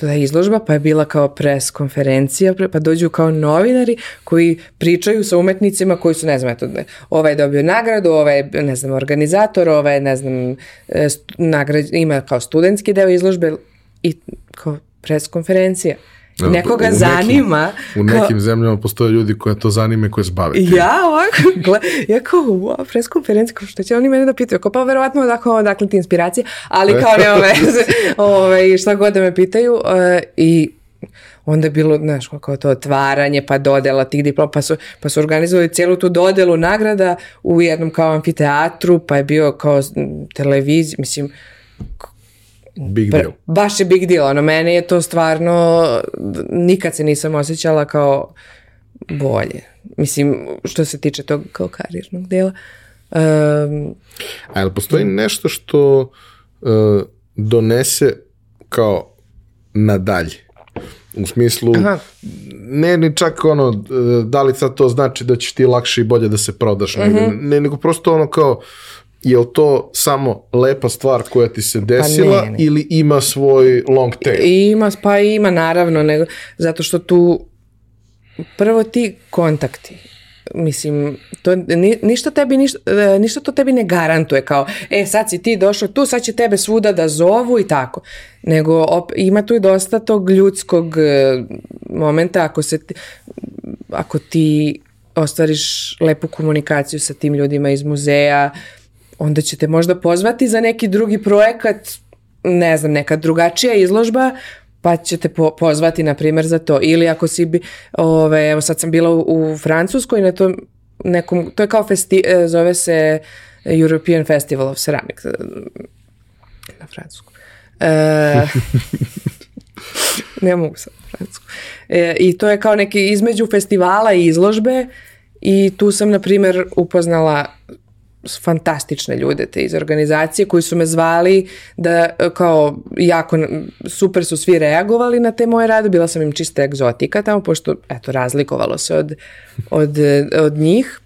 to je izložba, pa je bila kao pres konferencija, pa dođu kao novinari koji pričaju sa umetnicima koji su, ne znam, eto, ovaj je dobio nagradu, ovaj je, ne znam, organizator, ovaj je, ne znam, e, nagrad, ima kao studentski deo izložbe i kao pres konferencija. Nekoga u nekim- zanima. U nekim zemljama postoje ljudi koje to zanima i koje se bave. Ja ovako, gle, ja kao, wow, pres konferencija, kao što će oni mene da pitaju, kao pa verovatno odakle, odakle ti inspiracije, ali kao nema veze, ove, šta god da me pitaju e, i onda je bilo, znaš, kao to otvaranje, pa dodela tih diploma, pa su, pa su organizovali cijelu tu dodelu nagrada u jednom kao amfiteatru, pa je bio kao televizija, mislim, Big deal. baš je big deal, ono, meni je to stvarno, nikad se nisam osjećala kao bolje. Mislim, što se tiče tog kao karijernog dela. Um, A jel postoji nešto što uh, donese kao nadalje? U smislu, Aha. ne ni čak ono, uh, da li sad to znači da ćeš ti lakše i bolje da se prodaš, nego, Mhm. ne, nego prosto ono kao, je li to samo lepa stvar koja ti se desila ne, ne. ili ima svoj long tail? Ima, pa ima naravno, nego, zato što tu prvo ti kontakti, mislim, to, ni, ništa, tebi, ništa, e, ništa to tebi ne garantuje kao, e sad si ti došao tu, sad će tebe svuda da zovu i tako, nego op, ima tu i dosta tog ljudskog e, momenta ako se, ti- ako ti ostvariš lepu komunikaciju sa tim ljudima iz muzeja, onda će te možda pozvati za neki drugi projekat, ne znam, neka drugačija izložba, pa će te po, pozvati, na primjer, za to. Ili ako si bi, ove, evo sad sam bila u, u Francuskoj, na tom nekom, to je kao festi, e, zove se European Festival of Ceramics, e, na francusku. E, ne mogu sad na francusku. E, I to je kao neki između festivala i izložbe i tu sam, na primjer, upoznala fantastične ljude te iz organizacije koji su me zvali da e, kao jako super su svi reagovali na te moje rade, bila sam im čista egzotika tamo pošto eto razlikovalo se od, od, od njih.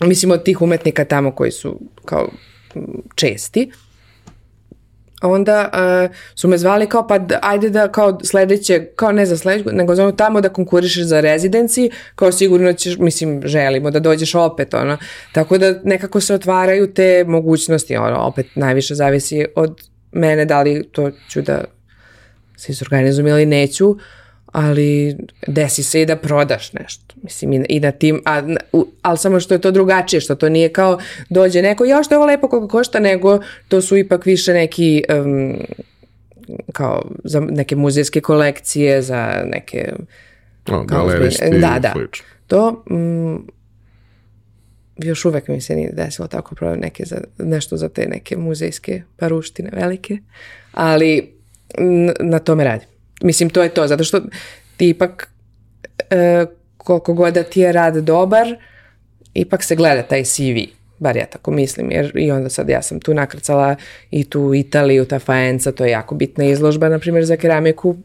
Mislim od tih umetnika tamo koji su kao česti onda uh, su me zvali kao pa ajde da kao sledeće, kao ne za sledeću, nego za tamo da konkurišeš za rezidenci, kao sigurno ćeš, mislim, želimo da dođeš opet, ono. Tako da nekako se otvaraju te mogućnosti, ono, opet najviše zavisi od mene da li to ću da se izorganizujem ili neću, ali desi se i da prodaš nešto. Mislim, i, i na tim, a, u- ali samo što je to drugačije, što to nije kao dođe neko, ja što je ovo lepo koliko košta, nego to su ipak više neki um, kao za neke muzejske kolekcije, za neke O, kao galeristi da, da. slično. to mm, još uvek mi se nije desilo tako pravo neke za, nešto za te neke muzejske paruštine velike, ali na tome radim. Mislim, to je to, zato što ti ipak e, koliko god da ti je rad dobar, ipak se gleda taj CV, bar ja tako mislim, jer i onda sad ja sam tu nakrcala i tu Italiju, ta Faenza, to je jako bitna izložba, na primjer za keramiku,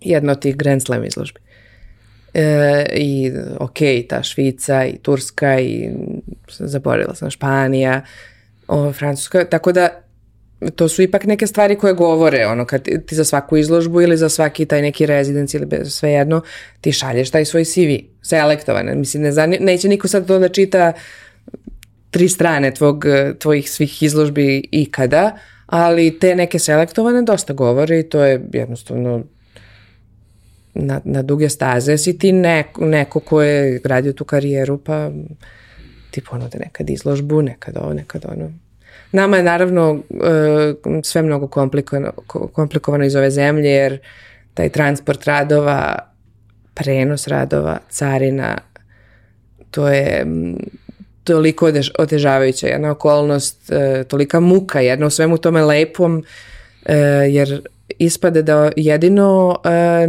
jedna od tih Grand Slam izložbi. E, I ok, ta Švica i Turska i zaboravila sam Španija, o, Francuska, tako da to su ipak neke stvari koje govore, ono, kad ti, za svaku izložbu ili za svaki taj neki rezidens ili bez, svejedno, ti šalješ taj svoj CV, selektovan. Mislim, ne zani, neće niko sad to da čita tri strane tvog, tvojih svih izložbi ikada, ali te neke selektovane dosta govore i to je jednostavno na, na duge staze si ti neko, neko ko je radio tu karijeru, pa ti ponude nekad izložbu, nekad ovo, nekad ono. Nama je naravno e, sve mnogo komplikovano, ko- komplikovano iz ove zemlje, jer taj transport radova, prenos radova, carina, to je toliko otežavajuća jedna okolnost, e, tolika muka jedna u svemu tome lepom, e, jer ispade da jedino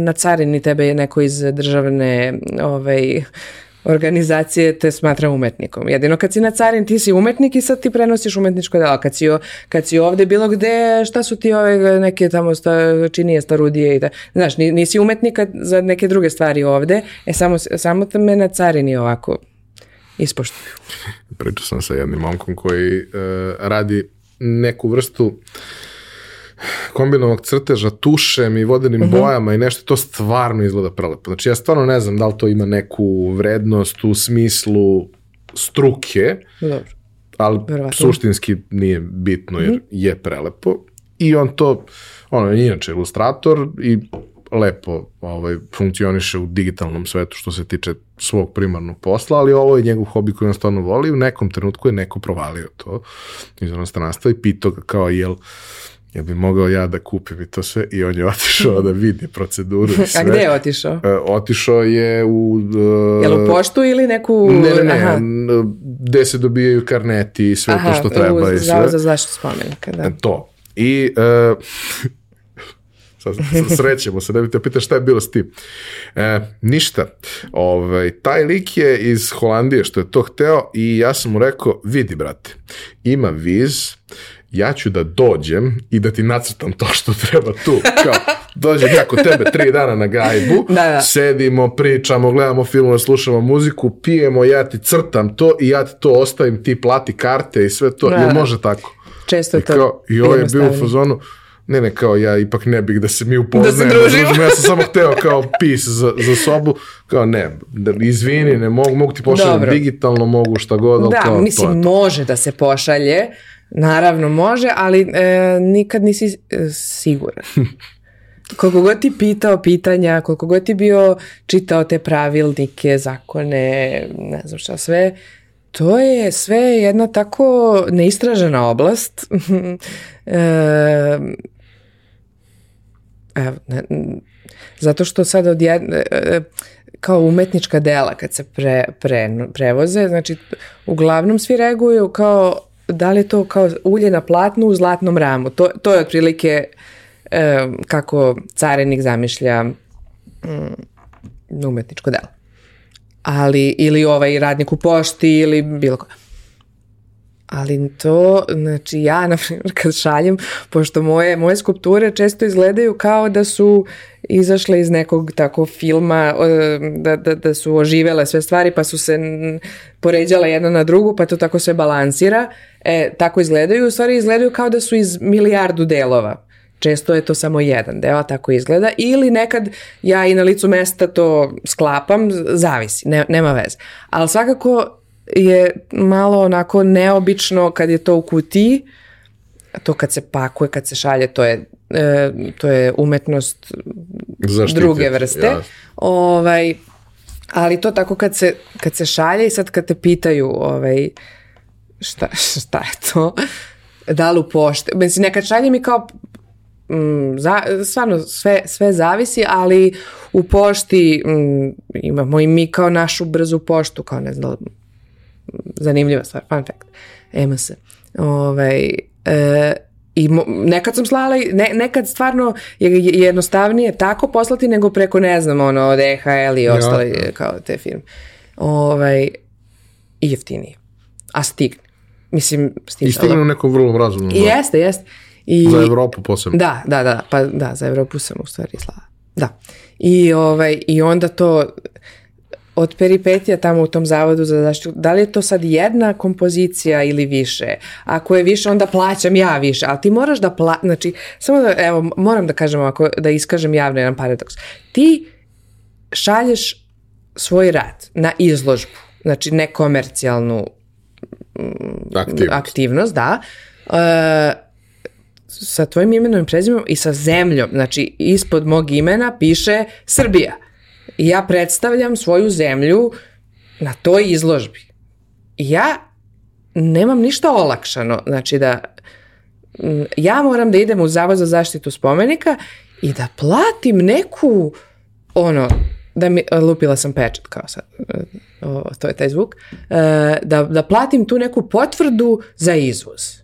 na carini tebe je neko iz državne ovaj, organizacije te smatra umetnikom. Jedino kad si na carin ti si umetnik i sad ti prenosiš umetničko delo. Kad si, o- kad si ovde bilo gde, šta su ti ove neke tamo sta, činije starudije i da, znaš, ni- nisi umetnik kad- za neke druge stvari ovde, e samo, samo te me na carini ovako ispoštuju. Pričao sam sa jednim momkom koji e, radi neku vrstu kombinovog crteža tušem i vodenim Mhm. bojama i nešto to stvarno izgleda prelepo. Znači ja stvarno ne znam da li to ima neku vrednost u smislu struke, Dobro. ali Verovatno. suštinski nije bitno jer je prelepo i on to, ono je inače ilustrator i lepo ovaj, funkcioniše u digitalnom svetu što se tiče svog primarnog posla, ali ovo je njegov hobi koji on stvarno voli u nekom trenutku je neko provalio to iz onostranstva i pitao ga kao jel jel bi mogao ja da kupim i to sve i on je otišao da vidi proceduru i sve. A gde je otišao? E, otišao je u... e, Jel u poštu ili neku... ne, ne, ne, Aha. gde se dobijaju karneti i sve Aha, to što treba u i Zavod sve. za zaštitu spomenika, da. E, To. I e, s- srećemo se, ne bi te pita šta je bilo s tim. E, ništa. Ovaj, taj lik je iz Holandije što je to hteo i ja sam mu rekao, vidi brate, ima viz, ja ću da dođem i da ti nacrtam to što treba tu. Kao, dođem ja kod tebe tri dana na gajbu, Da, da. sedimo, pričamo, gledamo filmove, slušamo muziku, pijemo, ja ti crtam to i ja ti to ostavim, ti plati karte i sve to. Da, Jel da. može tako? Često je I, to kao, I ovo je bio u fazonu, ne, ne, kao ja ipak ne bih da se mi upoznajemo. družimo. družimo. Ja sam samo hteo kao pis za, za sobu, kao ne, da, izvini, ne mogu, mogu ti pošaljem Dobro. digitalno, mogu šta god, Da, kao, mislim, to to. može da se pošalje, naravno može, ali e, nikad nisi e, siguran. Koliko god ti pitao pitanja, koliko god ti bio čitao te pravilnike, zakone, ne znam šta sve, to je sve jedna tako neistražena oblast. e, evo, ne, zato što sad od jedne, e, kao umetnička dela kad se pre, pre, prevoze, znači uglavnom svi reaguju kao da li je to kao ulje na platnu u zlatnom ramu. To, to je otprilike e, kako carenik zamišlja mm, umetničko delo. Ali, ili ovaj radnik u pošti ili bilo ko. Ali to, znači ja, na primjer, kad šaljem, pošto moje, moje skulpture često izgledaju kao da su izašle iz nekog tako filma, da, da, da su oživele sve stvari, pa su se poređale jedna na drugu, pa to tako sve balansira. E, tako izgledaju, u stvari izgledaju kao da su iz milijardu delova. Često je to samo jedan deo, tako izgleda. Ili nekad ja i na licu mesta to sklapam, zavisi, ne, nema veze. Ali svakako je malo onako neobično kad je to u kutiji, to kad se pakuje, kad se šalje, to je, e, to je umetnost Zaštititi, druge vrste. jasno. Ovaj, ali to tako kad se, kad se šalje i sad kad te pitaju ovaj, šta, šta je to, da li u pošte, mislim nekad šalje mi kao mm, za, stvarno sve, sve zavisi, ali u pošti mm, imamo i mi kao našu brzu poštu, kao ne znam, zanimljiva stvar, fun fact, EMS. Ovaj, e, I mo- nekad sam slala, ne, nekad stvarno je je jednostavnije tako poslati nego preko, ne znam, ono, od EHL i ostale, kao te firme. Ovaj, I jeftinije. A stigne. Mislim, stigne. I stigne u nekom vrlo razumnom. I jeste, jeste. I, Za Evropu posebno. da, da, da, pa da, za Evropu sam u stvari slala. Da. I, ovaj, I onda to od peripetija tamo u tom zavodu za zaštitu, da li je to sad jedna kompozicija ili više? Ako je više, onda plaćam ja više, ali ti moraš da pla... Znači, samo da, evo, moram da kažem ovako, da iskažem javno jedan paradoks. Ti šalješ svoj rad na izložbu, znači nekomercijalnu Aktivnost. aktivnost, da, e, sa tvojim imenom i prezimenom i sa zemljom, znači ispod mog imena piše Srbija. I ja predstavljam svoju zemlju na toj izložbi. I ja nemam ništa olakšano, znači da ja moram da idem u Zavod za zaštitu spomenika i da platim neku ono, da mi, lupila sam pečat kao sad, e, o, to je taj zvuk, e, da, da platim tu neku potvrdu za izvoz.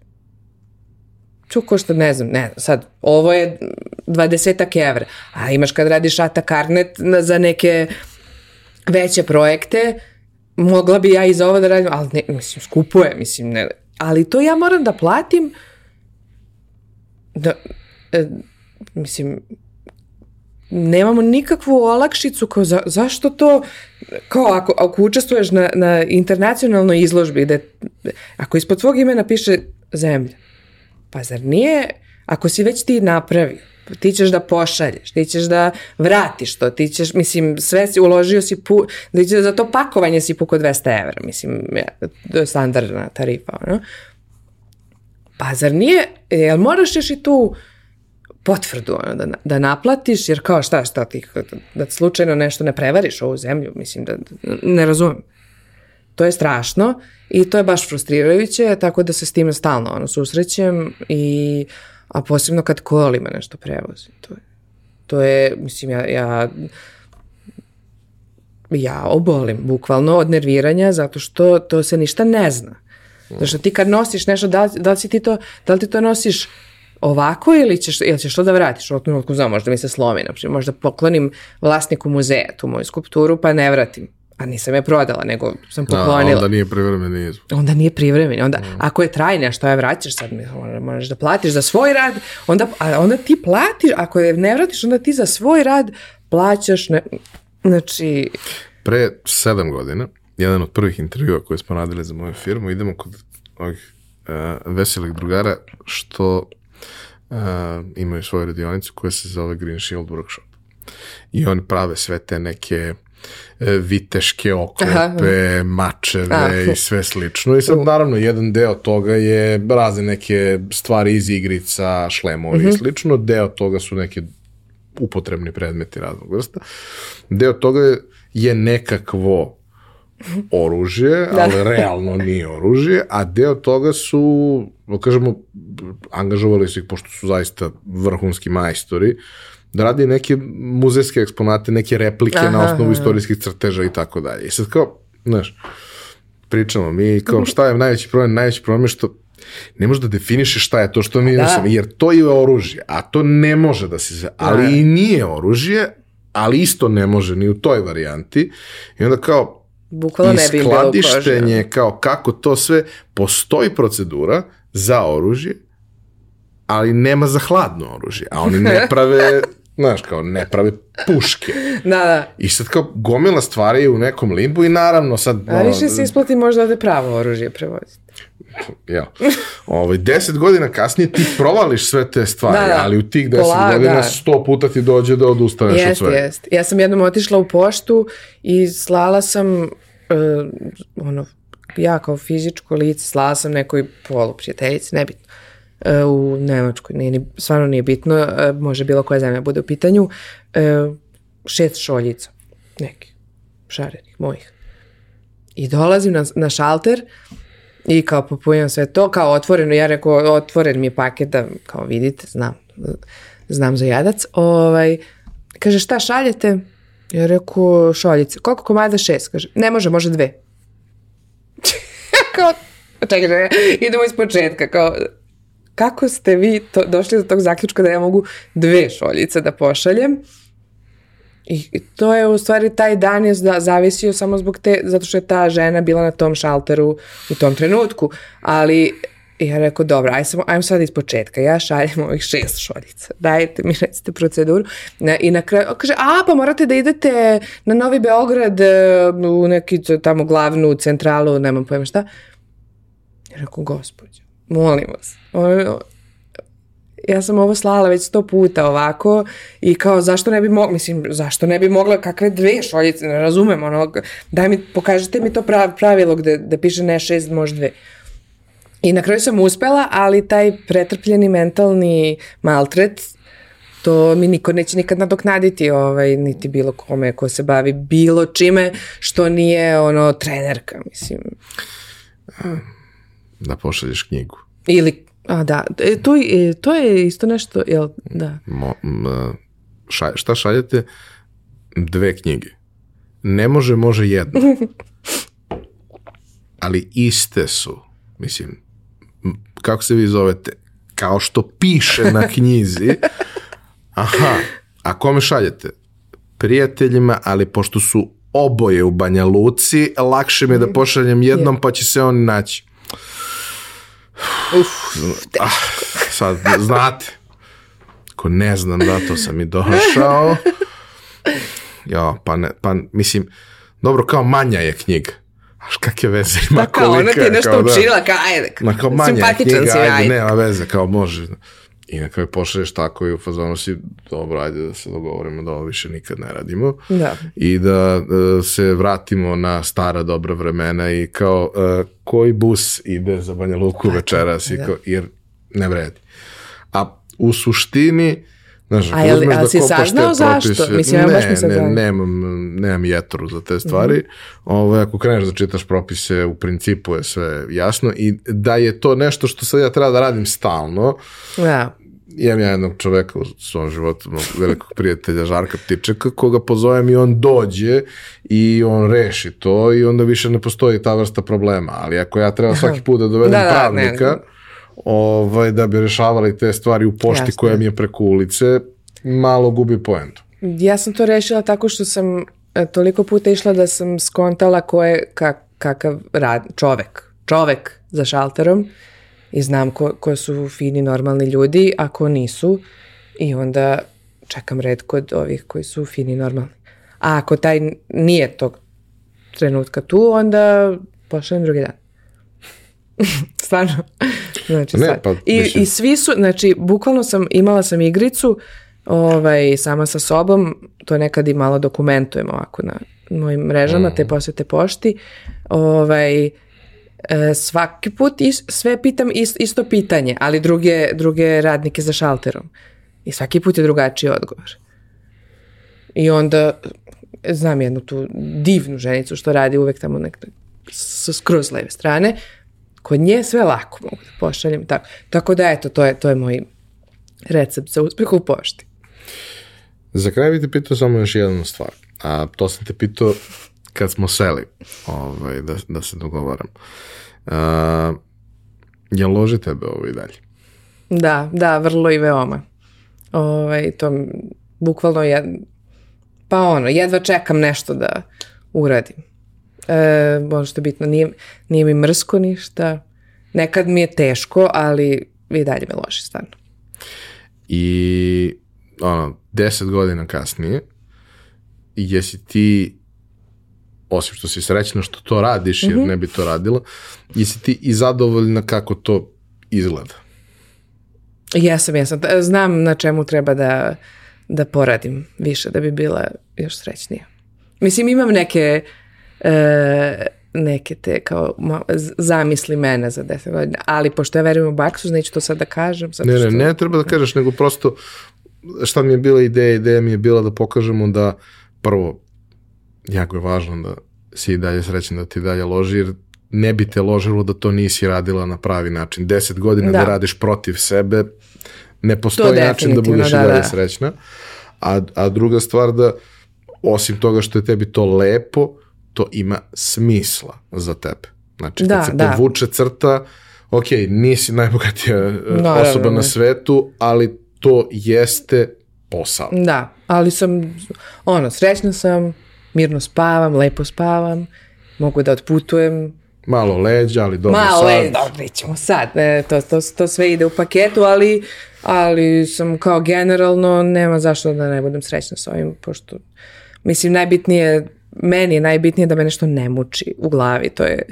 To košta, ne znam, ne sad, ovo je 20 evra. A imaš kad radiš ata karnet na- za neke veće projekte, mogla bi ja i za ovo da radim, ali ne, mislim, skupo je, mislim, ne, ali to ja moram da platim da, e, mislim, nemamo nikakvu olakšicu kao za, zašto to kao ako, ako učestvuješ na, na internacionalnoj izložbi da, ako ispod tvog imena piše zemlja pa zar nije ako si već ti napravi ti ćeš da pošalješ, ti ćeš da vratiš to, ti ćeš, mislim, sve si uložio si, pu, da će za to pakovanje si puko 200 evra, mislim, to je standardna tarifa, ono. Pa zar nije, jel moraš još i tu potvrdu ono, da, da naplatiš, jer kao šta, šta ti, da slučajno nešto ne prevariš ovu zemlju, mislim da, da ne razumem. To je strašno i to je baš frustrirajuće, tako da se s time stalno ono, susrećem i a posebno kad kolima nešto prevozi. To je, to je mislim, ja, ja ja obolim bukvalno od nerviranja zato što to se ništa ne zna. Zato što ti kad nosiš nešto, da da li, si ti to, da li ti to nosiš ovako ili ćeš, ili ćeš to da vratiš? U trenutku znam, možda mi se slomi, na možda poklonim vlasniku muzeja tu moju skulpturu pa ne vratim. A nisam je prodala, nego sam Da, poklonila onda nije privremeni izbor. onda nije privremeni. Onda, ako je trajne, što je vraćaš sad, moraš- da platiš za svoj rad, onda, a onda ti platiš, ako je ne vratiš, onda ti za svoj rad plaćaš, ne, znači, Pre sedam godina, jedan od prvih intervjua koje smo radili za moju firmu, idemo kod ovih uh, veselih drugara što uh, imaju svoju radionicu koja se zove Green Shield Workshop. I oni prave sve te neke viteške oklepe, Aha. mačeve Aha. i sve slično. I sad naravno jedan deo toga je razne neke stvari iz igrica, šlemovi i slično. Deo toga su neke upotrebni predmeti raznog vrsta. Deo toga je- nekakvo oružje, ali realno nije oružje, a deo toga su, da kažemo, angažovali su ih, pošto su zaista vrhunski majstori, da radi neke muzejske eksponate, neke replike Aha, na osnovu aha. istorijskih crteža i tako dalje. I sad kao, znaš, pričamo mi kao šta je najveći problem, najveći problem je što ne možeš da definišeš šta je to što mi Da. nosimo, jer to je oružje, a to ne može da se, ali Da. i nije oružje, ali isto ne može ni u toj varijanti. I onda kao, bukvalno ne bi im bilo u koži. skladištenje, kao kako to sve, postoji procedura za oružje, ali nema za hladno oružje, a oni ne prave, znaš, kao ne prave puške. Da, da. I sad kao gomila stvari u nekom limbu i naravno sad... A više se isplati možda da pravo oružje prevoziti. Ja. Ovaj, deset godina kasnije ti provališ sve te stvari, Da, da. ali u tih deset Pola- godina da. sto puta ti dođe da odustaneš od Jest, svega. jest. Ja sam jednom otišla u poštu i slala sam, uh, ono, ja kao fizičko lice, slala sam nekoj poluprijateljici, nebitno, u Nemačkoj, nije, ni, stvarno nije bitno, uh, može bilo koja zemlja bude u pitanju, uh, šest šoljica, nekih, šarenih, mojih. I dolazim na, na šalter i kao popujem sve to, kao otvoreno, ja rekao, otvoren mi je paket da, kao vidite, znam, znam za jadac, ovaj, kaže, šta šaljete? Ja rekao, šoljice. Koliko komada? Šest. Kaže, ne može, može dve. kao, čekaj, idemo iz početka, kao, kako ste vi to, došli do tog zaključka da ja mogu dve šoljice da pošaljem? I to je u stvari taj dan je za- zavisio samo zbog te, zato što je ta žena bila na tom šalteru u tom trenutku, ali ja rekao, dobro, aj samo, ajmo sad iz početka, ja šaljem ovih šest šoljica, dajte mi recite proceduru. I na kraju, kaže, a pa morate da idete na Novi Beograd e, u neki tamo glavnu centralu, nemam pojma šta. Ja rekao, gospođo, molim vas, ja sam ovo slala već sto puta ovako i kao zašto ne bi mogla, mislim, zašto ne bi mogla, kakve dve šoljice, ne razumem, ono, daj mi, pokažite mi to prav, pravilo gde, gde piše ne šest, može dve. I na kraju sam uspela, ali taj pretrpljeni mentalni maltret, to mi niko neće nikad nadoknaditi, ovaj, niti bilo kome ko se bavi bilo čime što nije ono trenerka, mislim. Da pošalješ knjigu. Ili, a da, e, to, je- to je isto nešto, jel, da. Mo, m, ša, šta šaljete? Dve knjige. Ne može, može jedno. Ali iste su. Mislim, kako se vi zovete? Kao što piše na knjizi, Aha, a kome šaljete? Prijateljima, ali pošto su oboje u Banja Luci, lakše mi je da pošaljem jednom, pa će se oni naći. Uf, Ah, sad, znate, ko ne znam, zato sam i došao. Ja, pa, ne, pa mislim, dobro, kao manja je knjiga. Aš kakve veze ima Pa kao, ona kolika ti je, nešto kao da. učila, kao ajde, Ma kao manja je knjiga, si, ajde, ajde. nema veze, kao može. I na kraju pošalješ tako i u fazonu si, dobro, ajde da se dogovorimo da ovo više nikad ne radimo. Da. I da e, se vratimo na stara dobra vremena i kao e, koji bus ide za Banja Luku večeras i da. kao, jer ne vredi. A u suštini, znaš, A jel- da si saznao zašto? propise- Mislim, ja baš ne, nisam ne, nemam, nemam jetru za te stvari. Ovo, ako kreneš da čitaš propise, u principu je sve jasno i da je to nešto što sad ja treba da radim stalno, Da. Imam ja jednog čoveka u svom životu, mog velikog prijatelja Žarka Ptičeka, koga pozovem i on dođe i on reši to i onda više ne postoji ta vrsta problema. Ali ako ja treba svaki put da dovedem Da, da, pravnika, ne. ovaj, da bi rešavali te stvari u pošti Jasno. koja mi je preko ulice, malo gubi poentu. Ja sam to rešila tako što sam e, toliko puta išla da sam skontala ko je kak, kakav rad, čovek. Čovek za šalterom i znam ko, ko su fini, normalni ljudi, a ko nisu. I onda čekam red kod ovih koji su fini, normalni. A ako taj nije tog trenutka tu, onda pošaljem drugi dan. Stvarno. Znači, Ne, stvarno. pa, I, I svi su, znači, bukvalno sam, imala sam igricu ovaj, sama sa sobom, to nekad i malo dokumentujem ovako na mojim mrežama, te posete pošti. Ovaj, e, svaki put is, sve pitam is- isto pitanje, ali druge, druge radnike za šalterom. I svaki put je drugačiji odgovor. I onda znam jednu tu divnu ženicu što radi uvek tamo nekde s skroz leve strane. Kod nje sve lako mogu da pošaljem. Tako, tako da eto, to je, to je moj recept za uspeh u pošti. Za kraj bih te pitao samo još jednu stvar. A to sam te pitao kad smo seli ovaj, da, da se dogovaram. A, je loži tebe ovo i dalje? Da, da, vrlo i veoma. Ovaj, to bukvalno je, pa ono, jedva čekam nešto da uradim. E, ono što je bitno, nije, nije mi mrsko ništa, nekad mi je teško, ali i dalje me loži stvarno. I ono, deset godina kasnije, jesi ti, osim što si srećna što to radiš, jer ne bi to radila, jesi ti i zadovoljna kako to izgleda? Jesam, jesam. T- Znam na čemu treba da, da poradim više, da bi bila još srećnija. Mislim, imam neke, e, neke te kao zamisli mene za deset godina, ali pošto ja verujem u baksu, neću to sad da kažem. Zato Ne, što... ne, ne treba da kažeš, nego prosto šta mi je bila ideja, ideja mi je bila da pokažemo da prvo, jako je važno da si i dalje srećan da ti i dalje loži, jer ne bi te ložilo da to nisi radila na pravi način. Deset godina da, Da. radiš protiv sebe, ne postoji način da budeš i da, dalje da. srećna. A, a druga stvar da, osim toga što je tebi to lepo, to ima smisla za tebe. Znači, kad Da, se da. podvuče crta, ok, nisi najbogatija e, Naravno, osoba na ne. svetu, ali to jeste posao. Da, ali sam, ono, srećna sam, mirno spavam, lepo spavam, mogu da otputujem, Malo leđa, ali dobro Malo sad. je, dobro, ćemo sad, ne, to, to, to sve ide u paketu, ali, ali sam kao generalno, nema zašto da ne budem srećna s ovim, pošto, mislim, najbitnije, meni je najbitnije da me nešto ne muči u glavi, to je,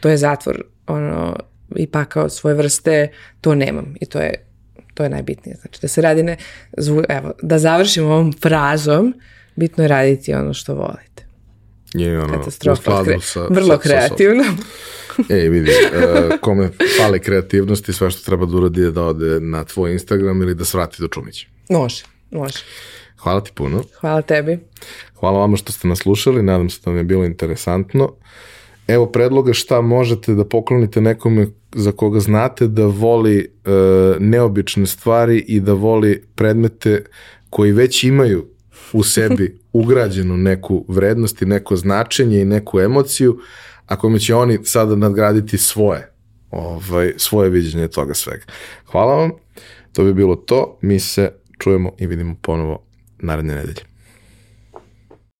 to je zatvor, ono, i pakao svoje vrste, to nemam i to je, to je najbitnije, znači da se radi ne, zvu, evo, da završim ovom frazom, bitno je raditi ono što volite. Je ono, Katastrofa, kre- sa, vrlo sa- sa- kreativno. Ej, vidi, e, kome fali kreativnosti, sve što treba da uradi je da ode na tvoj Instagram ili da svrati do Čumića. može, može. Hvala ti puno. Hvala tebi. Hvala vama što ste nas slušali, nadam se da vam je bilo interesantno. Evo predloga šta možete da poklonite nekome za koga znate da voli e, neobične stvari i da voli predmete koji već imaju u sebi ugrađenu neku vrednost i neko značenje i neku emociju, a kome će oni sada nadgraditi svoje, ovaj, svoje viđenje toga svega. Hvala vam, to bi bilo to, mi se čujemo i vidimo ponovo naredne nedelje.